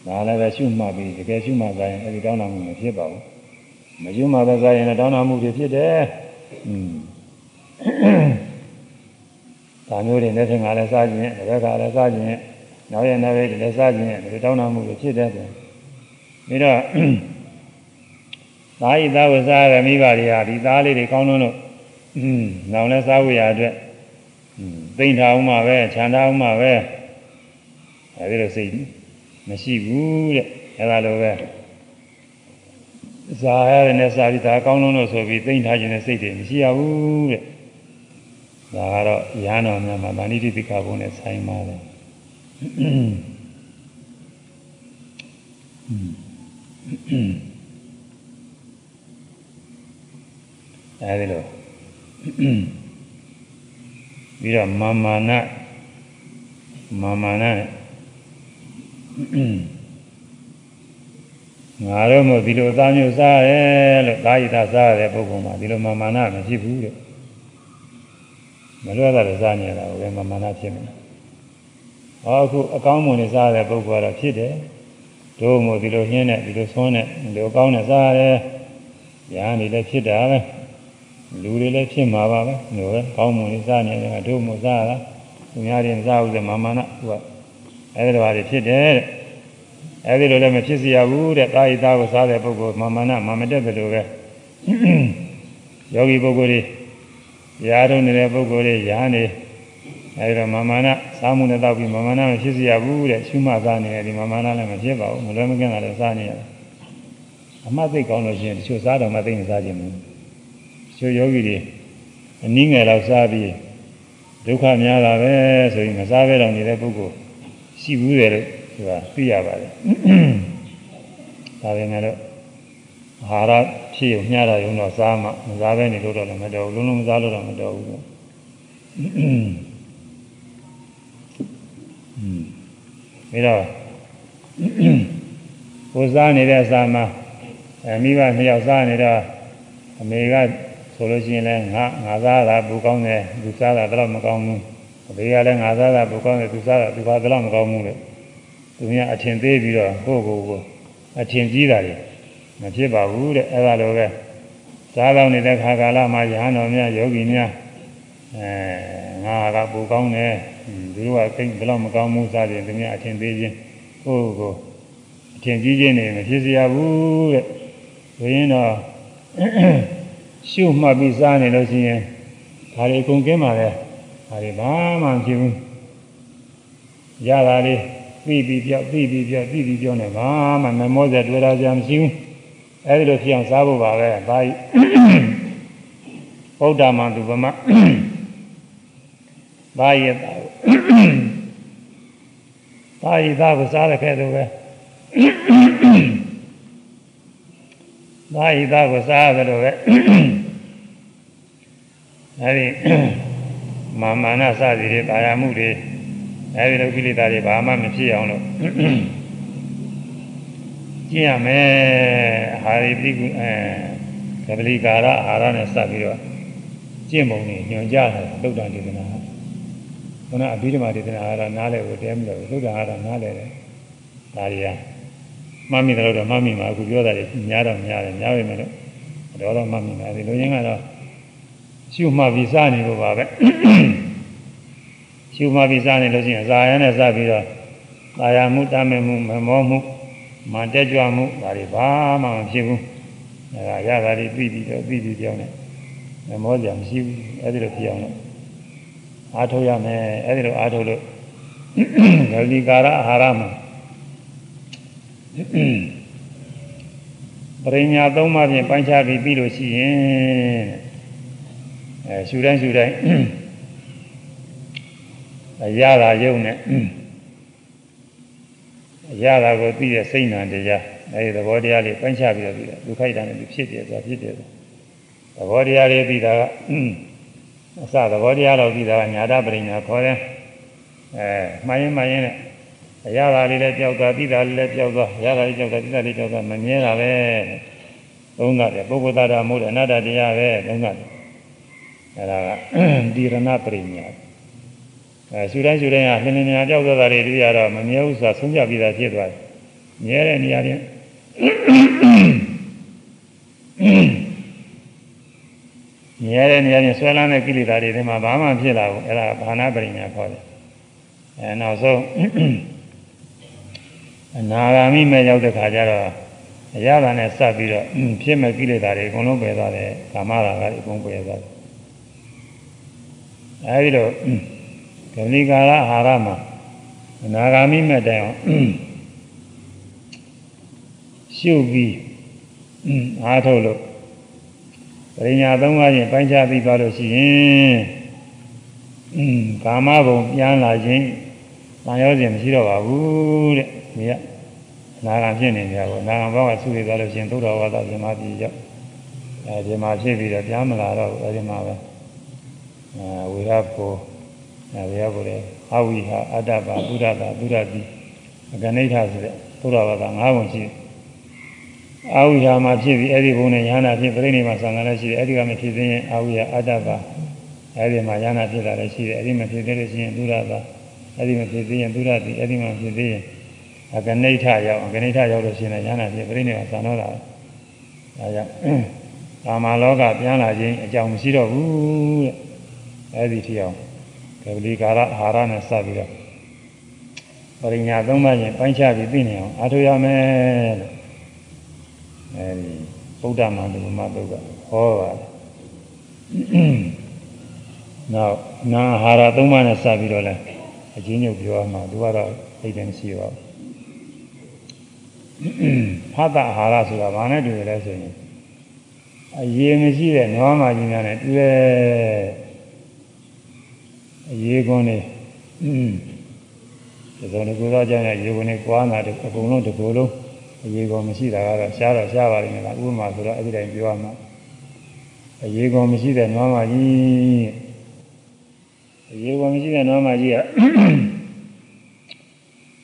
ဒါလည်းပဲရှုမှတ်ပြီးတကယ်ရှုမှတ်စားရင်အဲဒီတောင်းတမှုမဖြစ်ပါဘူးမရှုမှတ်ပဲစားရင်လည်းတောင်းတမှုတွေဖြစ်တယ် อืมဒါမျိုးတွေနဲ့ဆင်ကလည်းစားခြင်းတစ်ခါလည်းစားခြင်းနောက်ရနောက်ရလည်းစားခြင်းဒီတောင်းတမှုတွေဖြစ်တယ်ဆိုပြီးတော့သားဤသားကိုစားရမိဘတွေဟာဒီသားလေးတွေကောင်းလို့อืมနောင်လဲစားဝရအတွက်อืมသိမ့်ထားအောင်မှာပဲခြံထားအောင်မှာပဲအဲဒီလိုစိတ်မရှိဘူးတဲ့အဲဒါလိုပဲ ဇာရရနဲ့စာပြီးဒါအကောင်းဆုံးလို့ဆိုပြီးသိမ့်ထားခြင်းနဲ့စိတ်တွေမရှိရဘူးတဲ့ဒါကတော့ရဟန်းတော်များမှာဗာဏိတိတိကဘုံနဲ့ဆိုင်ပါတယ်အဲဒီလိုပြီးတော့မာမာနမာမာနနဲ့ ငါတို့မို့ဒီလိုအသားမျိုးစားရဲလို့ကာယီတာစားရတဲ့ပုဂ္ဂိုလ်မှာဒီလိုမာမာနမရှိဘူးတဲ့မလွဲတာလည်းစားနေတာကိုပဲမာမာနဖြစ်နေတယ်ဟောအခုအကောင်းမွန်နေစားတဲ့ပုဂ္ဂိုလ်ကတော့ဖြစ်တယ်တို့မို့ဒီလိုညင်းနဲ့ဒီလိုဆွန်းနဲ့ဒီလိုကောင်းနဲ့စားရတယ်။ညာနေလည်းဖြစ်တာပဲ။လူတွေလည်းဖြစ်မှာပါပဲ။မျိုးပဲကောင်းမွန်လေးစားနေတယ်တို့မို့စားတာ။သူများတွေမစားဘူးဆိုမာမနာသူကအဲဒီလိုပါတွေဖြစ်တယ်တဲ့။ အဲဒီလိုလည်းမဖြစ်စီရဘူးတဲ့။တာယီသားကိုစားတဲ့ပုဂ္ဂိုလ်မာမနာမာမတက်တယ်လို့ပဲ။ယောဂီပုဂ္ဂိုလ်တွေရားထုံနေတဲ့ပုဂ္ဂိုလ်တွေရားနေအဲဒီတော့မာမနာစားမှုနဲ့တောက်ပြီးမာမနာမဖြစ်စီရဘူးတဲ့ရှုမှတ်သားနေတယ်ဒီမာမနာလည်းမဖြစ်ပါဘူးမလွယ်မကင်းတာလည်းစားနေရတယ်အမှတ်သိကောင်းလို့ရှိရင်တချို့စားတော့မသိရင်စားခြင်းမဟုတ်တချို့ယောဂီတွေအနည်းငယ်တော့စားပြီးဒုက္ခများတာပဲဆိုရင်မစားဘဲတော့နေတဲ့ပုဂ္ဂိုလ်ရှိဘူးတယ်လို့ သူကသိရပါတယ်ဒါပေမဲ့လို့အာဟာရဖြစ်ရမျှတာရုံတော့စားမှမစားဘဲနေလို့တော့လည်းမတော်ဘူးလုံးလုံးမစားလို့တော့မတော်ဘူးอืมပြီးတော့ကိုစားနေတဲ့အစာမှာအမိဘနှစ်ယောက်စားနေတော့အမေကဆိုလို့ရှိရင်လည်းငါငါစားတာဘူကောင်းတယ်သူစားတာတော့မကောင်းဘူးအဖေကလည်းငါစားတာဘူကောင်းတယ်သူစားတာသူကတော့မကောင်းဘူးလေ သူများအထင်သေးပြီးတော့ကိုယ့်ကိုယ်ကိုအထင်ကြီးတာလေမဖြစ်ပါဘူးတဲ့အဲ့ဒါလိုပဲစားတော့နေတဲ့ခါကာလမှာယဟန်တော်များယောဂီများအဲငါကဘူကောင်းတယ်သူတို့ကသိဘယ်တော့မကောင်းဘူးစားတယ်သူများအထင်သေးခြင်းကိုယ့်ကိုယ်အထင်ကြီးခြင်းနေမဖြစ်စရာဘူးတဲ့ဆိုရင်တော့ရှုမှတ်ပြီးစားနေလို့ရှိရင်ဒါတွေအကုန်ကင်းပါလေဒါတွေဘာမှမဖြစ်ဘူးရတာလေး ပြီးပြီးပြောက်ပြီးပြီးပြောက်ပြီးပြီးပြောနေဘာမှမမောစရာတွေ့တာကြမရှိဘူးအဲဒီလိုဖြစ်အောင်စားဖို့ပါပဲဘာဗုဒ္ဓမန္တုဗမဘာယတာဘာယတာကိုစားရခဲ့တော့ပဲဘာယတာကိုစားရတော့ပဲအဲဒီမာမာနစသည်တွေတာယာမှုတွေ အဲဒီလိုကိလေသာတွေဘာမှမဖြစ်အောင်လို့ကျင့်ရမယ်ဟာရိပိကုအဲကပလီကာရအာဟာရနဲ့စပ်ပြီးတော့ကျင့်ပုံတွေညွှန်ကြားတယ်သုဒ္ဓဒေသနာခုနအဘိဓမ္မာဒေသနာကတော့နားလည်ကိုတဲမလို့သုဒ္ဓအာဟာရနားလည်တယ်ဒါတွေကမှတ်မိတယ်လို့တော့မှတ်မိမှာအခုပြောတာတွေများတော့များတယ်များပေမဲ့တော့တော့တော့မှတ်မိတယ်ဒီလိုရင်းကတော့ရှုမှတ်ပြီးစားနေလို့ပါပဲ ရှုမှတ်ပြီးစားနေလို့ရှိရင်ဇာယနဲ့စပြီးတော့တာယာမှုတာမဲမှုမမောမှုမတက်ကြွမှုဒါတွေဘာမှမဖြစ်ဘူးအဲဒါရတာတွေပြီးပြီးတော့ပြီးပြီးပြောင်းနေမမောကြမရှိဘူးအဲဒီလိုဖြစ်အောင်လို့အားထုတ်ရမယ်အဲဒီလိုအားထုတ်လို့ဂလိကာရအာဟာရမှာပရိညာသုံးပါးဖြင့်ပိုင်းခြားပြီးပြီးလို့ရှိရင်အဲရှူတိုင်းရှူတိုင်း အရသာယုံနဲ့အရသာကိုသိတဲ့စိတ်နာတရားအဲဒီသဘောတရားလေးပိုင်းခြားပြီးတော့ပြီးတယ်ဒုက္ခိတနဲ့ဖြစ်တယ်ဆိုတာဖြစ်တယ်သဘောတရားလေးပြီးတာကအစသဘောတရားတော့ပြီးတာကညာတပရိညာခေါ်တယ်အဲမှန်ရင်မှန်ရင်နဲ့အရာသာလေးလည်းကြောက်တာသိတာလေးလည်းကြောက်တာအရာသာလေးကြောက်တာသိတာလေးကြောက်တာမမြဲတာပဲသုံးတာတယ်ပုဂ္ဂိုလ်သားတာမဟုတ်တယ်အနတ္တတရားပဲသုံးတာတယ်အဲဒါကဒီရဏပရိညာ အဲရှူတိုင်းရှူတိုင်းကလင်းလင်းများကြောက်တာတွေတွေ့ရတော့မမြဲဘူးဆိုတာဆုံးဖြတ်ပြီးသားဖြစ်သွားတယ်မြဲတဲ့နေရာချင်းမြဲတဲ့နေရာချင်းဆွဲလန်းတဲ့ကိလေသာတွေဒီမှာဘာမှဖြစ်လာဘူးအဲ့ဒါဘာနာပရိညာခေါ်တယ်အဲနောက်ဆုံးအနာဂါမိမဲ့ရောက်တဲ့ခါကျတော့အရသာနဲ့စပ်ပြီးတော့ဖြစ်မဲ့ကိလေသာတွေအကုန်လုံးပယ်သွားတယ်ကာမရာဂတွေအကုန်ပယ်သွားတယ်အဲဒီတော့ ဂဏိကာရအာဟာရမှာအနာဂါမိမဲ့တိုင်အောင်ရှုပြီးအားထုတ်လို့ပရိညာသုံးပါးချင်းပိုင်းခြားပြီးသွားလို့ရှိရင်ကာမဘုံပြန်လာခြင်းတန်ရောစဉ်မရှိတော့ပါဘူးတဲ့ဒီကနာဂံဖြစ်နေကြပါနာဂံဘောကဆုရသွားလို့ရှိရင်သုဒ္ဓဝါဒဇမတိရောက်အဲဒီမှာဖြစ်ပြီးတော့ပြန်မလာတော့ဘူးအဲဒီမှာပဲအဲဝိရဘော အဲဝိရဘောလေအဝိဟာအတ္တပါသုဒ္ဓတာသုဒ္ဓတိအကနိဋ္ဌဆိုတဲ့သုဒ္ဓဝါဒ၅ပုံရှိတယ်အာဝိဟာမှာဖြစ်ပြီးအဲ့ဒီဘုံနဲ့ယ ahanan ဖြစ်ပြိဋိမှာဆံဃာလည်းရှိတယ်အဲ့ဒီကမဖြစ်သေးရင်အာဝိဟာအတ္တပါအဲ့ဒီမှာယ ahanan ဖြစ်တာလည်းရှိတယ်အဲ့ဒီမဖြစ်သေးလို့ရှိရင်သုဒ္ဓတာအဲ့ဒီမဖြစ်သေးရင်သုဒ္ဓတိအဲ့ဒီမှာဖြစ်သေးရင်အကနိဋ္ဌရောက်အကနိဋ္ဌရောက်လို့ရှိရင်ယ ahanan ဖြစ်ပြိဋိမှာဆံတော့တာဒါကြောင့်ကာမလောကပြန်လာခြင်းအကြောင်းမရှိတော့ဘူးတဲ့အဲ့ဒီထီအောင် ကပလီကာရအာဟာရနဲ့စပ်ပြီးတော့ပရိညာသုံးပါးရင်ပိုင်းခြားပြီးသိနေအောင်အားထုတ်ရမယ်လို့အဲဒီဗုဒ္ဓမန္တမသုတ်ကဟောပါတယ်နောက်နာဟာရသုံးပါးနဲ့စပြီးတော့လဲအချင်းညုတ်ပြောမှာသူကတော့သိတယ်မရှိပါဘူးဖတ်တာအာဟာရဆိုတာဘာနဲ့တွေ့ရလဲဆိုရင်အရေးမရှိတဲ့နွားမကြီးများနဲ့တွေ့ အရေးကွန်းနေอืมဒီလိုကိုတော့ကြောင့်ရေကွန်းနေကွာနာတယ်အကုန်လုံးတစ်ကိုယ်လုံးအရေးကောင်မရှိတာကတော့ရှားတော့ရှားပါလိမ့်မယ်လားဥပမာဆိုတော့အဲ့ဒီတိုင်းပြောရမှာအရေးကောင်မရှိတဲ့နွားမကြီးအရေးကောင်မရှိတဲ့နွားမကြီးက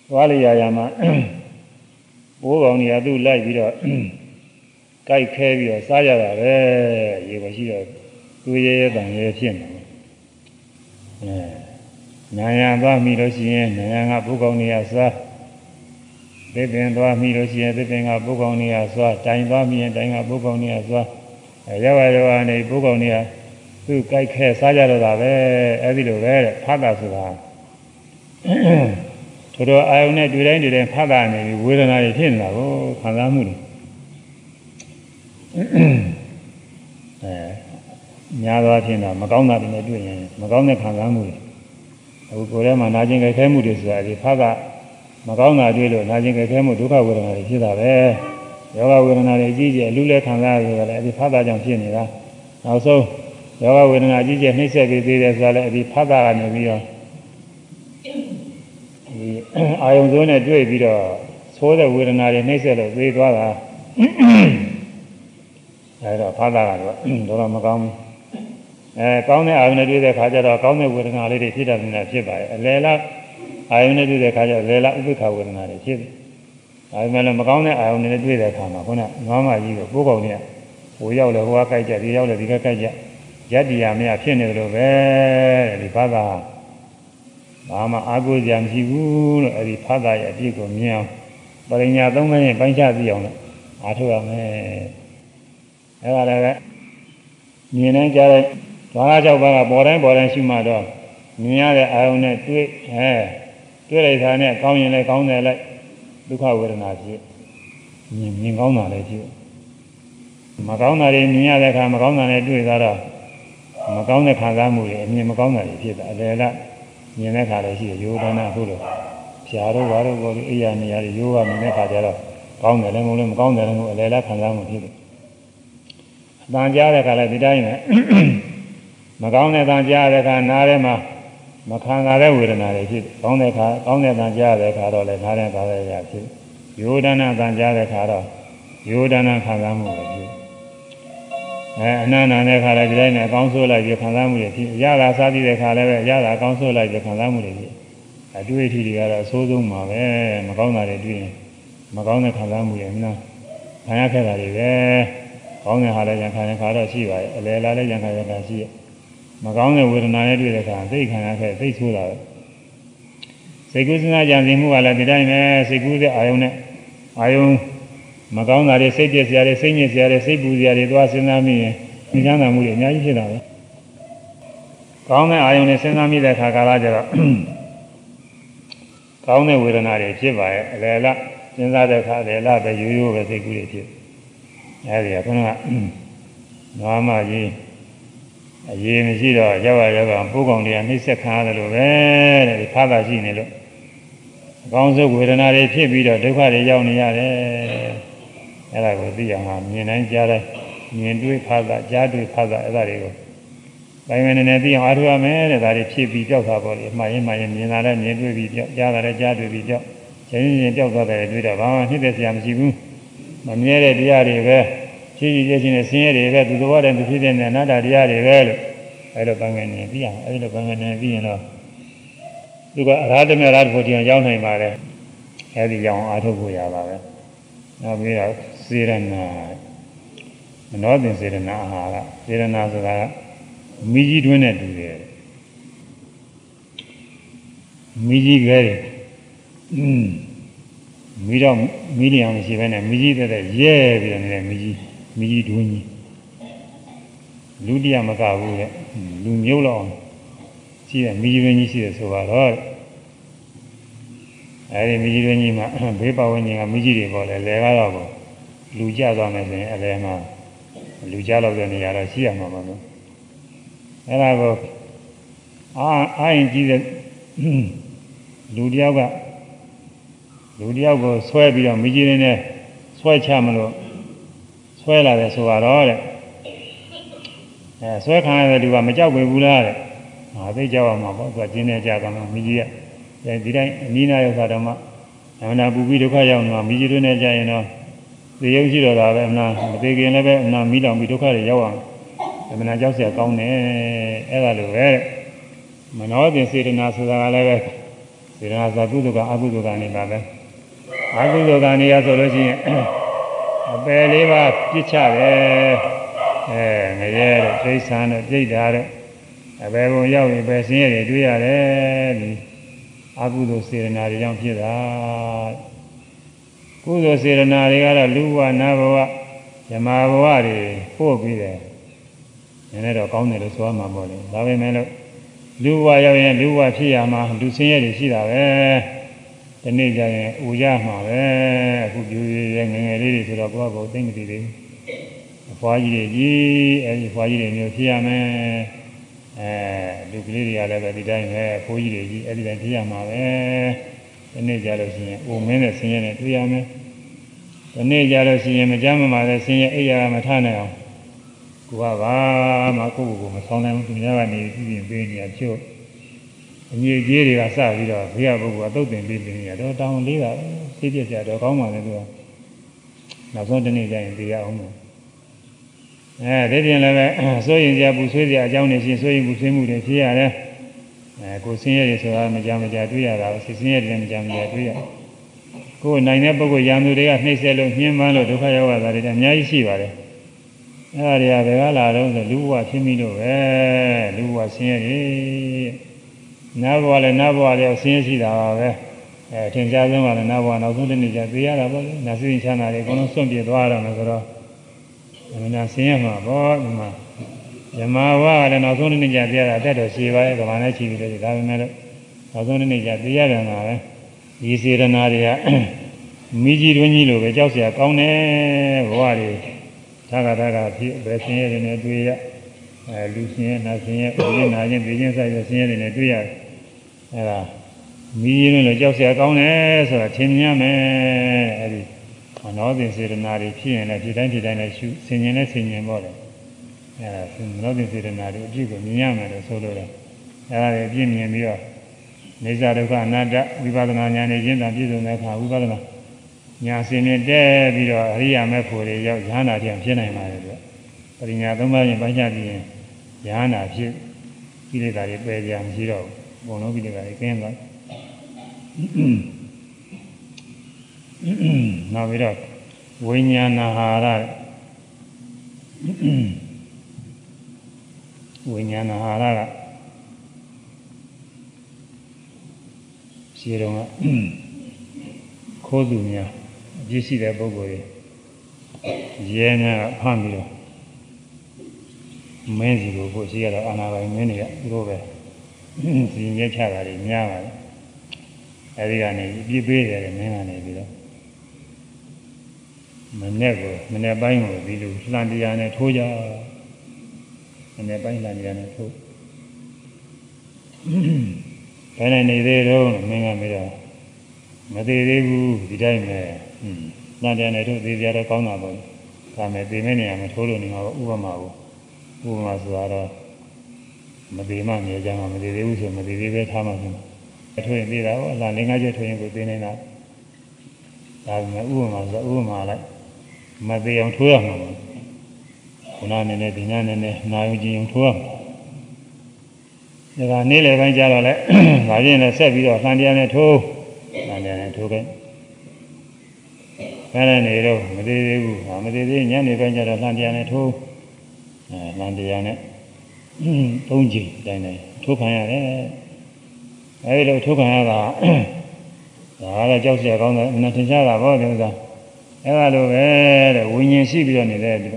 သွားလျာရမှာဘိုးကောင်ကြီးကသူ့လိုက်ပြီးတော့ကြိုက်ခဲပြီးတော့စားရတာပဲရေပေါ်ရှိတော့သူရဲရဲတန်ရဲဖြစ်နေတယ် အဲနာယံသွားမိလို့ရှိရင်နာယံကဘိုးကောင်ကြီးကစားသစ်ပင်သွားမိလို့ရှိရင်သစ်ပင်ကဘိုးကောင်ကြီးကသွားတိုင်သွားမိရင်တိုင်ကဘိုးကောင်ကြီးကသွားအဲရောက်ရရောက်နေဘိုးကောင်ကြီးကသူ့ကြိုက်ခဲစားကြတော့တာပဲအဲဒီလိုပဲဖတ်တာဆိုတာတို့တော့အာယုန်နဲ့တွေ့တိုင်းတွေ့တိုင်းဖတ်တာနေပြီးဝေဒနာတွေဖြစ်နေတာကိုခံစားမှုတွေအဲ များသောအားဖြင့်တော့မကောင်းတာတွေနဲ့တွေ့ရင်မကောင်းတဲ့ခံစားမှုတွေအခုကိုယ်ထဲမှာနာကျင်ကြိုက်ခဲမှုတွေဆိုတာဒီဖတ်ကမကောင်းတာတွေ့လို့နာကျင်ကြိုက်ခဲမှုဒုက္ခဝေဒနာတွေဖြစ်တာပဲယောဂဝေဒနာတွေအကြီးကျယ်အလူလဲခံစားရတယ်လည်းဒီဖတ်တာကြောင့်ဖြစ်နေတာနောက်ဆုံးယောဂဝေဒနာအကြီးကျယ်နှိမ့်ဆက်ပြီးသေးတယ်ဆိုတာလည်းဒီဖတ်တာကနေပြီးတော့ဒီအာယုံစိုးနဲ့တွေ့ပြီးတော့သိုးတဲ့ဝေဒနာတွေနှိမ့်ဆက်လို့သေသွားတာအဲဒါဖတ်တာကတော့တော့မကောင်းဘူး အဲကောင်းတဲ့အာယုန်နဲ့တွေ့တဲ့ခါကျတော့ကောင်းတဲ့ဝေဒနာလေးတွေဖြစ်တာမြင်တာဖြစ်ပါရဲ့အလယ်လားအာယုန်နဲ့တွေ့တဲ့ခါကျတော့အလယ်လားဥပ္ပခဝေဒနာတွေဖြစ်တယ်။ဒါပေမဲ့လည်းမကောင်းတဲ့အာယုန်နဲ့တွေ့တဲ့ခါမှာခုနငွားမကြီးကိုပိုးကောင်တွေကဟိုရောက်လဲဟိုကကြိုက်ကြဒီရောက်လဲဒီကကြိုက်ကြယတ္တိယာမရဖြစ်နေတယ်လို့ပဲတဲ့ဒီဘာသာဘာမှအာကိုကြမရှိဘူးလို့အဲဒီဘာသာရဲ့အပြစ်ကိုမြင်အောင်ပရိညာသုံးခါရင်ပိုင်းခြားသိအောင်လို့အားထုတ်ရမယ်။အဲဒါလည်းမြင်နေကြတဲ့ ဘာသာကြောက်ပါကပေါ်တိုင်းပေါ်တိုင်းရှိမှတော့မြင်ရတဲ့အာယုံနဲ့တွေ့အဲတွေ့လိုက်တာနဲ့ကောင်းရင်လည်းကောင်းတယ်လိုက်ဒုက္ခဝေဒနာဖြစ်မြင်မြင်ကောင်းတာလည်းဖြစ်မကောင်းတာတွေမြင်ရတဲ့အခါမကောင်းတာနဲ့တွေ့တာတော့မကောင်းတဲ့ခံစားမှုတွေအမြင်မကောင်းတာတွေဖြစ်တာအလေလားမြင်တဲ့ခါလည်းရှိတယ်ယောဒနာဟုတ်လို့ဖြာတော့ဘာတော့ဘောလို့အိယာနေရာတွေယောဂမြင်တဲ့ခါကျတော့ကောင်းတယ်လည်းမဟုတ်လည်းမကောင်းတယ်လည်းမဟုတ်အလေလားခံစားမှုဖြစ်တယ်အတန်ကြားတဲ့ခါလည်းဒီတိုင်းပဲ မကောင်းတဲ့တန်ကြားတဲ့ခါနားထဲမှာမခံစားတဲ့ဝေဒနာတွေဖြစ်ကောင်းတဲ့ခါကောင်းတဲ့တန်ကြားတဲ့ခါတော့လည်းနားထဲပါတဲ့ရာဖြစ်ယောဒနာတန်ကြားတဲ့ခါတော့ယောဒနာခံစားမှုပဲဖြစ်အဲအနန္တနဲ့ခါလည်းဒီတိုင်းနဲ့အကောင်းဆိုးလိုက်ပြီးခံစားမှုတွေဖြစ်ရတာစားပြီးတဲ့ခါလည်းပဲရတာအကောင်းဆိုးလိုက်ပြီးခံစားမှုတွေဖြစ်အတွေ့အထိတွေကတော့အဆိုးဆုံးပါပဲမကောင်းတာတွေတွေ့ရင်မကောင်းတဲ့ခံစားမှုတွေမနာခံရခဲ့တာတွေပဲကောင်းတဲ့ဟာလည်းရံခံရခါတော့ရှိပါရဲ့အလယ်လာလည်းရံခံရခါရှိရဲ့ မကောင်းတဲ့ဝေဒနာနဲ့တွေ့တဲ့အခါသိခံရခဲ့သိဆိုးတာပဲစိတ်ကူးစဉ်းစားကြံစည်မှုကလည်းဒီတိုင်းပဲစိတ်ကူးတဲ့အာယုံနဲ့အာယုံမကောင်းတာတွေစိတ်ပြည့်စရာတွေစိတ်ညစ်စရာတွေစိတ်ပူစရာတွေသွားစဉ်းစားမိရင်ဉာဏ်သာမှုတွေအများကြီးဖြစ်တာပဲကောင်းတဲ့အာယုံနဲ့စဉ်းစားမိတဲ့အခါကာလကျတော့ကောင်းတဲ့ဝေဒနာတွေဖြစ်ပါရဲ့အလယ်လားစဉ်းစားတဲ့အခါအလယ်လားပဲရိုးရိုးပဲစိတ်ကူးတွေဖြစ်အဲဒီကခုနကနွားမကြီး အရေးမရှိတော့ရောက်ရရောက်အောင်ပိုးကောင်တွေကနှိမ့်ဆက်ခံရတယ်လို့ပဲတဲ့ဒီဖာသာရှိနေလို့အကောင်းဆုံးဝေဒနာတွေဖြစ်ပြီးတော့ဒုက္ခတွေရောက်နေရတယ်အဲ့ဒါကိုသိအောင်ဟာမြင်တိုင်းကြားတိုင်းမြင်တွေ့ဖာသာကြားတွေ့ဖာသာအဲ့ဒါတွေကိုပိုင်းမနေနေသိအောင်အားထုတ်ရမယ်တဲ့ဒါတွေဖြစ်ပြီးကြောက်တာပေါ့လေအမှားရင်မှရင်မြင်တာလည်းမြင်တွေ့ပြီးကြောက်ကြားတာလည်းကြားတွေ့ပြီးကြောက်ချင်းချင်းကြောက်သွားတယ်တွေ့တော့ဘာမှနှိမ့်သက်စရာမရှိဘူးမမြဲတဲ့တရားတွေပဲ ရှိရှိချင်းချင်းနဲ့ဆင်းရဲတွေပဲသူသဘောတည်းသူဖြစ်တဲ့နာတာတရားတွေပဲလို့အဲ့လိုပန်းငယ်နေပြီးအောင်အဲ့လိုပန်းငယ်နေပြီးရင်တော့သူကအရာဓမေရာဖို့တရားရောက်နိုင်ပါတယ်အဲ့ဒီကြောင့်အာထုတ်ဖို့ရပါပဲနောက်ပြီးတော့စေရနာမနောတင်စေရနာအာဟာရစေရနာဆိုတာမိကြီးတွင်းနဲ့တူတယ်မိကြီးကလေးอืมမိတော့မိလျံမရှိဘဲနဲ့မိကြီးတဲ့ရဲပြီးတော့နေတဲ့မိကြီး မိကြီးတွင်းကြီးလူတရားမကဘူးတဲ့လူမျိုးလောက်ရှိတဲ့မိကြီးတွင်းကြီးရှိတယ်ဆိုတော့အဲဒီမိကြီးတွင်းကြီးမှာဘေးပဝန်းကျင်ကမိကြီးတွေပေါ်လဲလဲကတော့လူကြသွားမယ်ဆိုရင်အလဲမှာလူကြလောက်တဲ့နေရာတော့ရှိရမှာပါလို့အဲဒါကိုအာအာရင်ကြီးတဲ့လူတယောက်ကလူတယောက်ကိုဆွဲပြီးတော့မိကြီးနေနဲ့ဆွဲချမလို့ ဆွဲလာတယ်ဆိုတော့တဲ့အဲဆွဲခံရတဲ့လူကမကြောက်ပေဘူးလားတဲ့ငါသိကြောက်အောင်မှာပေါ့သူကကျင်းနေကြတော့မိကြီးကဒီတိုင်းအနိနာယောဂတော်မှာအမှန်ပူပြီးဒုက္ခရောက်နေမှာမိကြီးတွေနဲ့ကြာရင်တော့သေရုပ်ရှိတော့တာပဲအမှန်မသေးခင်လည်းပဲအမှန်မိလောင်ပြီးဒုက္ခတွေရောက်အောင်အမှန်ကြောက်เสียကောင်းတယ်အဲ့ဒါလိုပဲမနောတင်စေတနာဆိုတာကလည်းပဲစ စေတနာဆိုကုသိုလ်ကအကုသိုလ်ကနေပါပဲအကုသိုလ်ကနေရဆိုလို့ရှိရင် အပယ်လေးပါပြစ်ချတယ်အဲငရဲတဲ့ဒိဋ္ဌာန်တဲ့ပြိဋ္ဌာတဲ့အပယ်ဘုံရောက်ရင်ပဲဆင်းရဲတွေတွေ့ရတယ်ဒီအကုသိုလ်စေတနာတွေကြောင့်ဖြစ်တာကုသိုလ်စေတနာတွေကတော့လူဘဝနတ်ဘဝဇမာဘဝတွေပို့ပြီးတယ်နည်းနည်းတော့ကောင်းတယ်လို့ဆိုရမှာပေါ့လေဒါပေမဲ့လို့လူဘဝရောက်ရင်လူဘဝဖြစ်ရမှာလူဆင်းရဲတွေရှိတာပဲ ဒီနေ့ကျရင်ဥရမှာပဲအခုပြူရဲငငယ်လေးတွေဆိုတော့ကိုယ့်ဘာကိုသိမ့်မသိသေးဘူးအဖွားကြီးတွေကြီးအဲဒီဖွားကြီးတွေမျိုးဖြစ်ရမယ်အဲလူကလေးတွေကလည်းပဲဒီတိုင်းပဲဖိုးကြီးတွေကြီးအဲဒီတိုင်းဖြစ်ရမှာပဲဒီနေ့ကျလို့ရှိရင်အိုမင်းနဲ့ဆင်းရဲနဲ့တွေ့ရမယ်ဒီနေ့ကျလို့ရှိရင်မကြမ်းမမာတဲ့ဆင်းရဲအိယာမထနိုင်အောင်ကိုကဘာမှကိုယ့်ကိုယ်ကိုမဆောင်နိုင်ဘူးသူများကနေပြည်ပြင်ပေးနေရချို့ အငြိကြီးတွေကစပြီးတော့ဘေးကပုဂ္ဂိုလ်ကသုတ်တင်ပေးနေရတော့တောင်းလေးတာသိပြကြတော့ကောင်းပါလေသူကနောက်ဆုံးတနေ့ကျရင်တရားအောင်မယ်အဲဒီပြင်လည်းပဲစိုးရင်ကြပူဆွေးကြအကြောင်းနေရှင်စိုးရင်ပူဆွေးမှုတွေဖြစ်ရတယ်အဲကိုဆင်းရဲတွေဆိုတာမကြမကြတွေ့ရတာစိတ်ဆင်းရဲတွေမကြမကြတွေ့ရကိုယ်နိုင်တဲ့ပုဂ္ဂိုလ်ရာမျိုးတွေကနှိမ့်ဆက်လို့ညှင်းပန်းလို့ဒုက္ခရောက်ရတာတွေအများကြီးရှိပါတယ်အဲ့ဒါတွေကဘယ်ကလာတော့ဆိုလူဘဝဖြစ်မိလို့ပဲလူဘဝဆင်းရဲတွေ နာဘဝလည်းနာဘဝလည်းဆင်းရဲရှိတာပါပဲအဲထင်ရှားဆုံးကလည်းနာဘဝနောက်ဆုံးတစ်နေ့ကျသိရတာပေါ့လေနာစိရင်ချမ်းသာတွေအကုန်လုံးစွန့်ပြေသွားရတော့မယ်ဆိုတော့အမှန်တရားဆင်းရဲမှာပေါ့ဒီမှာဇမဝကလည်းနောက်ဆုံးတစ်နေ့ကျသိရတာတက်တော့ရှည်ပါရဲ့ကဘာနဲ့ချီပြီးတယ်ဒါပေမဲ့လို့နောက်ဆုံးတစ်နေ့ကျသိရတယ်မှာပဲဒီစေရနာတွေကမိကြီးတွင်းကြီးလိုပဲကြောက်เสียကောင်းတယ်ဘဝတွေသာကသာကဖြစ်ပဲဆင်းရဲတွေနဲ့တွေ့ရအဲလူဆင်းရဲနာဆင်းရဲဥပ္ပနာချင်းသိချင်းဆိုင်ရဆင်းရဲတွေနဲ့တွေ့ရ အဲဒါမိကြီးတွေလည်းကြောက်เสียကောင်းတယ်ဆိုတာထင်မြင်မယ်အဲဒီမနောသင်စေတနာတွေဖြစ်ရင်လည်းဒီတိုင်းဒီတိုင်းလည်းရှုဆင်ញင်နဲ့ဆင်ញင်ပေါ့လေအဲဒါမနောသင်စေတနာတွေအပြည့်ကိုမြင်ရမယ်လို့ဆိုလိုတယ်အဲဒါတွေအပြည့်မြင်ပြီးတော့နေစာဒုက္ခအနတ္တဝိပဿနာဉာဏ်နဲ့ကျင့်တာပြည့်စုံတဲ့အခါဝိပဿနာညာစင်နဲ့တဲပြီးတော့အရိယာမေဖို့တွေရောက်ရဟန္တာပြန်ဖြစ်နိုင်ပါတယ်သူပရိညာသုံးပါးရင်ပိုင်းခြားပြီးရင်ရဟန္တာဖြစ်ကိလေသာတွေပယ်ကြမရှိတော့ဘူး ဘုံလုံးကိလေသာတွေကင်းသွားနောက်ပြီးတော့ဝိညာဏဟာရဝိညာဏဟာရကရှင်းတော့ခိုးသူများအပြည့်ရှိတဲ့ပုဂ္ဂိုလ်တွေရဲများကဖမ်းပြီးတော့မင်းစီကိုကိုရှိရတော့အာနာပိုင်မင်းတွေကသူတို့ပဲ စီရဲချတာတွေများပါတယ်အဲဒီကနေပြည့်ပေးတယ်မင်းကနေပြီးတော့မနေ့ကမနေ့ပိုင်းကိုဒီလိုလှန်တရားနဲ့ထိုးကြမနေ့ပိုင်းလှန်တရားနဲ့ထိုးဘယ်နဲ့နေသေးတော့မင်းကမေးတော့မသေးသေးဘူးဒီတိုင်းပဲဟွန်းလှန်တရားနဲ့ထိုးသေးကြတော့ကောင်းတာပေါ့ဒါမဲ့သေမဲ့နေရာမှာထိုးလို့နေမှာပေါ့ဥပမာကိုဥပမာဆိုတော့ မသေးမှမြေကြမှာမသေးသေးဘူးဆိုမသေးသေးပဲထားမှဖြစ်အထွေသေးတာပေါ့အလားလင်္ကာချက်ထွေရင်ကိုသိနေတာဒါပေမဲ့ဥပမာဆိုဥပမာလိုက်မသေးအောင်ထိုးရမှာပေါ့ခုနနေနဲ့ဒီညနေနဲ့နာယုံကြည်အောင်ထိုးရမှာဒါကနေ့လေပိုင်းကြတော့လဲငါချင်းလည်းဆက်ပြီးတော့လှန်တရားနဲ့ထိုးလှန်တရားနဲ့ထိုးခဲ့အဲ့ဒါနေတော့မသေးသေးဘူးဟာမသေးသေးညနေပိုင်းကျတော့လှန်တရားနဲ့ထိုးအဲလှန်တရားနဲ့ သုံးချိန်တိုင်းတိုင်းထိုးခံရတယ်အဲဒီလိုထိုးခံရတာဒါကတော့ကြောက်စရာကောင်းတယ်အမှန်ထင်ရှားတာပေါ့ဒီဥစ္စာအဲ့ဒါလိုပဲတဲ့ဝိညာဉ်ရှိပြီးတော့နေတဲ့ဒီ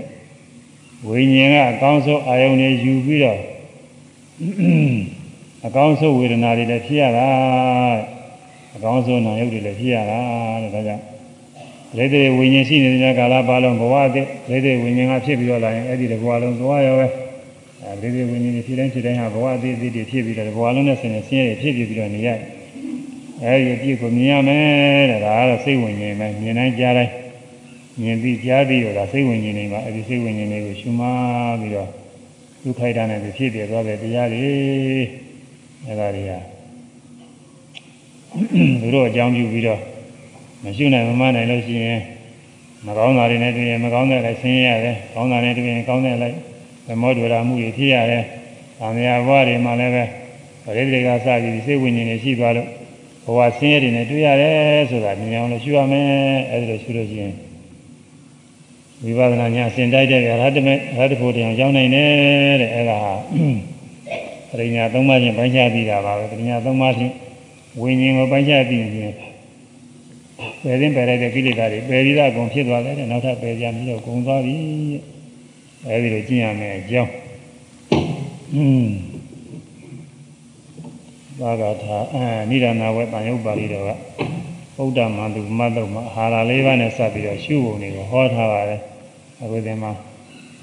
ဝိညာဉ်ကအကောင်းဆုံးအာယုန်တွေယူပြီးတော့အကောင်းဆုံးဝေဒနာတွေလည်းဖြစ်ရတာအကောင်းဆုံးနာယုတ်တွေလည်းဖြစ်ရတာတဲ့ဒါကြောင့်လက်တွေဝိညာဉ်ရှိနေတဲ့ကာလပါလုံးဘဝအသစ်လက်တွေဝိညာဉ်ကဖြစ်ပြီးတော့လာရင်အဲ့ဒီတဘဝလုံးသွားရောပဲ အဲဒီဒီဝိညာဉ်တွေဖြစ်တိုင်းဖြစ်တိုင်းဟာဘဝအသစ်အသစ်တွေဖြစ်ပြီးတော့ဘဝလုံးနဲ့ဆင်းနေဆင်းရဲဖြစ်ပြီးပြီးတော့နေရတယ်အဲဒီအပြည့်ကိုမြင်ရမယ်တဲ့ဒါကတော့စိတ်ဝိညာဉ်ပဲမြင်တိုင်းကြားတိုင်းမြင်ပြီးကြားပြီးတော့ဒါစိတ်ဝိညာဉ်တွေမှာအဲဒီစိတ်ဝိညာဉ်တွေကိုရှုမှပြီးတော့ဒုက္ခိုက်တာနဲ့ဖြစ်ပြသွားတဲ့တရားတွေအဲဒါတွေကသူတို့အကြောင်းပြုပြီးတော့မရှိနိုင်မမနိုင်လို့ရှိရင်မကောင်းတာတွေနဲ့တွေ့ရင်မကောင်းတဲ့လည်းဆင်းရဲရတယ်ကောင်းတာနဲ့တွေ့ရင်ကောင်းတဲ့လည်း သမောဒဝရမှုတွေဖြစ်ရတယ်။ဗာမယာဘဝတွေမှာလည်းပဲပရိသေကစပြီးစိတ်ဝိညာဉ်တွေရှိသွားလို့ဘဝဆင်းရဲတွေနဲ့တွေ့ရတယ်ဆိုတာမြင်အောင်လို့ရှုရမယ်အဲဒီလိုရှုလို့ရှိရင်ဝိပဿနာညာစင်တိုက်တဲ့ရဟတမေရဟတဖို့တရားရောက်နိုင်တယ်တဲ့အဲဒါဟာပရိညာသုံးပါးချင်းပိုင်းခြားပြီးတာပါပဲပရိညာသုံးပါးချင်းဝိညာဉ်ကိုပိုင်းခြားပြီးရင်ပယ်ရင်ပယ်လိုက်တဲ့ကိလေသာတွေပယ်ပြီးသားအကုန်ဖြစ်သွားတယ်တဲ့နောက်ထပ်ပယ်ကြပြီးတော့ကုန်သွားပြီ အဲဒီလိုကျင့်ရမယ်အကြောင်းอืมသာဂထာအာနိဒာနာဝေတန်ယုတ်ပါဠိတော်ကဗုဒ္ဓမန္တုမတ်တော်မှာအာဟာရလေးပါးနဲ့စပ်ပြီးတော့ရှုပုံတွေကိုဟောထားပါတယ်အခုဒီမှာ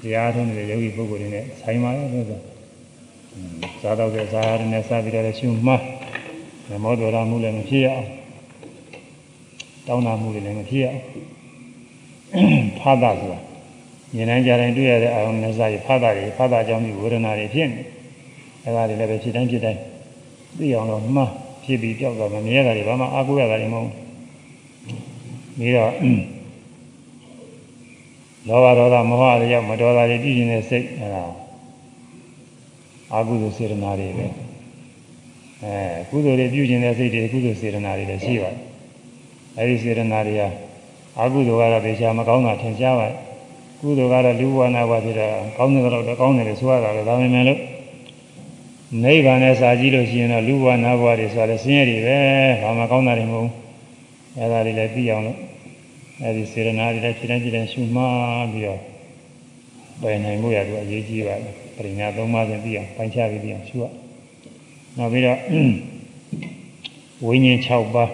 တရားထုံးနေတဲ့ယောဂီပုဂ္ဂိုလ်တွေနဲ့ဆိုင်ပါရဲ့လို့ဆိုဇာတော့တဲ့ဇာရနဲ့စပ်ပြီးတော့ရှုမှဓမ္မောတော်ရမှုလည်းမဖြစ်ရအောင်တောင်းတမှုတွေလည်းမဖြစ်ရအောင်ဖာသာဆိုတာ ဉာဏ်တိုင်းကြတိုင်းတွေ့ရတဲ့အာရုံနဲ့စာရဖာသာတွေဖာသာကြောင့်ဒီဝေဒနာတွေဖြစ်နေအဲဒါတွေလည်းပဲဖြစ်တိုင်းဖြစ်တိုင်းသိအောင်တော့မှဖြစ်ပြီးကြောက်တော့မမြဲတာတွေဘာမှအားကိုးရတာတွေမဟုတ်ပြီးတော့လောဘဒေါသမောဟတွေရောက်မတော်တာတွေပြည့်နေတဲ့စိတ်အဲဒါအာဟုဇစေတနာတွေပဲအဲကုသိုလ်တွေပြုကျင်တဲ့စိတ်တွေကုသိုလ်စေတနာတွေလည်းရှိပါတယ်အဲဒီစေတနာတွေကအာဟုဇကတော့ဒေရှာမကောင်းတာထင်ရှားပါတယ် ကုသိုလ်ကတော့လူဝနာဘဝဖြစ်တာကောင်းတယ်တော့ကောင်းတယ်လို့ဆိုရတာလည်းဒါပေမဲ့လို့နိဗ္ဗာန်နဲ့စာကြည့်လို့ရှိရင်တော့လူဘဝနာဘဝတွေဆိုတာလည်းဆင်းရဲတွေပဲဘာမှကောင်းတာတွေမဟုတ်ဘူးအဲဒါတွေလည်းသိအောင်လို့အဲဒီစေရနာတွေလည်းဖြစ်တိုင်းဖြစ်တိုင်းရှုမှတ်ပြီးတော့ပယ်နိုင်မှုရတော့အရေးကြီးပါတယ်ပရိညာသုံးပါးစဉ်သိအောင်ပိုင်းခြားပြီးသိအောင်ရှုရနောက်ပြီးတော့ဝိညာဉ်6ပါး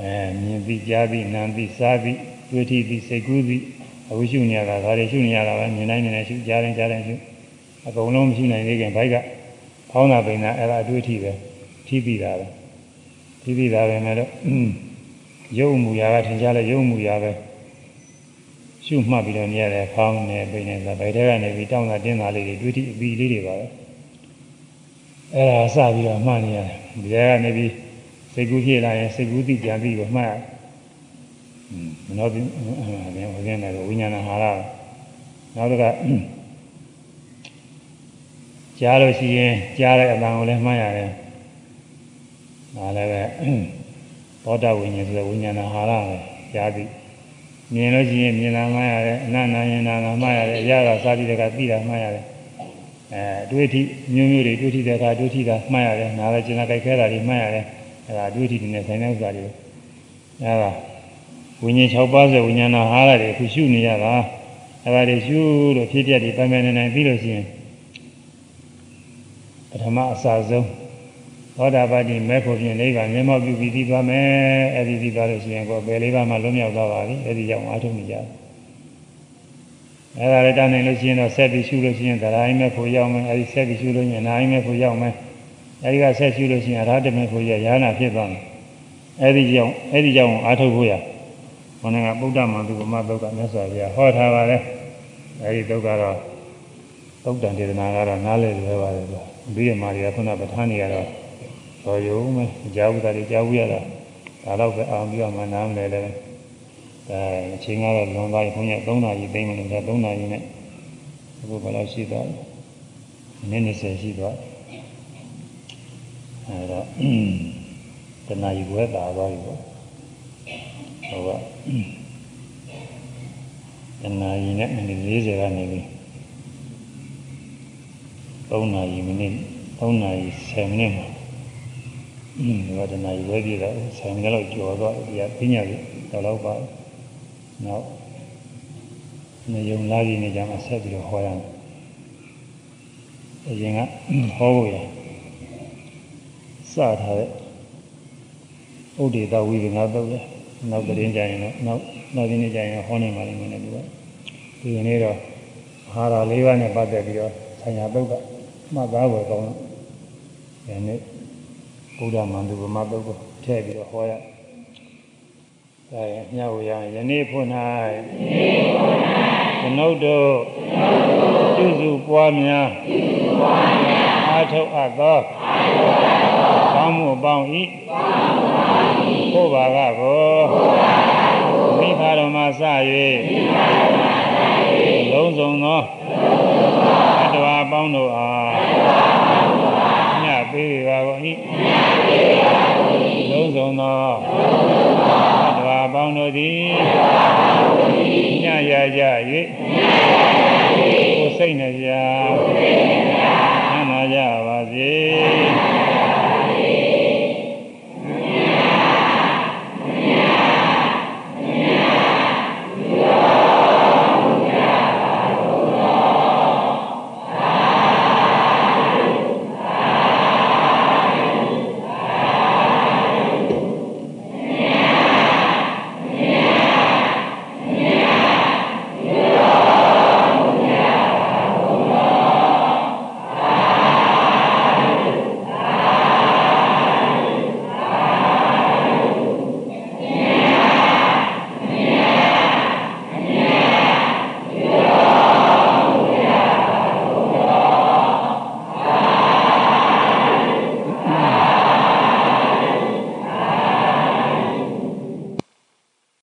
အဲမြင်ပြီးကြားပြီးနားပြီးစားပြီးတွေ့ထိပြီးစိတ်ကူးပြီး အခုရှုနေရတာဒါတွေရှုနေရတာပဲမြင်တိုင်းမြင်တိုင်းရှုကြားတိုင်းကြားတိုင်းရှုအကုန်လုံးမရှိနိုင်သေးခင်ဘိုက်ကဖောင်းတာပိန်တာအဲ့ဒါအတွေ့အထိပဲထိပြီးတာပဲထိပြီးတာပဲမဲ့တော့ရုပ်မူရာကထင်ရှားလဲရုပ်မူရာပဲရှုမှတ်ပြီးတော့နေရတယ်ဖောင်းနေပိန်နေဆိုဗိုက်ထဲကနေပြီးတောင်းတာတင်းတာလေးတွေတွေ့ထိအပြီးလေးတွေပါပဲအဲ့ဒါစပြီးတော့မှတ်နေရတယ်ဒီကနေပြီးစိတ်ကူးဖြစ်လာရင်စိတ်ကူးသိကြပြီးတော့မှတ် မနောပြီးအဲဝိညာဉ်နဲ့ဝိညာဏဟာရနောက်တစ်ခါကြားလို့ရှိရင်ကြားတဲ့အတန်ကိုလည်းမှတ်ရတယ်။ဒါလည်းပဲသောတာဝိညာဉ်ဆိုတဲ့ဝိညာဏဟာရပဲကြားပြီးမြင်လို့ရှိရင်မြင်တာမှတ်ရတယ်အနန္တယနာကမှတ်ရတယ်အရာကစာတိတကသိတာမှတ်ရတယ်အဲအတွေ့အထိမျိုးမျိုးတွေတွေ့ထိတဲ့အခါတွေ့ထိတာမှတ်ရတယ်နားလည်းကျင်လာကြိုက်ခဲတာတွေမှတ်ရတယ်အဲဒါတွေ့ထိနေတဲ့ဆိုင်တဲ့ဥစ္စာတွေအဲဒါ ဝိညာဉ်6ပါးဆိုဝိညာဏဟာရတွေအခုရှုနေရတာအဲဒါတွေရှုလို့ဖြစ်ပြတယ်ပိုင်ပိုင်နိုင်နိုင်ပြီးလို့ရှိရင်ပထမအစဆုံးသောတာပတိမဲ့ဖို့ဖြင့်နိဗ္ဗာန်မျက်မှောက်ပြုပြီးပြီးသွားမယ်အဲ့ဒီပြီးသွားလို့ရှိရင်ကိုယ်ပဲလေးပါးမှလွတ်မြောက်သွားပါပြီအဲ့ဒီကြောင့်အားထုတ်နေကြတယ်အဲ့ဒါလည်းတာနိုင်လို့ရှိရင်တော့ဆက်ပြီးရှုလို့ရှိရင်သရိုင်းမဲ့ဖို့ရောက်မယ်အဲ့ဒီဆက်ပြီးရှုလို့ရှိရင်နာယိမဲ့ဖို့ရောက်မယ်အဲ့ဒီကဆက်ရှုလို့ရှိရင်အရဟတမဲ့ဖို့ရရဟနာဖြစ်သွားမယ်အဲ့ဒီကြောင့်အဲ့ဒီကြောင့်အားထုတ်ဖို့ရ ခေါင်းကဗုဒ္ဓမန္တုကမသုတ်ကမြတ်စွာဘုရားဟောထားပါတယ်အဲ့ဒီသုတ်ကတော့သုတ်တန်ဒေသနာကတော့နားလည်လွယ်ပါတယ်ကွာဘိယမာတွေကခုနပဋ္ဌာန်းတွေကတော့တော်ရုံပဲကြားဘူးတာတွေကြားဘူးရတာဒါတော့ပဲအောင်ပြီးတော့မှနားမလဲလည်းအဲအချိန်ကတော့လွန်သွားပြီခွန်ကြီး3နာရီသိမ့်မလို့ဒါ3နာရီနဲ့အခုဘယ်လောက်ရှိသွားလဲနည်းနည်း20ရှိသွားအဲတော့တနာရီဝဲတာသွားပြီပေါ့ ဟုတ်ကတနာရီနဲ့မိနစ်40ကနေပြီ3နာရီမိနစ်3နာရီ10မိနစ်မှာอืมဒီကတနာရီဝဲပြည့်တော့10မိနစ်လောက်ကျော်သွားဒီကပညာကြီးတော့တော့ပါနောက်နေုံလာကြီးနေကြမှာဆက်ပြီးတော့ဟောရမယ်အရင်ကဟောဖို့ရစထားတဲ့ဥဒေတာဝိပငါတော့လေ နောက်တရင်ကြရင်တော့နောက်နောက်ဒီနေ့ကြရင်ဟောနေမှာလည်းမနေဘူးဒီနေ့တော့အာဟာရ၄ပါးနဲ့ပတ်သက်ပြီးတော့ဆံရပုတ်ကမှတ်သားဝယ်ကောင်းတယ်။ဒီနေ့ဘုရားမန္တုဗမတုတ်ကိုထည့်ပြီးတော့ဟောရ။ဒါရင်ညဝရယနေ့ဖွင့်၌ကျွန်ုပ်တို့ပြုစုပွားများအားထုတ်အပ်သောကောင်းမှုပေါင်း၏ ဘုရားကကိုမိခါတော်မှာစ၍လုံးစုံသောအတ္တဝါပေါင်းတို့အားမြတ်ပေးပါကုန်၏သောသတ္တဝါပေါင်းတို့သည်ညရကြ၍ကိုယ်စိတ်နှပြ